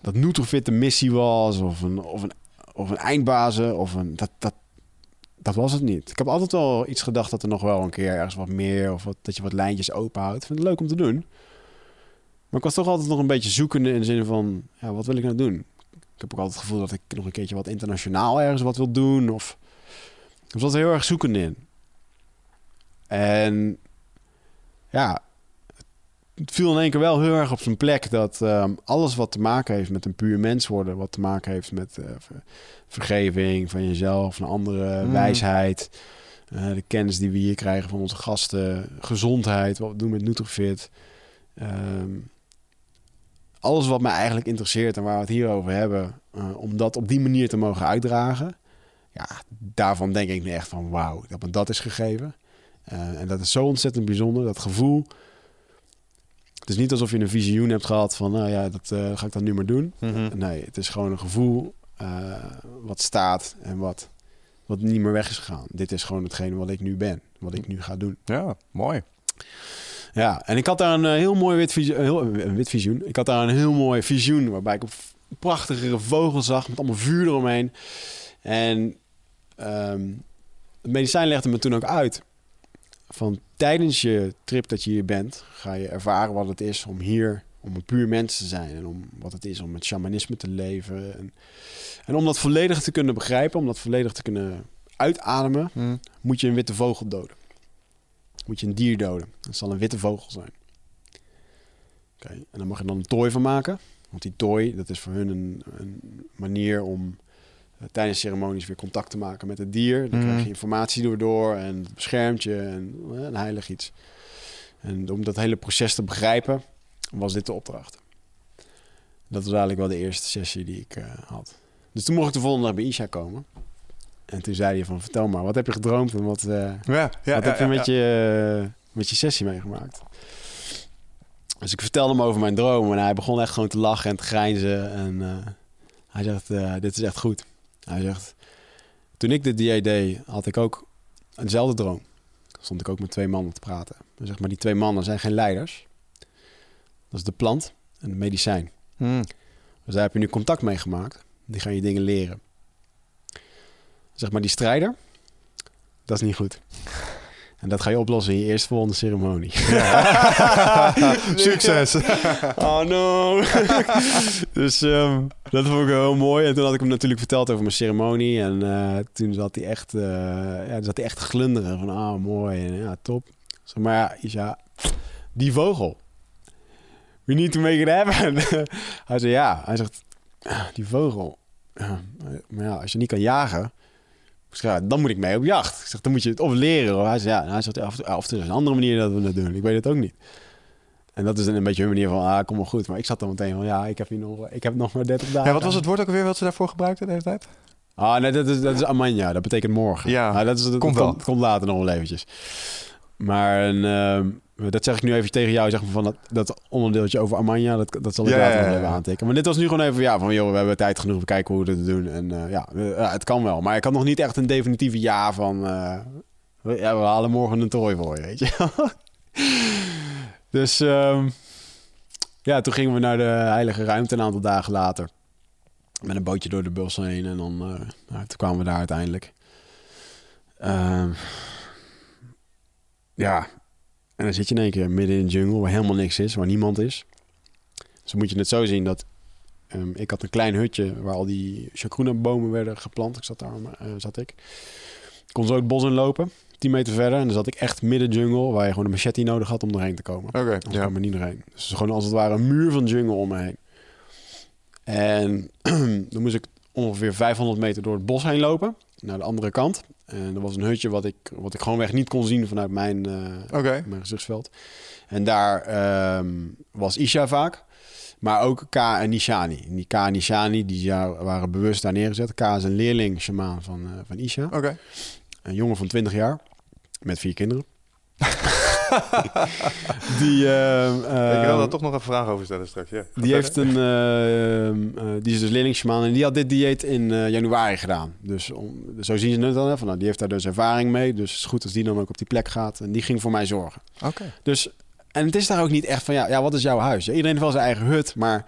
dat Nutrofit een missie was of een, of een, of een eindbazen of een... Dat, dat, dat was het niet. Ik heb altijd wel iets gedacht dat er nog wel een keer ergens wat meer... of wat, dat je wat lijntjes open houdt. Ik vind het leuk om te doen. Maar ik was toch altijd nog een beetje zoekende in de zin van... Ja, wat wil ik nou doen? Ik heb ook altijd het gevoel dat ik nog een keertje wat internationaal ergens wat wil doen. Of... Ik was heel erg zoekende in. En ja, het viel in één keer wel heel erg op zijn plek dat ehm, alles wat te maken heeft met een puur mens worden, wat te maken heeft met eh, ver- vergeving van jezelf, van andere Mm. wijsheid, eh, de kennis die we hier krijgen van onze gasten, gezondheid, wat we doen met Nutrifit. ehm, alles wat mij eigenlijk interesseert en waar we het hier over hebben, eh, om dat op die manier te mogen uitdragen. Ja, daarvan denk ik nu echt van wauw, dat me dat is gegeven. Eh, en dat is zo ontzettend bijzonder, dat gevoel. Het is niet alsof je een visioen hebt gehad van, nou ja, dat eh, ga ik dan nu maar doen. Mhm. Nee, het is gewoon een gevoel eh, wat staat en wat, wat niet meer weg is gegaan. Dit is gewoon hetgene wat ik nu ben, wat ik nu ga doen. Ja, mooi. Ja, en ik had daar een heel mooi wit, visioen, heel, een wit visioen. Ik had daar een heel mooi visioen waarbij ik een prachtige vogel zag met allemaal vuur eromheen. En ehm, het medicijn legde me toen ook uit. Van tijdens je trip dat je hier bent, ga je ervaren wat het is om hier, om een puur mens te zijn. En om wat het is om met shamanisme te leven. En, en om dat volledig te kunnen begrijpen, om dat volledig te kunnen uitademen, Hm. moet je een witte vogel doden. Moet je een dier doden. Dat zal een witte vogel zijn. Oké, en dan mag je dan een tooi van maken. Want die tooi, dat is voor hun een, een manier om tijdens ceremonies weer contact te maken met het dier. Dan Mhm. krijg je informatie door door en het beschermt je en eh, een heilig iets. En om dat hele proces te begrijpen, was dit de opdracht. Dat was eigenlijk wel de eerste sessie die ik eh, had. Dus toen mocht ik de volgende dag bij Isha komen. En toen zei hij van, vertel maar, wat heb je gedroomd en wat, eh, Ja, ja, wat ja, heb je met, je, met je sessie meegemaakt? Dus ik vertelde hem over mijn droom en hij begon echt gewoon te lachen en te grijnzen. En hij zegt, dit is echt goed. Hij zegt, toen ik dit dieet deed, had ik ook eenzelfde droom. Stond ik ook met twee mannen te praten. Hij zegt, maar die twee mannen zijn geen leiders. Dat is de plant en het medicijn. Hm. Dus daar heb je nu contact mee gemaakt. Die gaan je dingen leren. Zeg maar, die strijder, dat is niet goed. En dat ga je oplossen in je eerstvolgende ceremonie. Succes. Oh no. dus ehm, dat vond ik heel mooi. En toen had ik hem natuurlijk verteld over mijn ceremonie. En eh, toen zat hij echt, eh ja, zat hij echt te glunderen. Van, ah, mooi. En, ja, top. Zeg, maar ja, Isha, die vogel. We need to make it happen. hij zei, ja. Hij zegt, "Ah, die vogel. Maar ja, als je niet kan jagen... ik zeg, ja, dan moet ik mee op jacht. Ik zeg, dan moet je het of leren. Hij zei, ja, hij zegt, ja, of, of er is een andere manier dat we dat doen. Ik weet het ook niet. En dat is een beetje hun manier van, ah, kom maar goed. Maar ik zat dan meteen van, ja, ik heb hier nog, ik heb nog maar 30 dagen. Ja, wat was het woord ook alweer wat ze daarvoor gebruikten de hele tijd? Ah, nee, dat is, dat is Amanja. Dat betekent morgen. Ja, Ah, dat, is, dat komt komt later nog wel eventjes. Maar een, ehm, dat zeg ik nu even tegen jou, zeg maar, van dat, dat onderdeeltje over Amanja, dat, dat zal ik Ja, later nog ja, even aantikken. Maar dit was nu gewoon even, ja, van joh, we hebben tijd genoeg, we kijken hoe we dit doen. En eh, ja, eh, ja, het kan wel. Maar ik had nog niet echt een definitieve ja van, eh, we, ja, we halen morgen een tooi voor je, weet je dus ehm, ja, toen gingen we naar de heilige ruimte een aantal dagen later. Met een bootje door de bossen heen en dan eh, nou, toen kwamen we daar uiteindelijk. Ehm, ja, en dan zit je in één keer midden in de jungle waar helemaal niks is, waar niemand is. Dus dan moet je het zo zien dat ehm, ik had een klein hutje waar al die chacruna-bomen werden geplant. Ik zat daar, eh, zat ik. Ik kon zo het bos in lopen, 10 meter verder. En dan zat ik echt midden jungle, waar je gewoon een machete nodig had om erheen te komen. Oké, Anders ja. kwam er niet doorheen. Dus gewoon als het ware een muur van jungle om me heen. En dan moest ik ongeveer 500 meter door het bos heen lopen. Naar de andere kant. En er was een hutje wat ik, wat ik gewoonweg niet kon zien vanuit mijn, eh, mijn gezichtsveld. En daar ehm, was Isha vaak. Maar ook K en Nishani. En die K en Nishani die ja- waren bewust daar neergezet. K is een leerling shamaan van, eh, van Isha. Oké. Een jongen van 20 jaar. Met vier kinderen. die, ehm, ik wil ehm, daar toch nog een vraag over stellen straks. Ja. Die, heeft een, eh, eh, die is dus leerlingsjamaan en die had dit dieet in eh, januari gedaan. Dus om, zo zien ze het dan. Hè, van, nou, die heeft daar dus ervaring mee. Dus het is goed als die dan ook op die plek gaat. En die ging voor mij zorgen. Oké. Dus, en het is daar ook niet echt van, ja, ja wat is jouw huis? Ja, iedereen heeft wel zijn eigen hut, maar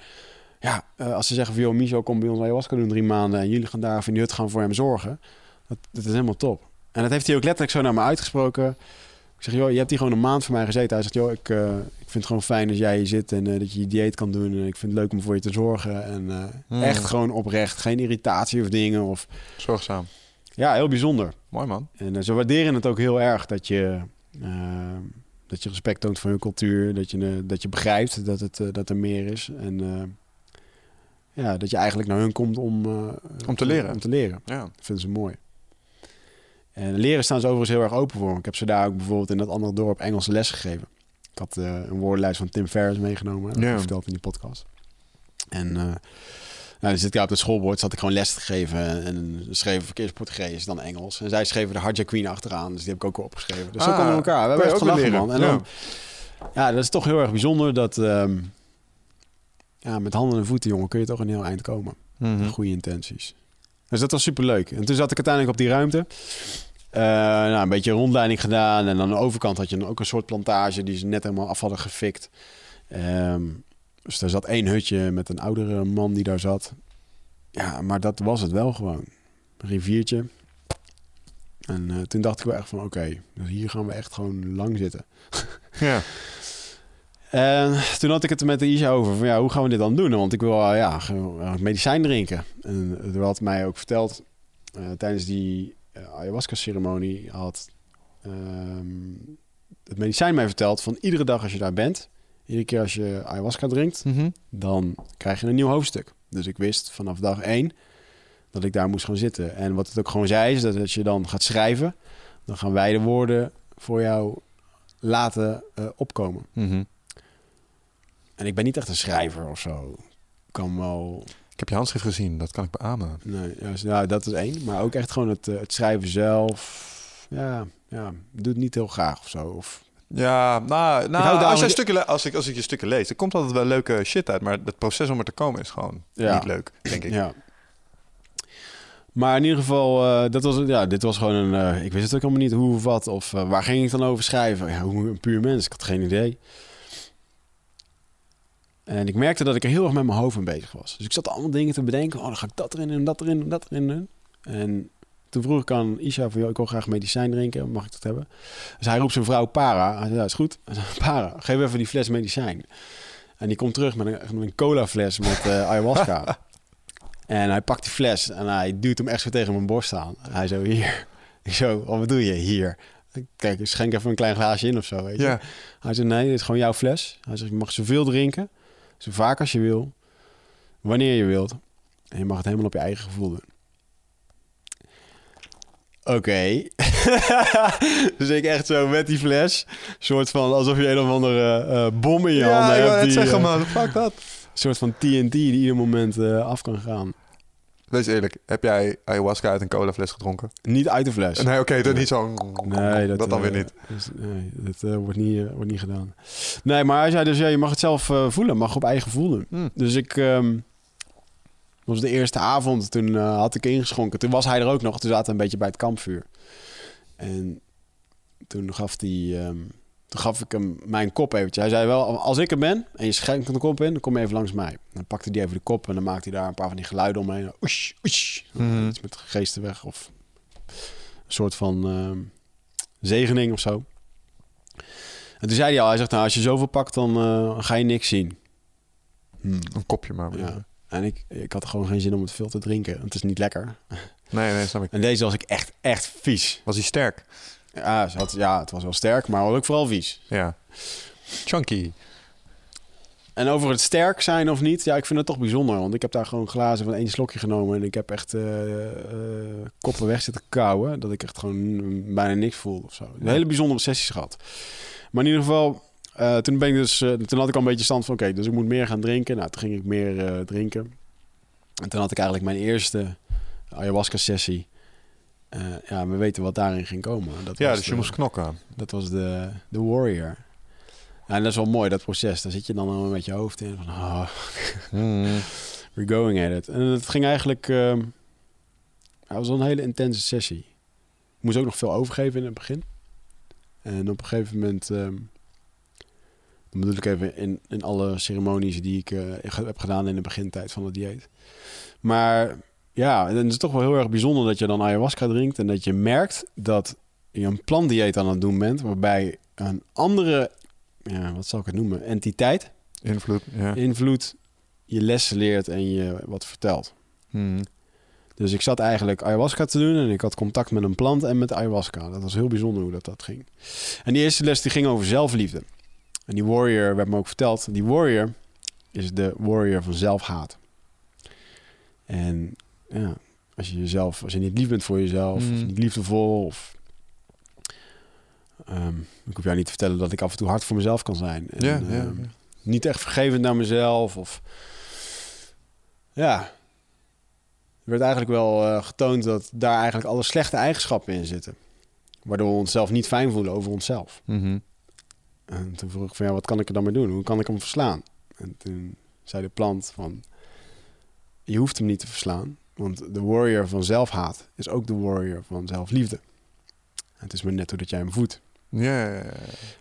ja, eh, als ze zeggen van, joh, Micho, kom bij ons ayahuasca doen drie maanden en jullie gaan daar even in die hut gaan voor hem zorgen. Dat, dat is helemaal top. En dat heeft hij ook letterlijk zo naar me uitgesproken. Ik zeg, joh, je hebt hier gewoon een maand voor mij gezeten. Hij zegt, joh, ik, eh, ik vind het gewoon fijn dat jij hier zit en eh, dat je je dieet kan doen. En ik vind het leuk om voor je te zorgen. En eh, Hmm. echt gewoon oprecht, geen irritatie of dingen. Of, Zorgzaam. ja, heel bijzonder. Mooi man. En ze waarderen het ook heel erg dat je, dat je respect toont voor hun cultuur. Dat je, dat je begrijpt dat, het, dat er meer is. En ja, dat je eigenlijk naar hun komt om, Om te leren. Om te leren. Ja. Dat vinden ze mooi. En leren staan ze overigens heel erg open voor. Ik heb ze daar ook bijvoorbeeld in dat andere dorp Engelse les gegeven. Ik had eh, een woordenlijst van Tim Ferriss meegenomen. Dat Ja. ik verteld in die podcast. En eh nou, dan zit ik op het schoolbord, zat ik gewoon les te geven. En dan schreven verkeers Portugees, dan Engels. En zij schreven de Hadja Queen achteraan, dus die heb ik ook opgeschreven. Dus zo Ah, komen we elkaar. We hebben echt gelachen, man. En dan, ja, dat is toch heel erg bijzonder dat... ehm, ja, met handen en voeten, jongen, kun je toch een heel eind komen. Mhm. Goede intenties. Dus dat was superleuk. En toen zat ik uiteindelijk op die ruimte. Eh, nou, een beetje rondleiding gedaan. En aan de overkant had je dan ook een soort plantage die ze net helemaal af hadden gefikt. Ehm, dus er zat één hutje met een oudere man die daar zat. Ja, maar dat was het wel gewoon. Een riviertje. En eh, toen dacht ik wel echt van, oké, dus hier gaan we echt gewoon lang zitten. Ja. En toen had ik het er met de Isha over van ja, hoe gaan we dit dan doen? Want ik wil uh, ja, uh, medicijn drinken. En er had mij ook verteld uh, tijdens die ayahuasca-ceremonie had ehm, het medicijn mij verteld van iedere dag als je daar bent, iedere keer als je ayahuasca drinkt, Mhm. dan krijg je een nieuw hoofdstuk. Dus ik wist vanaf dag één dat ik daar moest gaan zitten. En wat het ook gewoon zei is dat als je dan gaat schrijven, dan gaan wij de woorden voor jou laten eh, opkomen. Mhm. En ik ben niet echt een schrijver of zo. Ik kan wel... Ik heb je handschrift gezien, dat kan ik beamen. Nee, juist, nou, dat is één. Maar ook echt gewoon het, eh, het schrijven zelf. Ja, ja, doe het niet heel graag of zo. Of, Ja, nou, nou als, je stukken, als, ik, als ik je stukken lees, er komt altijd wel leuke shit uit. Maar het proces om er te komen is gewoon Ja. niet leuk, denk ik. ja. Maar in ieder geval, eh, dat was, ja, dit was gewoon een... eh, ik wist het ook helemaal niet hoe of wat. Of waar ging ik dan over schrijven? Ja, hoe een puur mens. Ik had geen idee. En ik merkte dat ik er heel erg met mijn hoofd mee bezig was. Dus ik zat allemaal dingen te bedenken. Oh, dan ga ik dat erin doen, dat erin doen, dat erin doen. En toen vroeg ik aan Isha van... joh, ik wil graag medicijn drinken. Mag ik dat hebben? Dus hij roept zijn vrouw Para. Hij zei, ja, is goed. Zei, Para, geef even die fles medicijn. En die komt terug met een, met een cola fles met eh, ayahuasca. en hij pakt die fles en hij duwt hem echt zo tegen mijn borst aan. Hij zo, hier. Ik zo, "Oh, wat doe je hier? Kijk, schenk even een klein glaasje in of zo, weet je. Ja. Hij zei, nee, dit is gewoon jouw fles. Hij zegt, je mag zoveel drinken, zo vaak als je wil, wanneer je wilt. En je mag het helemaal op je eigen gevoel doen. Oké. dus ik echt zo met die fles, soort van alsof je een of andere eh, bom in je Ja, handen ik hebt. wou net die, zeggen, eh, man. Fuck dat. Een soort van TNT die ieder moment eh, af kan gaan. Wees eerlijk, heb jij ayahuasca uit een colafles gedronken? Niet uit de fles. Nee, oké, dan niet zo... Nee, dat, dat dan eh, weer niet. dus, nee, dat eh, wordt, niet, eh, wordt niet gedaan. Nee, maar hij zei dus, ja, je mag het zelf eh, voelen. Mag op eigen gevoel doen. Hm. Dus ik... ehm, was de eerste avond, toen eh, had ik ingeschonken. Toen was hij er ook nog. Toen zaten we een beetje bij het kampvuur. En toen gaf, hij, ehm, toen gaf ik hem mijn kop eventjes. Hij zei wel, als ik er ben en je schenkt een kop in, dan kom je even langs mij. Dan pakte hij even de kop en dan maakte hij daar een paar van die geluiden omheen. Oesh, oesh. Mhm. Iets met geesten weg of een soort van ehm, zegening of zo. En toen zei hij al, hij zegt, nou, als je zoveel pakt, dan eh, ga je niks zien. Hmm. Een kopje maar. Ja. En ik, ik had gewoon geen zin om het veel te drinken. want Het is niet lekker. Nee, nee, snap ik. En deze was ik echt, echt vies. Was hij sterk? Ja, ze had, ja het was wel sterk, maar ook vooral vies. Ja. Chunky. En over het sterk zijn of niet, ja, ik vind het toch bijzonder. Want ik heb daar gewoon glazen van één slokje genomen. En ik heb echt eh, eh, koppen weg zitten kauwen. Dat ik echt gewoon bijna niks voel of zo. Een hele bijzondere sessies gehad. Maar in ieder geval, eh, toen, ben ik dus, toen had ik al een beetje stand van... Oké, dus ik moet meer gaan drinken. Nou, toen ging ik meer drinken. En toen had ik eigenlijk mijn eerste ayahuasca-sessie. Eh, ja, we weten wat daarin ging komen. Dat Ja, was dus je moest knokken. dat was de, de Warrior. Ja, en dat is wel mooi, dat proces. Daar zit je dan al met je hoofd in. Van, oh, we're going at it. En het ging eigenlijk... ehm het was wel een hele intense sessie. Ik moest ook nog veel overgeven in het begin. En op een gegeven moment... ehm, dan bedoel ik even in, in alle ceremonies die ik eh, heb gedaan in de begintijd van het dieet. Maar ja, en het is toch wel heel erg bijzonder dat je dan ayahuasca drinkt... en dat je merkt dat je een plantdieet aan het doen bent... waarbij een andere, ja, wat zal ik het noemen, entiteit, Invloed, ja. invloed, je lessen leert en je wat vertelt. Mhm. Dus ik zat eigenlijk ayahuasca te doen en ik had contact met een plant en met ayahuasca. Dat was heel bijzonder hoe dat, dat ging. En die eerste les die ging over zelfliefde. En die warrior werd me ook verteld. Die warrior is de warrior van zelfhaat. En ja, als je jezelf, als je niet lief bent voor jezelf, of Mm. niet liefdevol, of ehm, ik hoef jou niet te vertellen dat ik af en toe hard voor mezelf kan zijn. En, Ja, ja, ehm, ja. niet echt vergevend naar mezelf. Of ja, er werd eigenlijk wel eh, getoond dat daar eigenlijk alle slechte eigenschappen in zitten. Waardoor we onszelf niet fijn voelen over onszelf. Mhm. En toen vroeg ik van ja, wat kan ik er dan mee doen? Hoe kan ik hem verslaan? En toen zei de plant van je hoeft hem niet te verslaan. Want de warrior van zelfhaat is ook de warrior van zelfliefde. Het is maar net hoe dat jij hem voedt. Ja, ja, ja.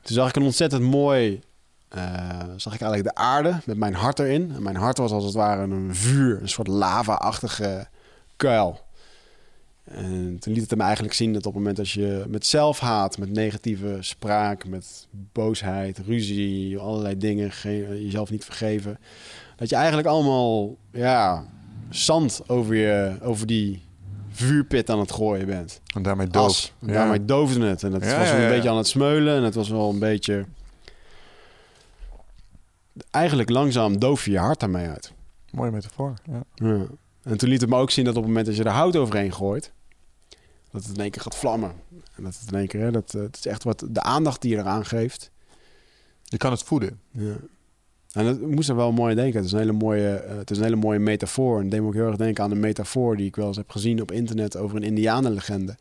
Toen zag ik een ontzettend mooi... eh, zag ik eigenlijk de aarde met mijn hart erin. En mijn hart was als het ware een vuur. Een soort lava-achtige kuil. En toen liet het hem eigenlijk zien dat op het moment dat je met zelfhaat, met negatieve spraak, met boosheid, ruzie, allerlei dingen, ge- jezelf niet vergeven, dat je eigenlijk allemaal ja, zand over, je, over die vuurpit aan het gooien bent. En daarmee. As. En Daarmee doofde het. En het Ja, was ja, een ja. beetje aan het smeulen. En het was wel een beetje... Eigenlijk langzaam doof je je hart daarmee uit. Mooie metafoor. Ja. Ja. En toen liet het me ook zien dat op het moment dat je er hout overheen gooit... dat het in één keer gaat vlammen. En dat het in één keer... Hè, dat, eh, het is echt wat de aandacht die je eraan geeft. Je kan het voeden. Ja. En dat moest er wel mooi aan denken. Het is een hele mooie, eh, het is een hele mooie metafoor. En deed me ook heel erg denken aan de metafoor die ik wel eens heb gezien op internet over een Indianenlegende.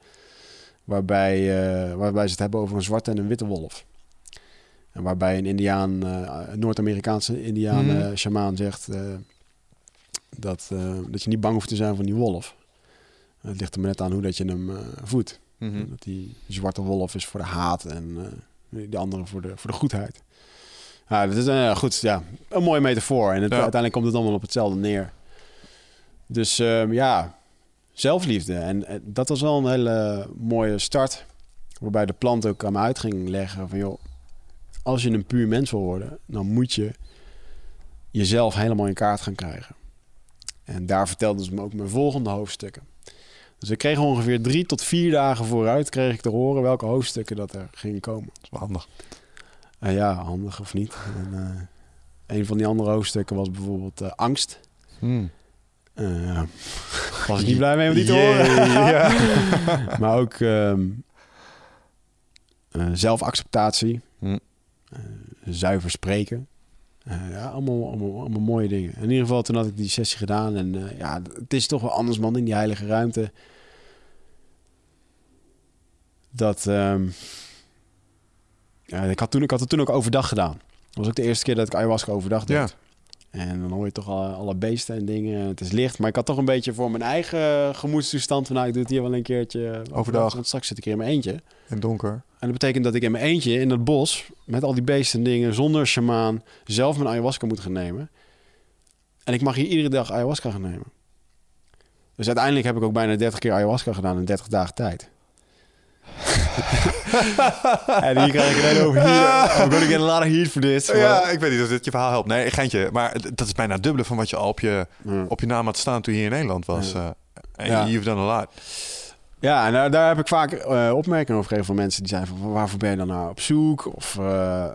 Waarbij, eh, waarbij ze het hebben over een zwarte en een witte wolf. En waarbij een Indiaan, eh, een Noord-Amerikaanse Indiaan, eh, shamaan zegt dat, dat je niet bang hoeft te zijn van die wolf. Het ligt er maar net aan hoe dat je hem voedt. Mhm. Dat die zwarte wolf is voor de haat en de andere voor de, voor de goedheid. Ja, dat is eh, goed, ja, een mooie metafoor. En het, Ja. uiteindelijk komt het allemaal op hetzelfde neer. Dus ehm, ja, zelfliefde. En eh, dat was wel een hele mooie start. Waarbij de plant ook aan me uit ging leggen van... joh, als je een puur mens wil worden... dan moet je jezelf helemaal in kaart gaan krijgen. En daar vertelden ze me ook mijn volgende hoofdstukken. Dus ik kreeg ongeveer drie tot vier dagen vooruit... kreeg ik te horen welke hoofdstukken dat er gingen komen. Dat is wel handig. Uh, ja, handig of niet. En, uh, een van die andere hoofdstukken was bijvoorbeeld uh, angst. Hmm. Uh, was ik niet blij mee om die te horen. ja. maar ook um, zelfacceptatie. Hmm. zuiver spreken. ja, allemaal, allemaal, allemaal mooie dingen. In ieder geval, toen had ik die sessie gedaan. En ja, het is toch wel anders, man, in die heilige ruimte. Dat... Um, ja, ik, had toen, ik had het toen ook overdag gedaan. Dat was ook de eerste keer dat ik ayahuasca overdag deed. Ja. En dan hoor je toch alle, alle beesten en dingen. Het is licht. Maar ik had toch een beetje voor mijn eigen gemoedstoestand... van nou, ik doe het hier wel een keertje Overdag. Want straks zit ik hier in mijn eentje. In donker. En dat betekent dat ik in mijn eentje in dat bos... met al die beesten en dingen, zonder shamaan... zelf mijn ayahuasca moet gaan nemen. En ik mag hier iedere dag ayahuasca gaan nemen. Dus uiteindelijk heb ik ook bijna 30 keer ayahuasca gedaan in 30 dagen tijd. en hier krijg ik een hele over hier. I'm gonna get a lot of heat for this. Ja, ik weet niet of dit je verhaal helpt. Nee, geintje. Maar dat is bijna dubbele van wat je al op je, ja. op je naam had staan toen je hier in Nederland was. Ja. Uh, en Ja. you've done a lot. Ja, en daar, daar heb ik vaak uh, opmerkingen over gegeven van mensen die zeiden van waarvoor ben je dan nou op zoek? Of uh,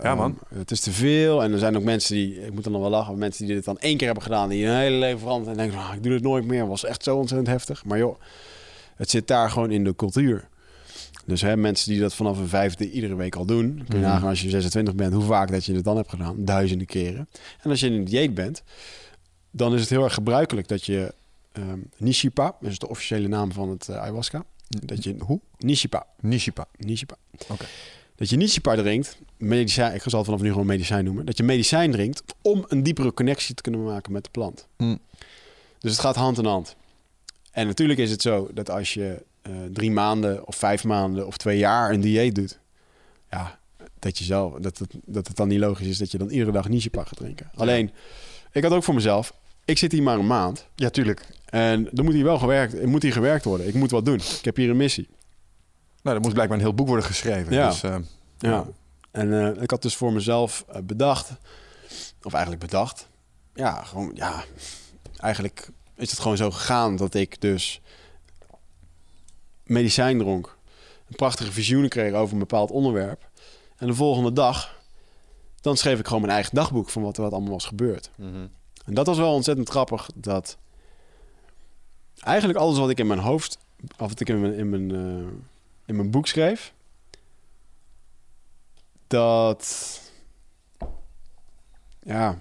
Ja, man. um, het is te veel. En er zijn ook mensen die, ik moet dan nog wel lachen, mensen die dit dan één keer hebben gedaan, die hun hele leven veranderen en denken, oh, ik doe het nooit meer. Was echt zo ontzettend heftig. Maar joh, het zit daar gewoon in de cultuur. Dus hè, mensen die dat vanaf een vijfde iedere week al doen, kun je Mhm. nagaan als je 26 bent, hoe vaak dat je het dan hebt gedaan. Duizenden keren. En als je in een dieet bent, dan is het heel erg gebruikelijk dat je um, Nishipa, dat is de officiële naam van het uh, ayahuasca. Dat je, Hoe? Nishipa. Nishipa. Nishipa. Oké. Dat je Nishipa drinkt, medicijn, ik zal het vanaf nu gewoon medicijn noemen. Dat je medicijn drinkt om een diepere connectie te kunnen maken met de plant. Mm. Dus het gaat hand in hand. En natuurlijk is het zo dat als je uh, drie maanden of vijf maanden of twee jaar een dieet doet, ja, dat je zelf, dat het, dat het dan niet logisch is dat je dan iedere dag Nishipa gaat drinken. Alleen, ik had ook voor mezelf, ik zit hier maar een maand. Ja, tuurlijk. En dan moet hier wel gewerkt, moet hier gewerkt worden. Ik moet wat doen. Ik heb hier een missie. Nou, er moet blijkbaar een heel boek worden geschreven. Ja. Dus, uh, Ja. En uh, ik had dus voor mezelf bedacht, of eigenlijk bedacht, ja, gewoon, ja, eigenlijk is het gewoon zo gegaan dat ik dus medicijn dronk, een prachtige visioenen kreeg over een bepaald onderwerp. En de volgende dag, dan schreef ik gewoon mijn eigen dagboek van wat er wat allemaal was gebeurd. mm -hmm. En dat was wel ontzettend grappig, dat eigenlijk alles wat ik in mijn hoofd, of wat ik in mijn, in mijn, uh, in mijn boek schreef, dat. Ja.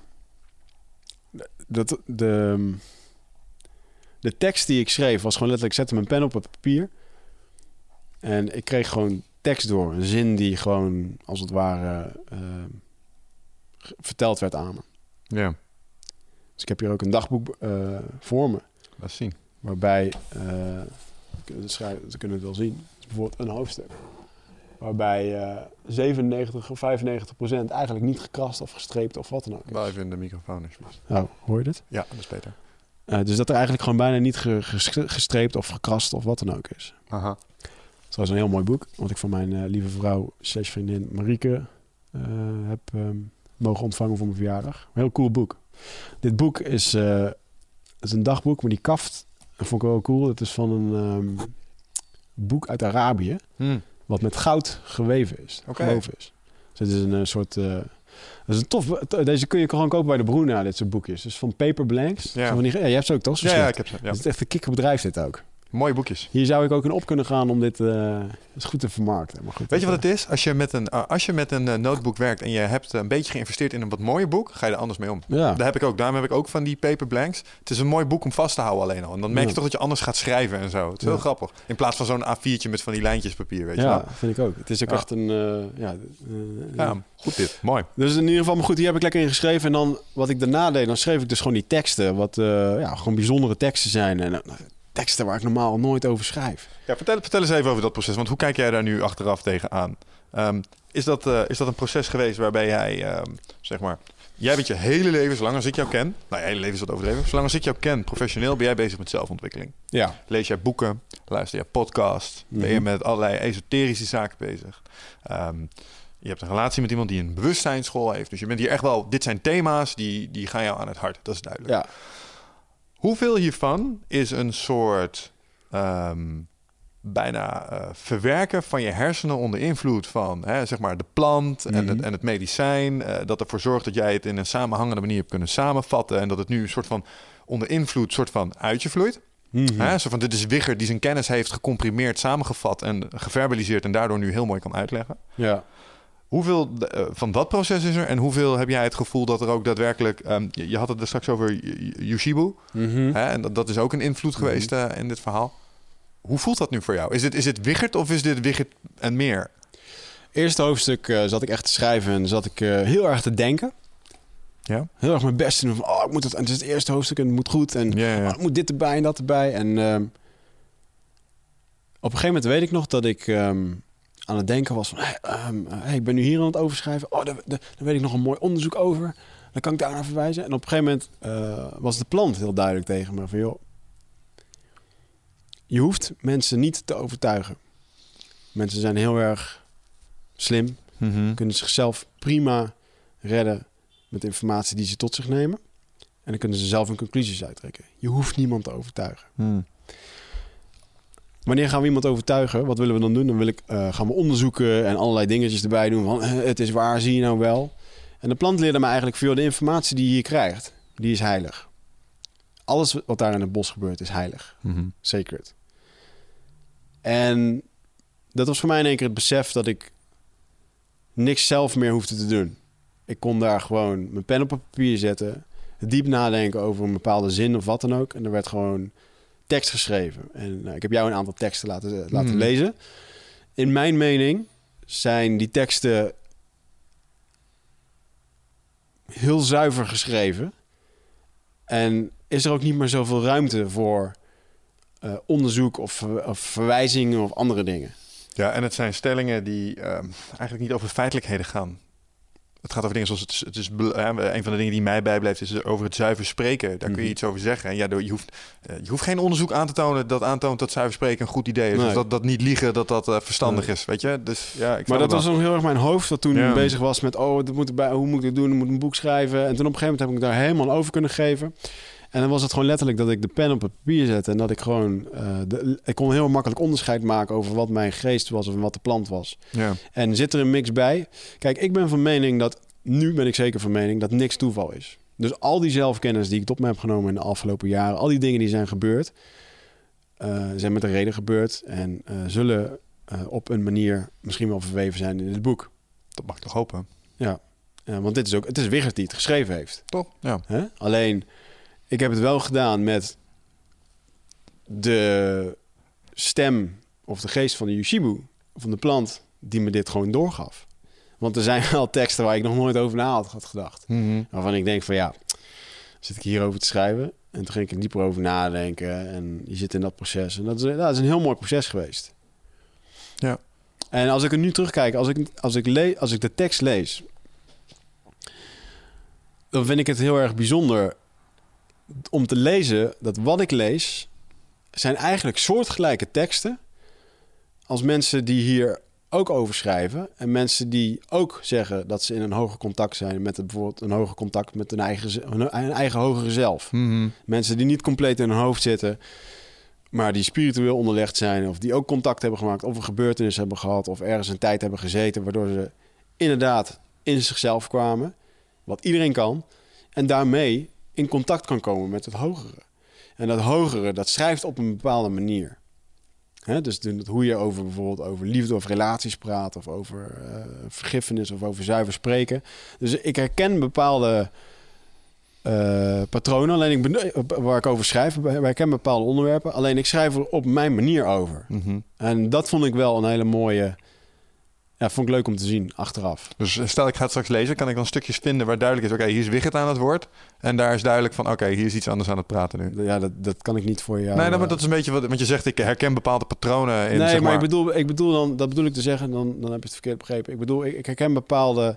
Dat de. De tekst die ik schreef was gewoon letterlijk: ik zette mijn pen op het papier. En ik kreeg gewoon tekst door. Een zin die gewoon, als het ware, uh, verteld werd aan me. Ja. Dus ik heb hier ook een dagboek uh, voor me. Laat zien. Waarbij, uh, schrijven, ze kunnen het wel zien. Dus bijvoorbeeld een hoofdstuk. Waarbij eh 97 of 95 procent eigenlijk niet gekrast of gestreept of wat dan ook. Even in de microfoon, alsjeblieft. Oh, hoor je dit? Ja, dat is beter. Eh, dus dat er eigenlijk gewoon bijna niet ge- ges- gestreept of gekrast of wat dan ook is. Aha. Dat was een heel mooi boek, wat ik van mijn eh, lieve vrouw, slash vriendin Marieke, eh, heb ehm, mogen ontvangen voor mijn verjaardag. Een heel cool boek. Dit boek is, eh, is een dagboek, maar die kaft, dat vond ik wel cool. Het is van een ehm, boek uit Arabië, Hm. wat met goud geweven is, gewoven is. Dus het is een soort... dat is een tof... Deze kun je gewoon kopen bij de Bruna, dit soort boekjes. Dus van Paper Blanks. Ja. Van die, ja, jij hebt ze ook toch? Zo Ja, ik heb ze. Ja. Het is echt een kikkerbedrijf dit ook. Mooie boekjes. Hier zou ik ook in op kunnen gaan om dit eh, goed te vermarkten. Maar goed, Weet je wat het is? Als je met een, uh, als je met een eh, notebook werkt en je hebt een beetje geïnvesteerd in een wat mooier boek, ga je er anders mee om. eh, Ja, Daar heb ik ook. Daarom heb ik ook van die paper blanks. Het is een mooi boek om vast te houden alleen al. En dan merk je Ja. toch dat je anders gaat schrijven en zo. Het is heel grappig. In plaats van zo'n A4'tje met van die lijntjes papier, weet je ja vind ik ook. Het is ook echt een... eh, ja, eh, Ja, goed dit. Mooi. Dus in ieder geval, maar goed, hier heb ik lekker in geschreven. En dan, wat ik daarna deed, dan schreef ik dus gewoon die teksten. Wat eh, ja, gewoon bijzondere teksten zijn. En eh, teksten waar ik normaal nooit over schrijf. Ja, vertel, vertel eens even over dat proces. Want hoe kijk jij daar nu achteraf tegenaan? Ehm is, dat, eh, is dat een proces geweest waarbij jij, ehm, zeg maar... Jij bent je hele leven, zolang als ik jou ken... Nou, je hele leven is wat overdreven. Zolang als ik jou ken, professioneel, ben jij bezig met zelfontwikkeling. Ja. Lees jij boeken, luister jij podcasts, ben je Mhm. met allerlei esoterische zaken bezig. Ehm, je hebt een relatie met iemand die een bewustzijnsschool heeft. Dus je bent hier echt wel, dit zijn thema's die, die gaan jou aan het hart. Dat is duidelijk. Ja. Hoeveel hiervan is een soort ehm, bijna eh, verwerken van je hersenen onder invloed van hè, zeg maar de plant en, het, Mhm. en het medicijn? eh, dat ervoor zorgt dat jij het in een samenhangende manier hebt kunnen samenvatten en dat het nu een soort van onder invloed soort van uit je vloeit? Mhm. Hè? Zo van, dit is Wigger die zijn kennis heeft gecomprimeerd, samengevat en geverbaliseerd en daardoor nu heel mooi kan uitleggen. Ja. Hoeveel eh, van dat proces is er en hoeveel heb jij het gevoel dat er ook daadwerkelijk... ehm, je, je had het er straks over Y- Yushibu, Mhm. hè? en dat, dat is ook een invloed geweest eh, in dit verhaal. Hoe voelt dat nu voor jou? Is dit, is dit Wiggert of is dit Wiggert en meer? Eerste hoofdstuk eh, zat ik echt te schrijven en zat ik heel erg te denken. Ja? Heel erg mijn best te doen van, oh, ik moet het, en het is het eerste hoofdstuk en het moet goed. En Ja, ja. oh, ik moet dit erbij en dat erbij. En ehm, op een gegeven moment weet ik nog dat ik ehm, aan het denken was van... Hey, ehm, hey, ik ben nu hier aan het overschrijven. Oh, daar, daar, daar weet ik nog een mooi onderzoek over. Dan kan ik daar naar verwijzen. En op een gegeven moment eh, was de plant heel duidelijk tegen me van... joh, je hoeft mensen niet te overtuigen. Mensen zijn heel erg slim, Mhm. kunnen zichzelf prima redden met informatie die ze tot zich nemen. En dan kunnen ze zelf hun conclusies uittrekken. Je hoeft niemand te overtuigen. Mhm. Wanneer gaan we iemand overtuigen? Wat willen we dan doen? Dan wil ik, eh, gaan we onderzoeken en allerlei dingetjes erbij doen. Van, eh, het is waar, zie je nou wel? En de plant leerde me eigenlijk veel de informatie die je hier krijgt, die is heilig. Alles wat daar in het bos gebeurt is heilig. Mhm. Sacred. En dat was voor mij in één keer het besef dat ik niks zelf meer hoefde te doen. Ik kon daar gewoon mijn pen op papier zetten, diep nadenken over een bepaalde zin of wat dan ook. En er werd gewoon tekst geschreven. En nou, ik heb jou een aantal teksten laten, laten Hmm. lezen. In mijn mening zijn die teksten heel zuiver geschreven. En is er ook niet meer zoveel ruimte voor eh, onderzoek of, ver- of verwijzingen of andere dingen. Ja, en het zijn stellingen die ehm, eigenlijk niet over feitelijkheden gaan. Het gaat over dingen zoals het is, het is een van de dingen die mij bijblijft is over het zuiver spreken. Daar kun je Mhm. iets over zeggen. En ja, je hoeft, eh, je hoeft geen onderzoek aan te tonen dat aantoont dat zuiver spreken een goed idee is. Nee. Of dat, dat niet liegen dat dat eh, verstandig Nee. is, weet je? Dus ja, ik Maar dat was nog heel erg mijn hoofd dat toen Ja. bezig was met... oh, dat moet erbij, hoe moet ik het doen? Ik moet een boek schrijven. En toen op een gegeven moment heb ik daar helemaal over kunnen geven. En dan was het gewoon letterlijk dat ik de pen op het papier zette... en dat ik gewoon... eh, de, ik kon heel makkelijk onderscheid maken over wat mijn geest was... of wat de plant was. Ja. En zit er een mix bij? Kijk, ik ben van mening dat... nu ben ik zeker van mening dat niks toeval is. Dus al die zelfkennis die ik tot me heb genomen in de afgelopen jaren... al die dingen die zijn gebeurd... eh, zijn met een reden gebeurd... en eh, zullen op een manier misschien wel verweven zijn in het boek. Dat mag ik toch hopen. Ja, want dit is ook, het is Wiggert die het geschreven heeft. Toch? Ja. Alleen, ik heb het wel gedaan met de stem of de geest van de Yushibu, van de plant, die me dit gewoon doorgaf. Want er zijn wel teksten waar ik nog nooit over na had gedacht. Mhm. Waarvan ik denk van ja, zit ik hierover te schrijven? En toen ging ik er dieper over nadenken en je zit in dat proces. En dat is, ja, dat is een heel mooi proces geweest. En als ik er nu terugkijk, als ik, als ik, le als ik de tekst lees, dan vind ik het heel erg bijzonder om te lezen dat wat ik lees zijn eigenlijk soortgelijke teksten als mensen die hier ook over schrijven en mensen die ook zeggen dat ze in een hoger contact zijn met het, bijvoorbeeld een hoger contact met hun eigen, hun eigen hogere zelf. Mhm. Mensen die niet compleet in hun hoofd zitten, maar die spiritueel onderlegd zijn, of die ook contact hebben gemaakt, of een gebeurtenis hebben gehad, of ergens een tijd hebben gezeten, waardoor ze inderdaad in zichzelf kwamen, wat iedereen kan, en daarmee in contact kan komen met het hogere. En dat hogere, dat schrijft op een bepaalde manier. Dus de- hoe je over bijvoorbeeld over liefde of relaties praat, of over eh, vergiffenis of over zuiver spreken. Dus ik herken bepaalde eh, patronen, alleen ik waar ik over schrijf, ik herken bepaalde onderwerpen. Alleen ik schrijf er op mijn manier over. Mhm. En dat vond ik wel een hele mooie. Ja, vond ik leuk om te zien achteraf. Dus stel ik ga het straks lezen, kan ik dan stukjes vinden waar duidelijk is... oké, hier is Wigert aan het woord. En daar is duidelijk van, oké, hier is iets anders aan het praten nu. Ja, dat, dat kan ik niet voor jou. nee, nou, eh, maar dat is een beetje wat... Want je zegt, ik herken bepaalde patronen in, nee, zeg maar, maar... ik bedoel, ik bedoel dan, dat bedoel ik te zeggen, dan, dan heb je het verkeerd begrepen. Ik bedoel, ik, ik herken bepaalde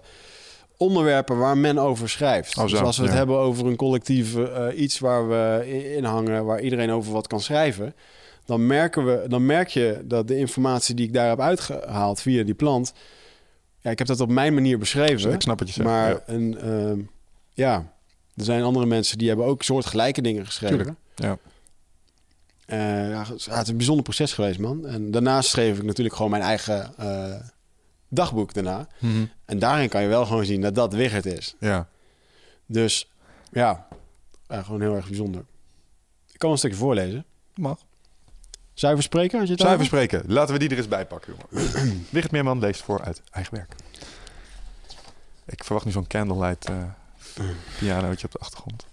onderwerpen waar men over schrijft. Oh, zo, dus als we het hebben over een collectief eh, iets waar we in hangen, waar iedereen over wat kan schrijven, dan merken we, dan merk je dat de informatie die ik daar heb uitgehaald via die plant, ja, ik heb dat op mijn manier beschreven. ik snap wat je zegt. maar ja. een, ehm, ja, er zijn andere mensen die hebben ook soortgelijke dingen geschreven. Tuurlijk, ja. Eh, ja, het is een bijzonder proces geweest, man. En daarnaast schreef ik natuurlijk gewoon mijn eigen eh, dagboek daarna. Mhm. En daarin kan je wel gewoon zien dat dat Wigert is. ja. Dus ja, gewoon heel erg bijzonder. Ik kan een stukje voorlezen. Mag. Zuiver spreken, als je het Zuiver over- spreken. Laten we die er eens bij pakken, jongen. Wigert Meerman leest voor uit eigen werk. Ik verwacht nu zo'n candlelight eh pianootje op de achtergrond.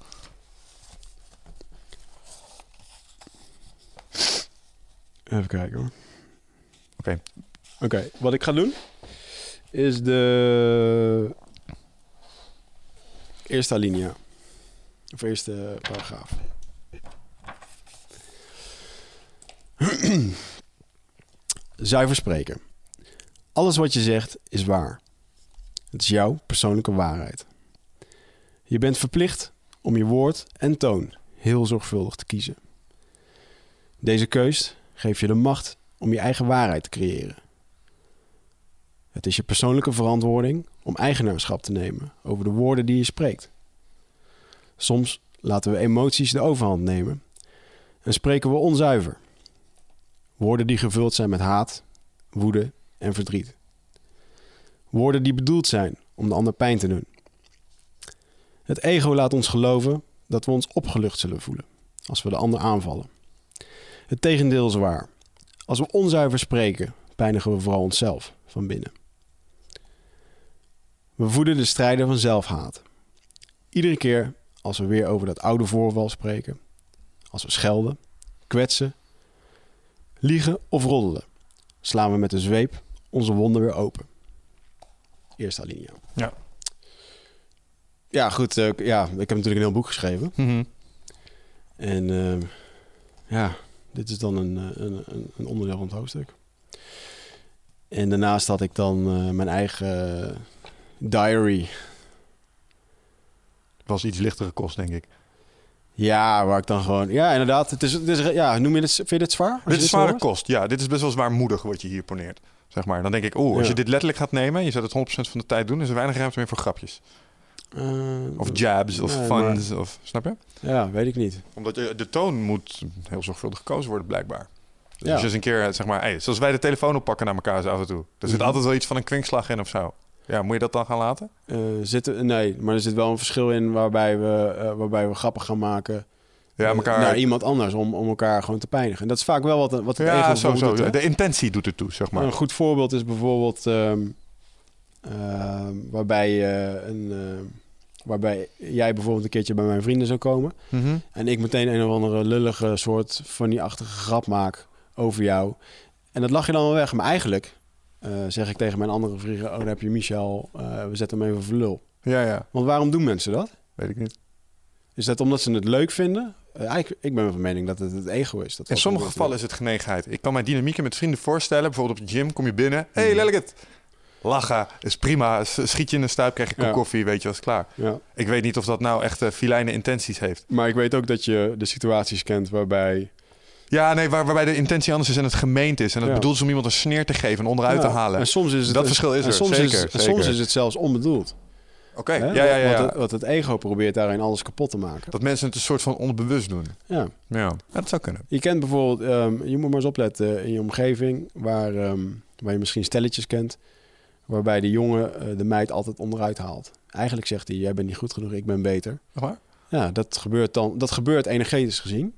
Even kijken hoor. Oké. Oké, wat ik ga doen is de eerste alinea. Of eerste paragraaf. Zuiver spreken. Alles wat je zegt is waar. Het is jouw persoonlijke waarheid. Je bent verplicht om je woord en toon heel zorgvuldig te kiezen. Deze keus geeft je de macht om je eigen waarheid te creëren. Het is je persoonlijke verantwoording om eigenaarschap te nemen over de woorden die je spreekt. Soms laten we emoties de overhand nemen en spreken we onzuiver. Woorden die gevuld zijn met haat, woede en verdriet. Woorden die bedoeld zijn om de ander pijn te doen. Het ego laat ons geloven dat we ons opgelucht zullen voelen als we de ander aanvallen. Het tegendeel is waar. Als we onzuiver spreken, pijnigen we vooral onszelf van binnen. We voeden de strijden van zelfhaat. Iedere keer als we weer over dat oude voorval spreken, als we schelden, kwetsen, liegen of roddelen, slaan we met de zweep onze wonden weer open. Eerste alinea. Ja. Ja, goed. eh, ja, ik heb natuurlijk een heel boek geschreven. Mhm. En eh, ja, dit is dan een, eh, een, een, een onderdeel van het hoofdstuk. En daarnaast had ik dan eh, mijn eigen diary. Was iets lichtere kost, denk ik. Ja, waar ik dan gewoon... Ja, inderdaad. Het is, het is, ja, noem je dit, vind je dit zwaar? Dit is zware kost. Ja, dit is best wel zwaarmoedig wat je hier poneert. Zeg maar. Dan denk ik, oeh, als Ja. je dit letterlijk gaat nemen... je zet het 100% van de tijd doen... is er weinig ruimte meer voor grapjes. Eh, Of jabs, of nee, funs, of... Snap je? Ja, weet ik niet. Omdat je, de toon moet heel zorgvuldig gekozen worden, blijkbaar. Dus Ja. als je eens een keer, zeg maar... Hey, zoals wij de telefoon oppakken naar elkaar zo af en toe. Er zit Mhm. altijd wel iets van een kwinkslag in of zo. Ja, moet je dat dan gaan laten? Eh, zit, nee, maar er zit wel een verschil in waarbij we, eh, waarbij we grappen gaan maken... Ja, eh, elkaar... naar iemand anders om, om elkaar gewoon te pijnigen. En dat is vaak wel wat, wat het ego ja, zo, bijvoorbeeld zo. doet? De intentie doet het toe, zeg maar. Een goed voorbeeld is bijvoorbeeld ehm, ehm, waarbij, een, ehm, waarbij jij bijvoorbeeld een keertje bij mijn vrienden zou komen Mhm. en ik meteen een of andere lullige soort funny-achtige grap maak over jou. En dat lach je dan wel weg. Maar eigenlijk zeg ik tegen mijn andere vrienden, oh, daar heb je Michel, eh, we zetten hem even voor lul. Ja, ja. Want waarom doen mensen dat? Weet ik niet. Is dat omdat ze het leuk vinden? eh, eigenlijk, ik ben van mening dat het het ego is. Dat In sommige gevallen is het genegenheid. Ik kan mijn dynamieken met vrienden voorstellen. Bijvoorbeeld op de gym kom je binnen. Hmm. hey, lelijk Lachen is prima. Schiet je in de stuip, krijg je een Ja. koffie. Weet je, was klaar. Ja. Ik weet niet of dat nou echt uh, filijne intenties heeft. Maar ik weet ook dat je de situaties kent waarbij... Ja, nee, waar, waarbij de intentie anders is en het gemeend is. En het Ja. bedoeld is om iemand een sneer te geven en onderuit Ja, te halen. En soms is het, Dat verschil is en er, soms zeker, Is, zeker. soms is het zelfs onbedoeld. Oké, ja, ja, ja. ja. Want, het, ego probeert daarin alles kapot te maken. Dat mensen het een soort van onbewust doen. Ja. Ja, Ja, dat zou kunnen. Je kent bijvoorbeeld, ehm, je moet maar eens opletten in je omgeving waar, ehm, waar je misschien stelletjes kent, waarbij de jongen eh, de meid altijd onderuit haalt. Eigenlijk zegt hij, jij bent niet goed genoeg, ik ben beter. Waar? Ja, dat gebeurt dan, dat gebeurt energetisch gezien.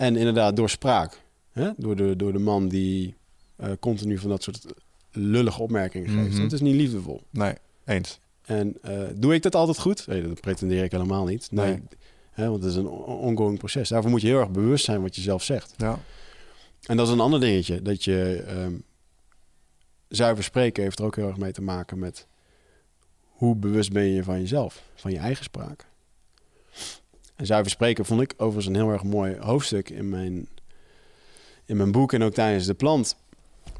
En inderdaad door spraak. Hè? Door, de, door de man die eh, continu van dat soort lullige opmerkingen geeft. Mhm. Dat is niet liefdevol. Nee, eens. En eh, doe ik dat altijd goed? Nee, dat pretendeer ik helemaal niet. Nee. Nee. Hè, want het is een on- ongoing proces. Daarvoor moet je heel erg bewust zijn wat je zelf zegt. Ja. En dat is een ander dingetje. Dat je ehm, zuiver spreken heeft er ook heel erg mee te maken met hoe bewust ben je van jezelf, van je eigen spraak. En zuiver spreken vond ik overigens een heel erg mooi hoofdstuk in mijn, in mijn boek en ook tijdens de plant,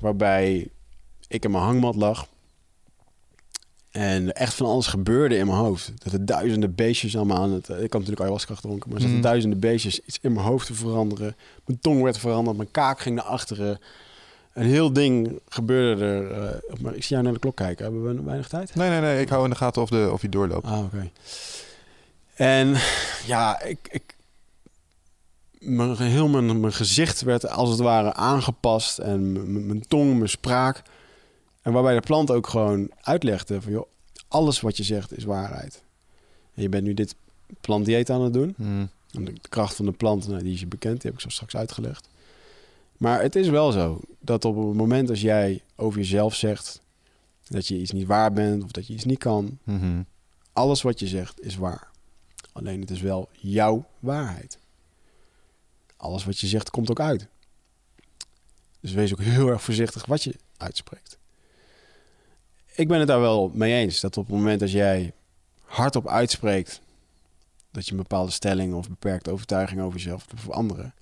waarbij ik in mijn hangmat lag en echt van alles gebeurde in mijn hoofd. Dat er duizenden beestjes allemaal aan het... Ik had natuurlijk ayahuasca gedronken, maar er zaten Mhm. duizenden beestjes iets in mijn hoofd te veranderen. Mijn tong werd veranderd, mijn kaak ging naar achteren. Een heel ding gebeurde er. eh, maar ik zie jou naar de klok kijken. Hebben we weinig tijd? Nee, nee, nee. Ik hou in de gaten of, de, of je doorloopt. Ah, oké. En ja, ik... ik mijn, heel mijn, mijn gezicht werd als het ware aangepast. En mijn tong, mijn spraak. En waarbij de plant ook gewoon uitlegde van... joh, alles wat je zegt is waarheid. En je bent nu dit plantdieet aan het doen. Hmm. De kracht van de plant, nou, die is je bekend, die heb ik zo straks uitgelegd. Maar het is wel zo dat op het moment als jij over jezelf zegt dat je iets niet waar bent of dat je iets niet kan, Mhm. alles wat je zegt is waar. Alleen het is wel jouw waarheid. Alles wat je zegt komt ook uit. Dus wees ook heel erg voorzichtig wat je uitspreekt. Ik ben het daar wel mee eens dat op het moment dat jij hardop uitspreekt dat je een bepaalde stelling of beperkte overtuiging over jezelf hebt voor anderen,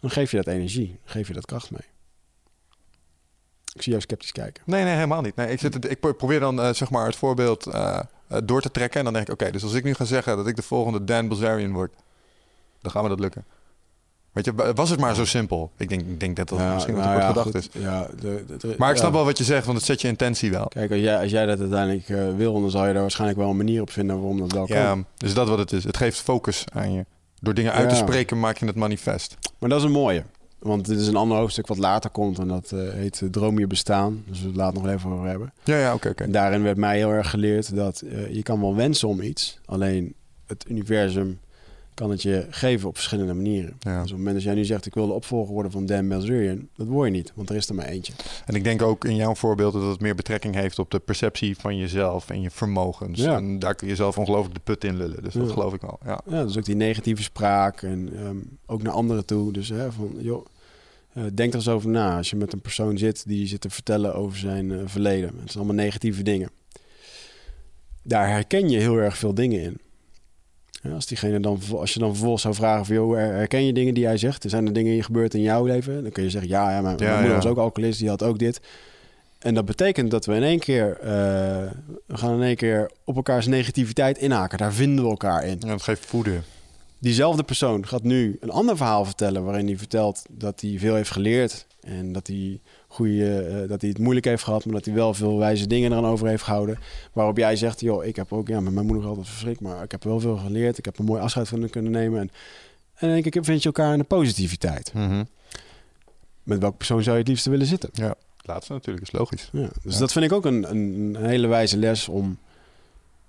dan geef je dat energie, geef je dat kracht mee. Ik zie jou sceptisch kijken. Nee, nee, helemaal niet. Nee, ik, zit ik pro- probeer dan eh, zeg maar het voorbeeld eh, eh, door te trekken. En dan denk ik, oké, dus als ik nu ga zeggen dat ik de volgende Dan Bilzerian word, dan gaan we dat lukken. Weet je, was het maar zo simpel? Ik denk, ik denk dat dat misschien wat nou kort ja, gedacht goed. is. Ja, de, de- de- Maar ik snap wel wat je zegt, want het zet je intentie wel. Kijk, als jij, als jij dat uiteindelijk eh, wil, dan zal je daar waarschijnlijk wel een manier op vinden waarom dat wel kan. Ja, dus dat wat het is. Het geeft focus aan je. Door dingen uit te spreken maak je het manifest. Maar dat is een mooie. Want dit is een ander hoofdstuk wat later komt en dat eh, heet eh, Droom je bestaan. Dus we het later nog even over hebben. Ja, ja, oké, oké. En daarin werd mij heel erg geleerd dat eh, je kan wel wensen om iets. Alleen het universum kan het je geven op verschillende manieren. Ja. Dus op het moment dat jij nu zegt ik wil de opvolger worden van Dan Bilzerian, dat word je niet, want er is er maar eentje. En ik denk ook in jouw voorbeeld dat het meer betrekking heeft op de perceptie van jezelf en je vermogens. Ja. En daar kun je zelf ongelooflijk de put in lullen. Dus dat Ja. geloof ik wel. Ja. Ja, dus ook die negatieve spraak en ehm, ook naar anderen toe. Dus hè, van, joh, eh, denk er eens over na. Als je met een persoon zit die zit te vertellen over zijn eh, verleden. Het zijn allemaal negatieve dingen. Daar herken je heel erg veel dingen in. Ja, als, diegene dan, als je dan vervolgens zou vragen van... Joh, her- herken je dingen die hij zegt? Er zijn er dingen die gebeurd in jouw leven? Dan kun je zeggen, ja, ja mijn, Ja, mijn moeder ja. was ook alcoholist, die had ook dit. En dat betekent dat we in één keer... eh, we gaan in één keer op elkaars negativiteit inhaken. Daar vinden we elkaar in. Ja, dat geeft voeden. Diezelfde persoon gaat nu een ander verhaal vertellen waarin hij vertelt dat hij veel heeft geleerd en dat hij, goede, eh, dat hij het moeilijk heeft gehad, maar dat hij wel veel wijze dingen eraan over heeft gehouden. Waarop jij zegt, joh, ik heb ook, ja, met mijn moeder altijd verschrikt, maar ik heb wel veel geleerd. Ik heb een mooi afscheid van hem kunnen nemen. En, en denk ik, vind je elkaar in de positiviteit. Mhm. Met welke persoon zou je het liefst willen zitten? Ja, laatste natuurlijk is logisch. Ja, dus Ja. dat vind ik ook een, een, een hele wijze les om...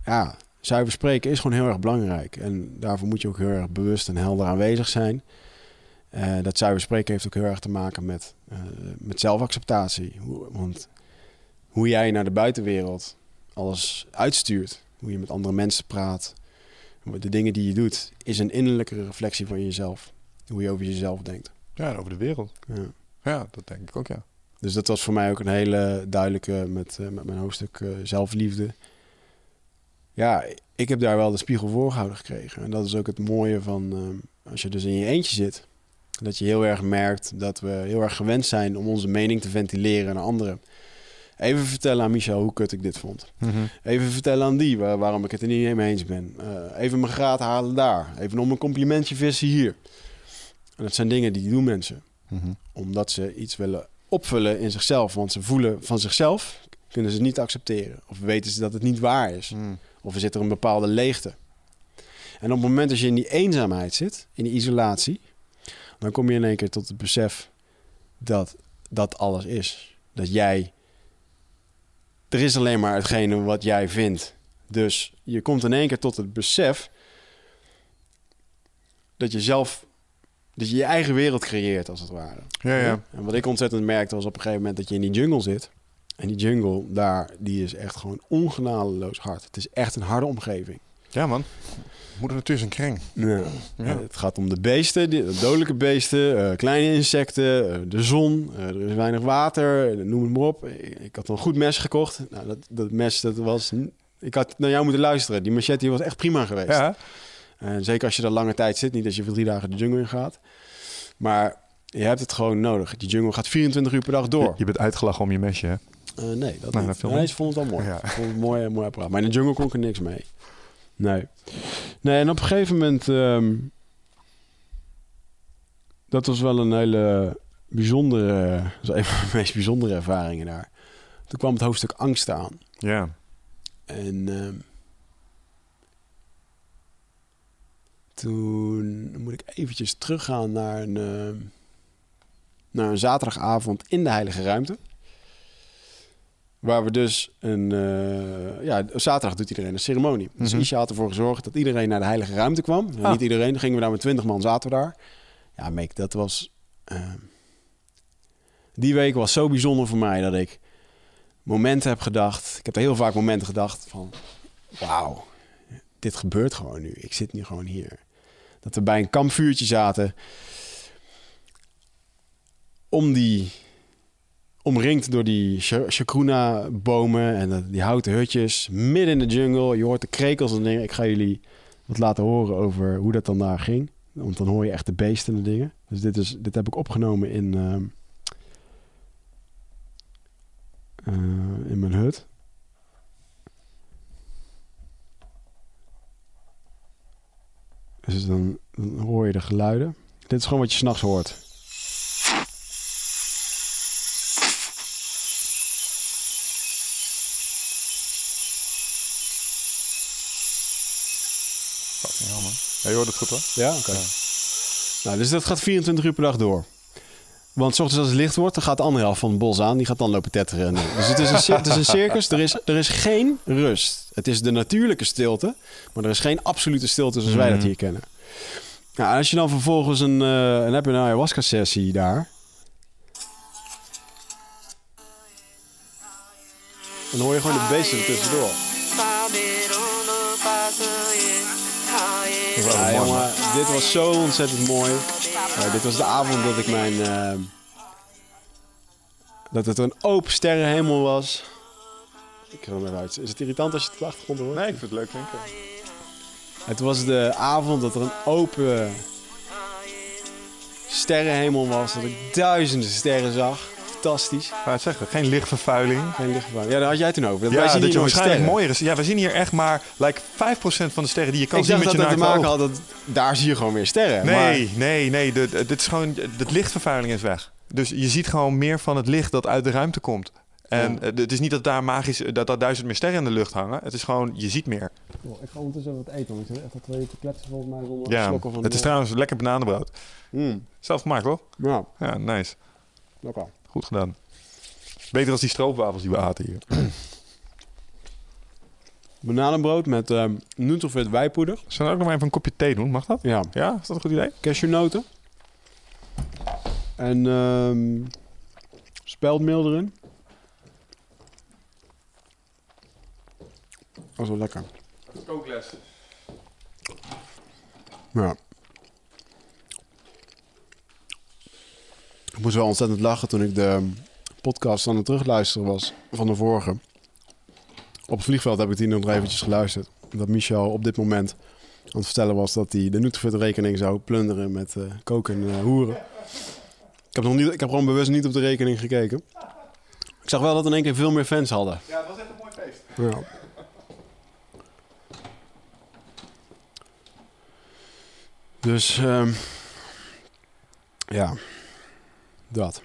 Ja, zuiver spreken is gewoon heel erg belangrijk. En daarvoor moet je ook heel erg bewust en helder aanwezig zijn. Eh, dat zuiver spreken heeft ook heel erg te maken met, eh, met zelfacceptatie. Hoe, want hoe jij naar de buitenwereld alles uitstuurt... hoe je met andere mensen praat... de dingen die je doet... is een innerlijke reflectie van jezelf. Hoe je over jezelf denkt. Ja, en over de wereld. Ja. Ja, dat denk ik ook, ja. Dus dat was voor mij ook een hele duidelijke met, eh, met mijn hoofdstuk zelfliefde. Ja, ik heb daar wel de spiegel voorgehouden gekregen. En dat is ook het mooie van ehm, als je dus in je eentje zit. Dat je heel erg merkt dat we heel erg gewend zijn om onze mening te ventileren naar anderen. Even vertellen aan Michel hoe kut ik dit vond. Mhm. Even vertellen aan die waar- waarom ik het er niet mee eens ben. Eh, even mijn graad halen daar. Even om een complimentje vissen hier. En dat zijn dingen die doen mensen. Mhm. Omdat ze iets willen opvullen in zichzelf. Want ze voelen van zichzelf, kunnen ze het niet accepteren. Of weten ze dat het niet waar is. Mhm. Of er zit er een bepaalde leegte. En op het moment dat je in die eenzaamheid zit, in die isolatie, dan kom je in één keer tot het besef dat dat alles is. Dat jij. Er is alleen maar hetgene wat jij vindt. Dus je komt in één keer tot het besef dat je zelf. Dat je je eigen wereld creëert, als het ware. Ja, ja. En wat ik ontzettend merkte was op een gegeven moment dat je in die jungle zit. En die jungle daar, die is echt gewoon ongenadeloos hard. Het is echt een harde omgeving. Ja, man. Moeder natuur is een kring. Ja. Ja. Het gaat om de beesten, de dodelijke beesten, eh, kleine insecten, eh, de zon, eh, er is weinig water, noem het maar op. Ik, ik had een goed mes gekocht. Nou, dat, dat mes, dat was... Ik had naar jou moeten luisteren. Die machete was echt prima geweest. Ja. En zeker als je daar lange tijd zit, niet als je voor drie dagen de jungle in gaat. Maar je hebt het gewoon nodig. Die jungle gaat 24 uur per dag door. Je, je bent uitgelachen om je mesje, hè? Eh, nee, dat Nee, niet. dat viel nee, ze vonden het wel mooi. Ja. Het mooi, mooi apparaat. Maar in de jungle kon ik er niks mee. Nee. Nee, en op een gegeven moment... ehm, dat was wel een hele bijzondere... Dat was een van de meest bijzondere ervaringen daar. Toen kwam het hoofdstuk angst aan. Ja. En ehm, toen moet ik eventjes teruggaan naar een, ehm, naar een zaterdagavond in de Heilige Ruimte. Waar we dus een... eh, ja, zaterdag doet iedereen een ceremonie. Dus Mhm. Isha had ervoor gezorgd dat iedereen naar de Heilige Ruimte kwam. Ah. Niet iedereen, dan gingen we daar met twintig man zaten we daar. Ja, Mick, dat was... ehm, die week was zo bijzonder voor mij dat ik momenten heb gedacht. Ik heb er heel vaak momenten gedacht van... Wauw, dit gebeurt gewoon nu. Ik zit nu gewoon hier. Dat we bij een kampvuurtje zaten. Om die... Omringd door die chacruna-bomen en die houten hutjes. Midden in de jungle. Je hoort de krekels en dingen. Ik ga jullie wat laten horen over hoe dat dan daar ging. Want dan hoor je echt de beesten en dingen. Dus dit, is, dit heb ik opgenomen in... ehm, eh, in mijn hut. Dus dan, dan hoor je de geluiden. Dit is gewoon wat je s'nachts hoort. Fucking hell, man. Ja, je hoort het goed, hoor. Ja, oké. Nou, dus dat gaat 24 uur per dag door. Want 's ochtends als het licht wordt, dan gaat de andere helft van het bos aan. Die gaat dan lopen tetteren. Dus het is een, het is een circus. Er is, er is geen rust. Het is de natuurlijke stilte. Maar er is geen absolute stilte zoals wij dat Mhm. hier kennen. Nou, als je dan vervolgens een... heb je een ayahuasca-sessie daar. Dan hoor je gewoon de beesten er tussendoor. Ja, jongen, dit was zo ontzettend mooi. Dit was de avond dat ik mijn... eh, dat het een open sterrenhemel was. Ik ga hem even uit. Is het irritant als je het op de achtergrond hoort? Nee, ik vind het leuk klinken. Het was de avond dat er een open sterrenhemel was. Dat ik duizenden sterren zag. Fantastisch. Maar het zeggen, geen lichtvervuiling. Geen lichtvervuiling. Ja, daar had jij het toen over. Dat Ja, wij zien dat hier je waarschijnlijk sterren. mooier is. Ja, we zien hier echt maar like 5% van de sterren die je kan Ik zien met dat je het naakte maken had dat daar zie je gewoon weer sterren. Nee, nee, nee. de- de- Dit is gewoon, de lichtvervuiling is weg. Dus je ziet gewoon meer van het licht dat uit de ruimte komt. En Ja. eh, het is niet dat daar magisch, dat daar duizend meer sterren in de lucht hangen. Het is gewoon, je ziet meer. Ik ga ondertussen wat eten, want ik zit echt al twee te kletsen volgens mij zonder Ja, slokken van het is trouwens lekker bananenbrood. Mm, Zelf gemaakt, hoor. ja, Ja, nice. lekker. Goed gedaan. Beter als die stroopwafels die we aten hier. Bananenbrood met um, Nutrofit wijpoeder. Zullen we ook nog maar even een kopje thee doen? Mag dat? Ja, Ja, is dat een goed idee? cashewnoten. En ehm speldmeel erin. Dat is wel lekker. Kookles. Ja. Moest wel ontzettend lachen toen ik de podcast aan het terugluisteren was van de vorige. Op het vliegveld heb ik die nog eventjes geluisterd. Dat Michel op dit moment aan het vertellen was dat hij de Nutrifit-rekening zou plunderen met eh, koken en eh, hoeren. Ik heb, nog niet, ik heb gewoon bewust niet op de rekening gekeken. Ik zag wel dat in één keer veel meer fans hadden. Ja, het was echt een mooi feest. Ja. Dus, ehm, ja, dat.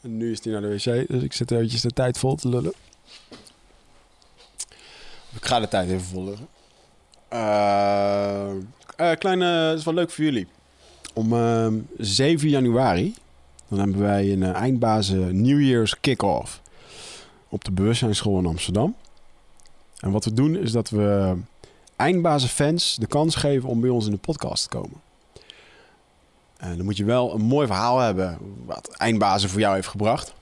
En nu is hij naar de wc, dus ik zit eventjes de tijd vol te lullen. Ik ga de tijd even vol lullen. Eh, eh, kleine, dat is wel leuk voor jullie. Om ehm 7 januari, dan hebben wij een uh, eindbazen New Year's kick-off op de bewustzijnsschool in Amsterdam. En wat we doen is dat we eindbazen fans de kans geven om bij ons in de podcast te komen. En dan moet je wel een mooi verhaal hebben wat eindbazen voor jou heeft gebracht.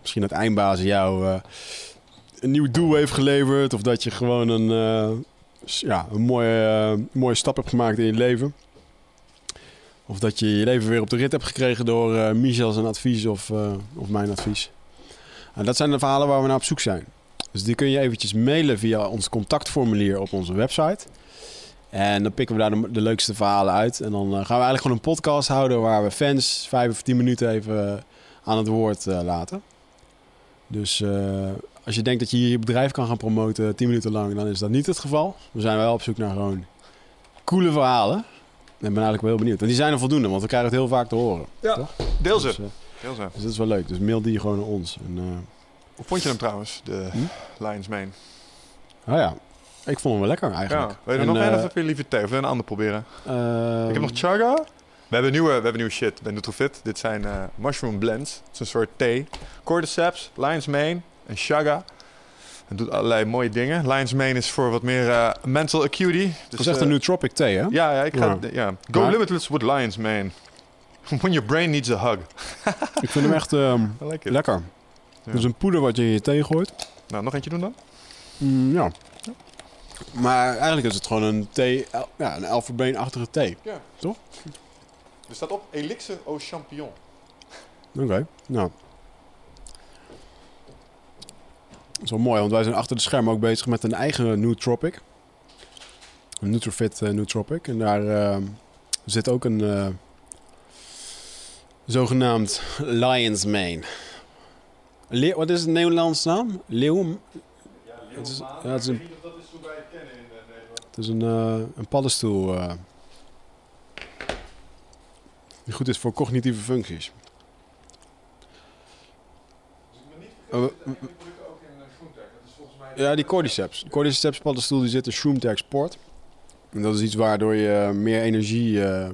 Misschien dat eindbazen jou eh, een nieuw doel heeft geleverd of dat je gewoon een eh, ja, een mooie, eh, mooie stap hebt gemaakt in je leven. Of dat je je leven weer op de rit hebt gekregen door eh Michel zijn advies of, of mijn advies. En dat zijn de verhalen waar we naar op zoek zijn. Dus die kun je eventjes mailen via ons contactformulier op onze website. En dan pikken we daar de, de leukste verhalen uit. En dan eh, gaan we eigenlijk gewoon een podcast houden waar we fans vijf of tien minuten even eh, aan het woord eh, laten. Dus als je denkt dat je hier je bedrijf kan gaan promoten 10 minuten lang, dan is dat niet het geval. We zijn wel op zoek naar gewoon coole verhalen. En ik ben eigenlijk wel heel benieuwd. En die zijn er voldoende, want we krijgen het heel vaak te horen. Ja, Toch? deel ze. Dus, Dus dat is wel leuk. Dus mail die gewoon naar ons. En, eh, Hoe vond je hem trouwens, de Hm? Lions Mane? oh ja, ik vond hem wel lekker eigenlijk. Ja. Wil je er En, nog een eh, of heb je liever thee? Of wil je een ander proberen? Ik heb nog chaga. We hebben nieuwe, we hebben nieuwe shit bij Nutrofit. Dit zijn eh, mushroom blends. Het is een soort thee. Cordyceps, lion's mane en chaga. Het doet allerlei mooie dingen. Lion's mane is voor wat meer mental acuity. Dus, Dat is echt een nootropic thee, hè? Ja, ja, ik ga, ja. Go limitless with lion's mane. When your brain needs a hug. Ik vind hem echt ehm, like lekker. Ja. Het is een poeder wat je in je thee gooit. Nou, nog eentje doen dan? Mm, ja. Maar eigenlijk is het gewoon een thee, el- ja, een elfenbeenachtige thee. Er staat op Elixir au champignon. Oké, nou. Dat is wel mooi, want wij zijn achter de schermen ook bezig met een eigen nootropic. Een Nutrofit eh, nootropic. En daar eh, zit ook een eh, zogenaamd Lion's Mane. Le- wat is het Nederlandse naam? Leeuw? Het is, ja, het is een, dat is hoe wij het kennen in Nederland. het is een, eh, een paddenstoel. eh, die goed is voor cognitieve functies. We- ook in Groentech. Dat is volgens mij... Ja, die cordyceps. De cordyceps paddenstoel die zit in Shroomtech Sport. En dat is iets waardoor je meer energie eh,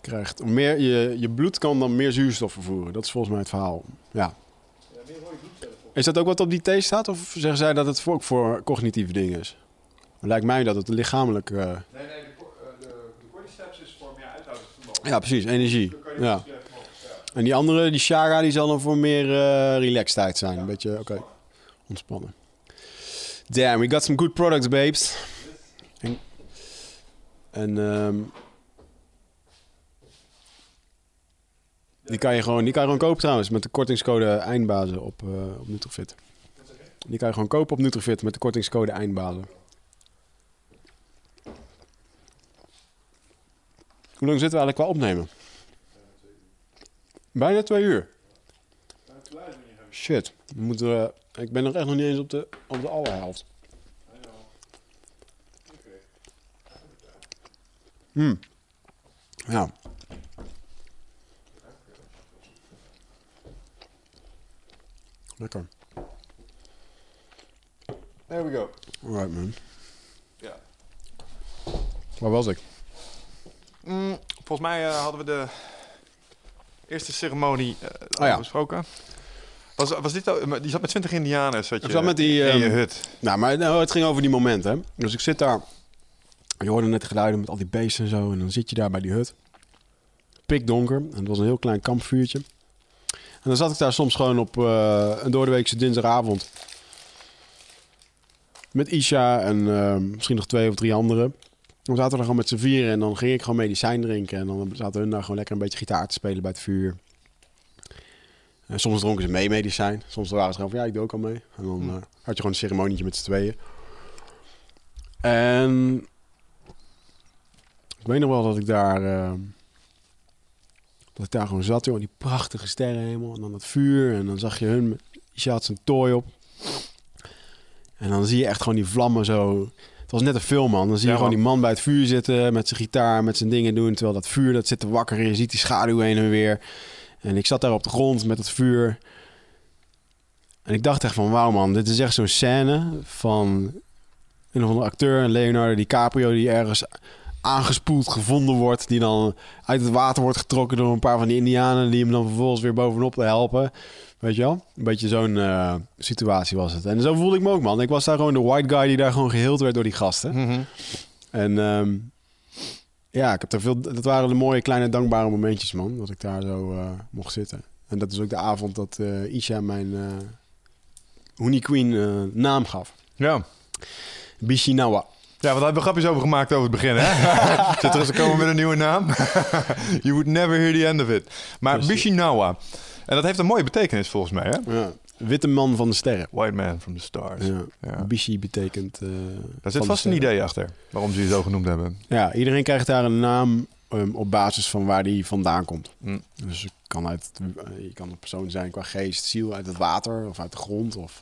krijgt. Meer, je, je bloed kan dan meer zuurstof vervoeren. Dat is volgens mij het verhaal. Ja. Is dat ook wat op die thee staat? Of zeggen zij dat het voor, ook voor cognitieve dingen is? Lijkt mij dat het lichamelijk... eh, Nee, nee, de, eh, de, de cordyceps is voor meer uithoudingsvermogen. ja, precies. Energie. Ja. En die andere, die Shaga, die zal dan voor meer eh relaxedheid zijn. Een beetje, oké, ontspannen. Damn, we got some good products, babes. En, en ehm, die, kan je gewoon, die kan je gewoon kopen trouwens met de kortingscode eindbazen op, eh op Nutrofit. Die kan je gewoon kopen op Nutrofit met de kortingscode eindbazen. Hoe lang zitten we eigenlijk qua opnemen? Bijna twee uur. Shit. We moeten, eh, ik ben nog echt nog niet eens op de, op de allerhelft. Hmm. Ja. Lekker. There we go. Alright man. Ja. Waar was ik? Mm, volgens mij eh, hadden we de eerste ceremonie eh al Oh ja. besproken. Was, was dit ook, maar die zat met 20 indianen, zat je Ik zat met die, in je ehm, hut. Nou, maar nou, het ging over die momenten. Hè? Dus ik zit daar. Je hoorde net de geluiden met al die beesten en zo. En dan zit je daar bij die hut. Pikdonker. En het was een heel klein kampvuurtje. En dan zat ik daar soms gewoon op eh, een doordeweekse dinsdagavond. Met Isha en eh, misschien nog twee of drie anderen. Dan zaten we er gewoon met z'n vieren en dan ging ik gewoon medicijn drinken. En dan zaten hun daar gewoon lekker een beetje gitaar te spelen bij het vuur. En soms dronken ze mee medicijn. Soms waren ze gewoon van, ja, ik doe ook al mee. En dan eh, had je gewoon een ceremonietje met z'n tweeën. En ik weet nog wel dat ik daar... dat ik daar gewoon zat, joh. Die prachtige sterrenhemel. En dan het vuur. En dan zag je hun... Je had zijn tooi op. En dan zie je echt gewoon die vlammen zo... Het was net een film, man. Dan zie je Ja, gewoon die man bij het vuur zitten... met zijn gitaar, met zijn dingen doen... terwijl dat vuur, dat zit te wakkeren. Je ziet die schaduw heen en weer. En ik zat daar op de grond met het vuur. En ik dacht echt van... Wauw, man. Dit is echt zo'n scène van... een of andere acteur, Leonardo DiCaprio... die ergens aangespoeld gevonden wordt... die dan uit het water wordt getrokken door een paar van die indianen... die hem dan vervolgens weer bovenop te helpen... Weet je wel? Een beetje zo'n eh, situatie was het. En zo voelde ik me ook, man. Ik was daar gewoon de white guy die daar gewoon geheeld werd door die gasten. Mhm. En ehm, ja, ik heb er veel. Dat waren de mooie kleine dankbare momentjes, man. Dat ik daar zo eh, mocht zitten. En dat is ook de avond dat eh, Isha mijn eh Honey Queen naam gaf. Ja. Bishinawa. Ja, want daar hebben we grapjes over gemaakt over het begin, hè? Zit er eens te komen met een nieuwe naam? you would never hear the end of it. Maar Precies. Bishinawa. En dat heeft een mooie betekenis volgens mij, hè? Ja. Witte man van de sterren. White man from the stars. Ja. Ja. Bishi betekent. eh, Daar zit vast een idee achter waarom ze je zo genoemd hebben. Ja, iedereen krijgt daar een naam ehm, op basis van waar die vandaan komt. Mm. Dus het kan uit, eh, je kan een persoon zijn qua geest, ziel uit het water of uit de grond of,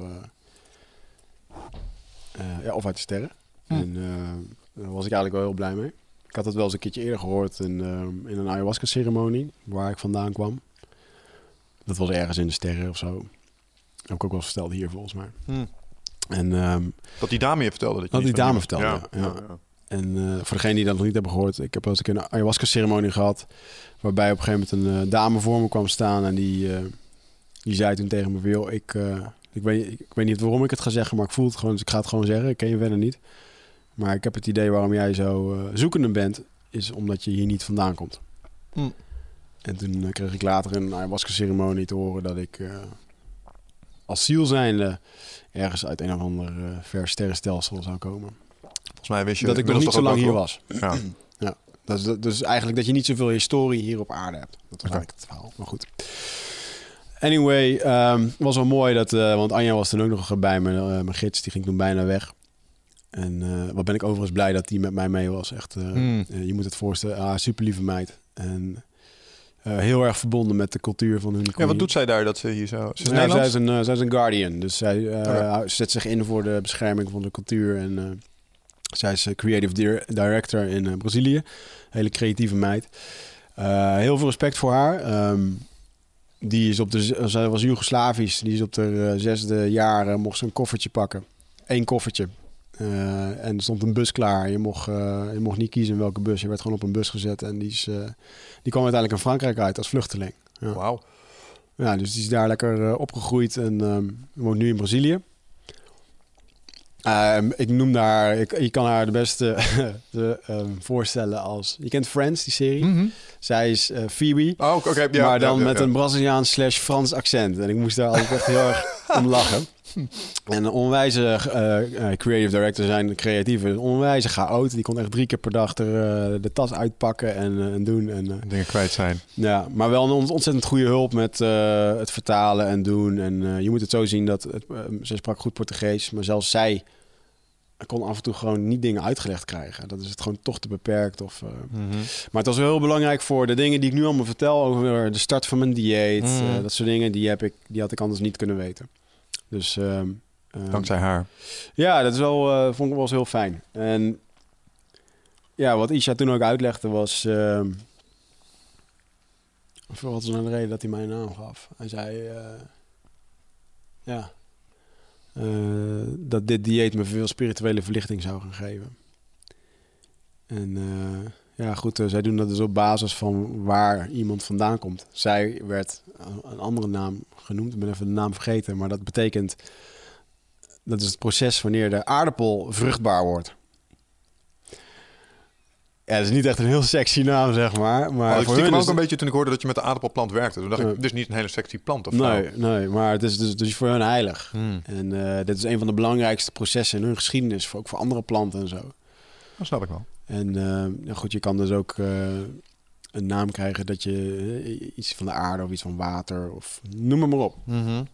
eh, ja, of uit de sterren. Hm. En eh, daar was ik eigenlijk wel heel blij mee. Ik had het wel eens een keertje eerder gehoord in, ehm, in een ayahuasca-ceremonie waar ik vandaan kwam. Dat was ergens in de sterren of zo. Heb ik ook wel eens verteld hier volgens mij. En ehm, Dat die dame je vertelde. Dat, je Dat die dame vertelde, ja. En eh, voor degenen die dat nog niet hebben gehoord, ik heb wel eens een ayahuasca-ceremonie gehad. Waarbij op een gegeven moment een eh, dame voor me kwam staan. En die, eh, die zei toen tegen me: joh, ik, eh, ik, weet, ik, weet niet waarom ik het ga zeggen, maar ik voel het gewoon. Dus ik ga het gewoon zeggen. Ik ken je verder niet. Maar ik heb het idee waarom jij zo eh, zoekende bent, is omdat je hier niet vandaan komt. Hm. En toen eh, kreeg ik later in een ayahuasca-ceremonie te horen dat ik eh, als ziel zijnde ergens uit een of ander eh, ver sterrenstelsel zou komen Volgens mij wist je dat ik nog niet zo lang hier was. Ja. Dat is, dat is eigenlijk dat je niet zoveel historie hier op aarde hebt. Dat was Oké. eigenlijk het verhaal. Maar goed. Anyway, ehm, het was wel mooi dat... eh, want Anja was toen ook nog bij me. eh, mijn gids, die ging toen bijna weg. En eh, wat ben ik overigens blij dat die met mij mee was. Echt, eh, Hmm. eh, je moet het voorstellen. Ah, super lieve meid. En heel erg verbonden met de cultuur van hun Ja, wat doet zij daar dat ze hier zo... Ze is ja, zij, is een, zij is een guardian. Dus zij Oké. zet zich in voor de bescherming van de cultuur. En zij is creative dir- director in Brazilië. Hele creatieve meid. Heel veel respect voor haar. Ehm, die is op de, zij was Joegoslavisch. Die is op de zesde jaar, eh, mocht ze een koffertje pakken. Eén koffertje. Eh, en er stond een bus klaar. Je mocht, eh, je mocht niet kiezen in welke bus. Je werd gewoon op een bus gezet. En die, is, eh, die kwam uiteindelijk in Frankrijk uit als vluchteling. Ja. Wauw. Ja, dus die is daar lekker opgegroeid en ehm, woont nu in Brazilië. Ehm, ik noem haar, ik, je kan haar de beste de, ehm, voorstellen als... Je kent Friends, die serie? Mhm. Zij is Phoebe, Oh, oké. oké, ja, maar dan ja, met een Braziliaans slash Frans accent. En ik moest daar altijd echt heel erg om lachen. En een onwijze eh, eh, creative director zijn creatieve, een onwijze chaot. Die kon echt drie keer per dag er, eh, de tas uitpakken en, en doen. En, Dingen kwijt zijn. ja, maar wel een ont- ontzettend goede hulp met het vertalen en doen. En je moet het zo zien dat... Het, eh, ze sprak goed Portugees, maar zelfs zij kon af en toe gewoon niet dingen uitgelegd krijgen. Dat is het gewoon toch te beperkt. Of, Mhm. Maar het was wel heel belangrijk voor de dingen die ik nu allemaal vertel... over de start van mijn dieet, Mm. eh, dat soort dingen... Die, heb ik, die had ik anders niet kunnen weten. Dus... ehm, ehm, Dankzij haar. ja, dat is wel, eh, vond ik wel eens heel fijn. En ja, wat Isha toen ook uitlegde was... ehm, of wat was nou de reden dat hij mijn naam gaf? Hij zei... eh, ja, eh, dat dit dieet me veel spirituele verlichting zou gaan geven. En eh, ja, goed, eh, zij doen dat dus op basis van waar iemand vandaan komt. Zij werd een- andere naam genoemd. Ik ben even de naam vergeten, maar dat betekent dat is het proces wanneer de aardappel vruchtbaar wordt. Ja, dat is niet echt een heel sexy naam, zeg maar. Maar Maar ik stiekem ook een beetje toen ik hoorde dat je met de aardappelplant werkte. Toen dacht ik, dit is niet een hele sexy plant of. Nee, nee, maar het is dus, dus voor hun heilig. Hmm. En eh, dit is een van de belangrijkste processen in hun geschiedenis, voor, ook voor andere planten en zo. Dat snap ik wel. En eh, nou goed, je kan dus ook eh, een naam krijgen dat je eh, iets van de aarde of iets van water of noem maar op. Mhm.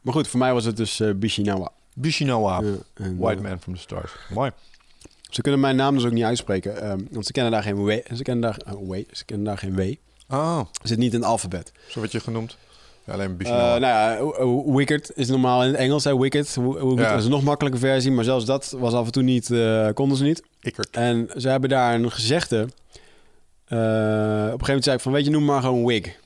Maar goed, voor mij was het dus Bishinawa. Bishinawa, Ja, en, White Man from the Stars. Mooi. Ze kunnen mijn naam dus ook niet uitspreken, ehm, want ze kennen daar geen W. Ze kennen daar, oh, w, ze kennen daar geen W. Oh, Het zit niet in het alfabet. zo werd je genoemd. Ja, alleen Eh Bishinawa. nou ja, Wicked is normaal in het Engels, hè, Wicked. Wicked Ja. is een nog makkelijke versie, maar zelfs dat was af en toe niet, eh, konden ze niet. Ikkert. En ze hebben daar een gezegde. eh, op een gegeven moment zei ik van, weet je, noem maar gewoon wig.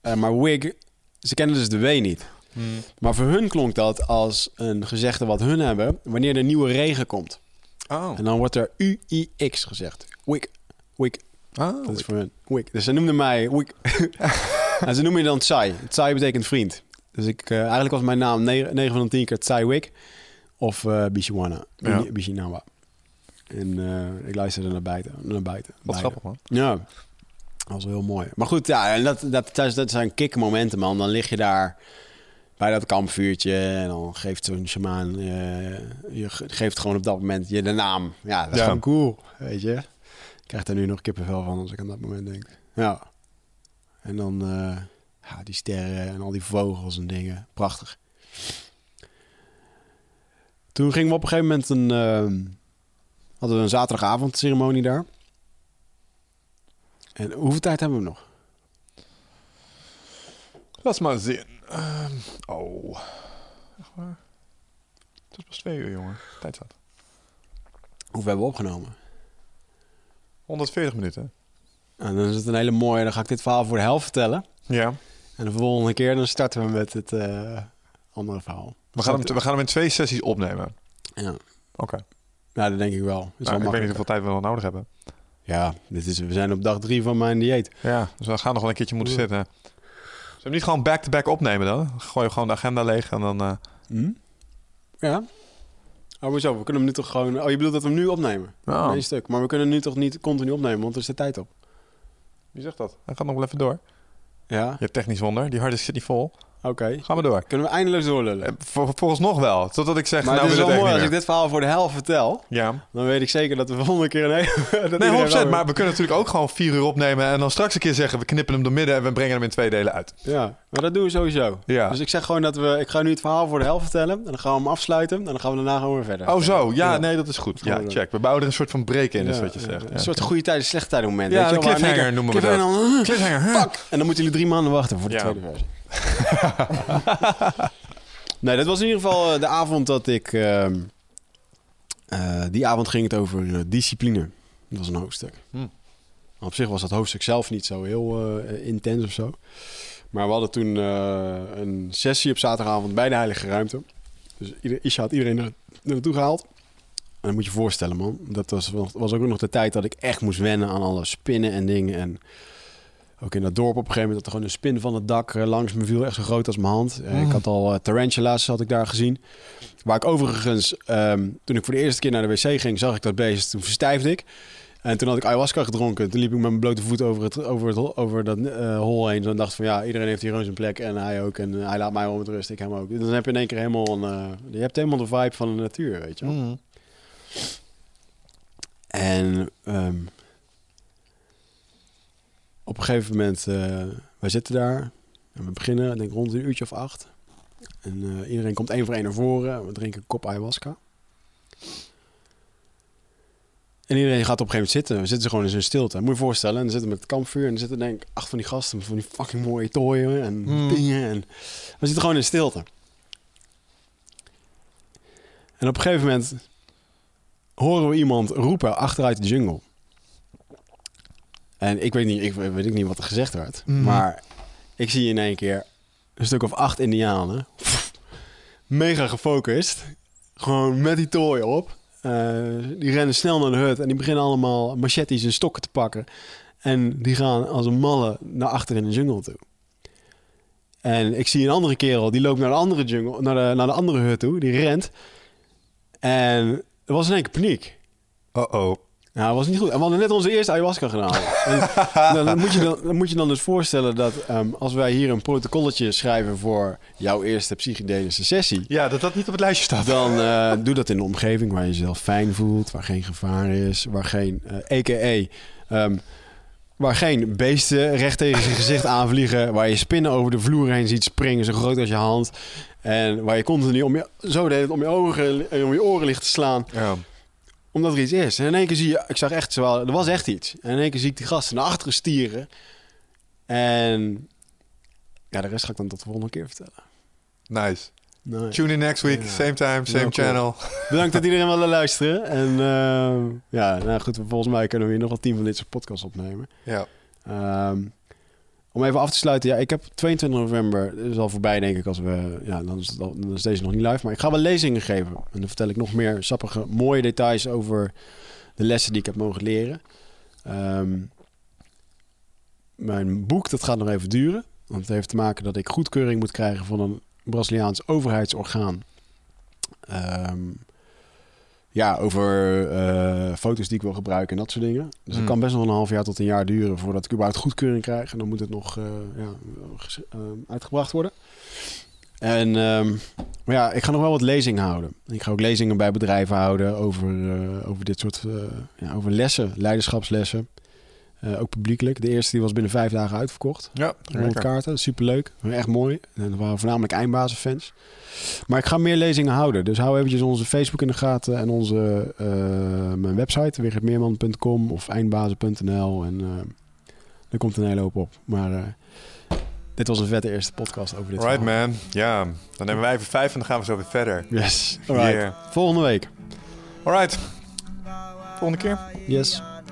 Eh, maar wig, ze kennen dus de W niet. Hmm. Maar voor hun klonk dat als een gezegde wat hun hebben wanneer er nieuwe regen komt. Oh. En dan wordt er U-I-X gezegd. Wig, wig. oh. Dat is voor hun. Wig. Dus ze noemden mij wig. en ze noemen je dan Tsai. Tsai betekent vriend. Dus ik, eh, eigenlijk was mijn naam 9, van de 10 keer Tsai Wig. Of eh Bishiwana. Ja. Bishinawa. En eh, ik luisterde naar buiten. Naar buiten. Wat grappig, man. Ja, dat was wel heel mooi. Maar goed, ja, en dat, dat, dat, zijn kickmomenten, man. Dan lig je daar bij dat kampvuurtje en dan geeft zo'n shamaan... je ge- geeft gewoon op dat moment je de naam. Ja, dat is Ja. gewoon cool, weet je. Ik krijg daar nu nog kippenvel van als ik aan dat moment denk. Ja. En dan eh, ja, die sterren en al die vogels en dingen. Prachtig. Toen gingen we op een gegeven moment een... eh, hadden we een zaterdagavondceremonie daar. En hoeveel tijd hebben we nog? Laat maar zien. Ehm, oh. Echt waar? Het is pas twee uur, jongen. Tijd staat. Hoeveel hebben we opgenomen? 140 minuten. En dan is het een hele mooie... Dan ga ik dit verhaal voor de helft vertellen. Ja. En de volgende keer dan starten we met het eh, andere verhaal. We gaan, hem, we gaan hem in twee sessies opnemen. Ja. Oké. Nou, dat denk ik wel. Is Nou, wel ik weet niet hoeveel tijd we nog nodig hebben. Ja, dit is, we zijn op dag drie van mijn dieet. Ja, dus we gaan nog wel een keertje moeten zitten. Zullen we niet gewoon back-to-back opnemen dan? Dan Gooi je gewoon de agenda leeg en dan... Hm? Ja. Oh, maar zo, we kunnen hem nu toch gewoon... Oh, je bedoelt dat we hem nu opnemen? Oh. Eén stuk. Maar we kunnen nu toch niet continu opnemen, want er is de tijd op. Wie zegt dat? Hij gaat nog wel even door. Ja, Je technisch wonder. Die harde zit niet vol. oké. Gaan we door. Kunnen we eindeloos doorlullen. Eh, Vol, volgens nog wel. Totdat ik zeg, maar nou het is wil wel het mooi echt als ik dit verhaal voor de helft vertel. Ja. Dan weet ik zeker dat we volgende keer een hele... dat Nee, iedereen 100%. wel- Maar we kunnen natuurlijk ook gewoon vier uur opnemen... en dan straks een keer zeggen... we knippen hem door midden en we brengen hem in twee delen uit. Ja, maar dat doen we sowieso. Ja. Dus ik zeg gewoon dat we... Ik ga nu het verhaal voor de helft vertellen. En dan gaan we hem afsluiten. En dan gaan we daarna gewoon weer verder. Oh zo, ja, Ja. nee, dat is goed. Ja, check. We bouwen er een soort van break in, is wat je ja, zegt. Een Ja, soort goede tijden, slechte tijden moment. Ja, één cliffhanger noemen we dat. cliffhanger? Fuck! En dan moeten jullie drie maanden wachten voor de tweede versie. nee, dat was in ieder geval eh, de avond dat ik... ehm, eh, die avond ging het over eh, discipline. Dat was een hoofdstuk. Hm. Op zich was dat hoofdstuk zelf niet zo heel intens of zo. Maar we hadden toen een sessie op zaterdagavond bij de Heilige Ruimte. Dus ieder, Isha had iedereen er naartoe gehaald. En dan moet je je voorstellen, man. Dat was, was ook nog de tijd dat ik echt moest wennen aan alle spinnen en dingen. En ook in dat dorp op een gegeven moment dat er gewoon een spin van het dak eh, langs me viel. Echt zo groot als mijn hand. Eh, Ik had al eh, tarantula's had ik daar gezien. Waar ik overigens, ehm, toen ik voor de eerste keer naar de wc ging, zag ik dat beest. Toen verstijfde ik. En toen had ik ayahuasca gedronken. Toen liep ik met mijn blote voet over, het, over, het, over dat hol heen. Toen dacht ik van ja, iedereen heeft hier gewoon zijn plek. En hij ook. En hij laat mij wel met rust. Ik hem ook. Dan heb je in één keer helemaal een... je hebt helemaal de vibe van de natuur, weet je wel. Mhm. En ehm, op een gegeven moment, eh, wij zitten daar en we beginnen, ik denk rond een uurtje of acht. En eh, iedereen komt één voor één naar voren. We drinken een kop ayahuasca. En iedereen gaat op een gegeven moment zitten. We zitten gewoon in zo'n stilte. Moet je je voorstellen. En dan zitten we met het kampvuur. En dan zitten denk ik acht van die gasten. Van die fucking mooie tooien en Hmm. dingen. En we zitten gewoon in stilte. En op een gegeven moment horen we iemand roepen achteruit de jungle. En ik weet niet, ik weet niet wat er gezegd werd. Mhm. Maar ik zie in één keer een stuk of acht indianen. Mega gefocust. Gewoon met die tooien op. Eh, die rennen snel naar de hut en die beginnen allemaal machetes en stokken te pakken. En die gaan als een malle naar achter in de jungle toe. En ik zie een andere kerel, die loopt naar de andere jungle, naar de, naar de andere hut toe. Die rent. En er was in één keer paniek. Uh-oh. Nou, dat was niet goed. En we hadden net onze eerste ayahuasca gedaan. En dan, moet je dan, dan moet je dan dus voorstellen dat ehm, als wij hier een protocolletje schrijven voor jouw eerste psychedelische sessie, Ja, dat dat niet op het lijstje staat. dan eh, doe dat in een omgeving waar je jezelf fijn voelt, waar geen gevaar is, waar geen, a.k.a. ehm, waar geen beesten recht tegen je gezicht aanvliegen, waar je spinnen over de vloer heen ziet springen, zo groot als je hand. En waar je continu om je, zo de hele tijd om je ogen en om je oren ligt te slaan Ja. Omdat er iets is. En in één keer zie je, ik zag echt zowel, er was echt iets. En in één keer zie ik die gasten naar achteren stieren. En ja, de rest ga ik dan tot de volgende keer vertellen. Nice. Nice. Tune in next week. Ja. Same time, same channel. Bedankt dat iedereen wilde luisteren. En eh, ja, nou goed, volgens mij kunnen we hier nog wel tien van dit soort podcasts opnemen. Ja. Ehm, om even af te sluiten, ja, ik heb 22 november, dat is al voorbij denk ik als we, ja, dan is, dan is deze nog niet live, maar ik ga wel lezingen geven. En dan vertel ik nog meer sappige, mooie details over de lessen die ik heb mogen leren. Ehm, mijn boek, dat gaat nog even duren, want het heeft te maken dat ik goedkeuring moet krijgen van een Braziliaans overheidsorgaan. Ehm, ja, over eh, foto's die ik wil gebruiken en dat soort dingen. Dus het Hmm. kan best nog een half jaar tot een jaar duren voordat ik überhaupt goedkeuring krijg. En dan moet het nog eh, ja, eh, uitgebracht worden. En ehm, maar ja, ik ga nog wel wat lezingen houden. Ik ga ook lezingen bij bedrijven houden over, over dit soort ja, over lessen, leiderschapslessen. Eh, ook publiekelijk. De eerste die was binnen vijf dagen uitverkocht. Ja, 100 kaarten, superleuk. Echt mooi. En dat waren voornamelijk eindbazenfans. Maar ik ga meer lezingen houden. Dus hou eventjes onze Facebook in de gaten en onze eh, mijn website, wichertmeerman.com of eindbazen.nl. En eh er komt een hele hoop op. Maar dit was een vette eerste podcast over dit Right verhaal. man. Ja, dan nemen wij even vijf en dan gaan we zo weer verder. Yes. Yeah. Volgende week. Alright. Volgende keer. Yes.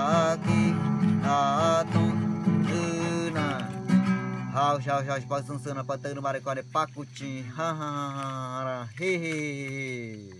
aqui na tuna Rau, hau hau pasang sana patang mari kare né? pakucing ha ha ha ha he he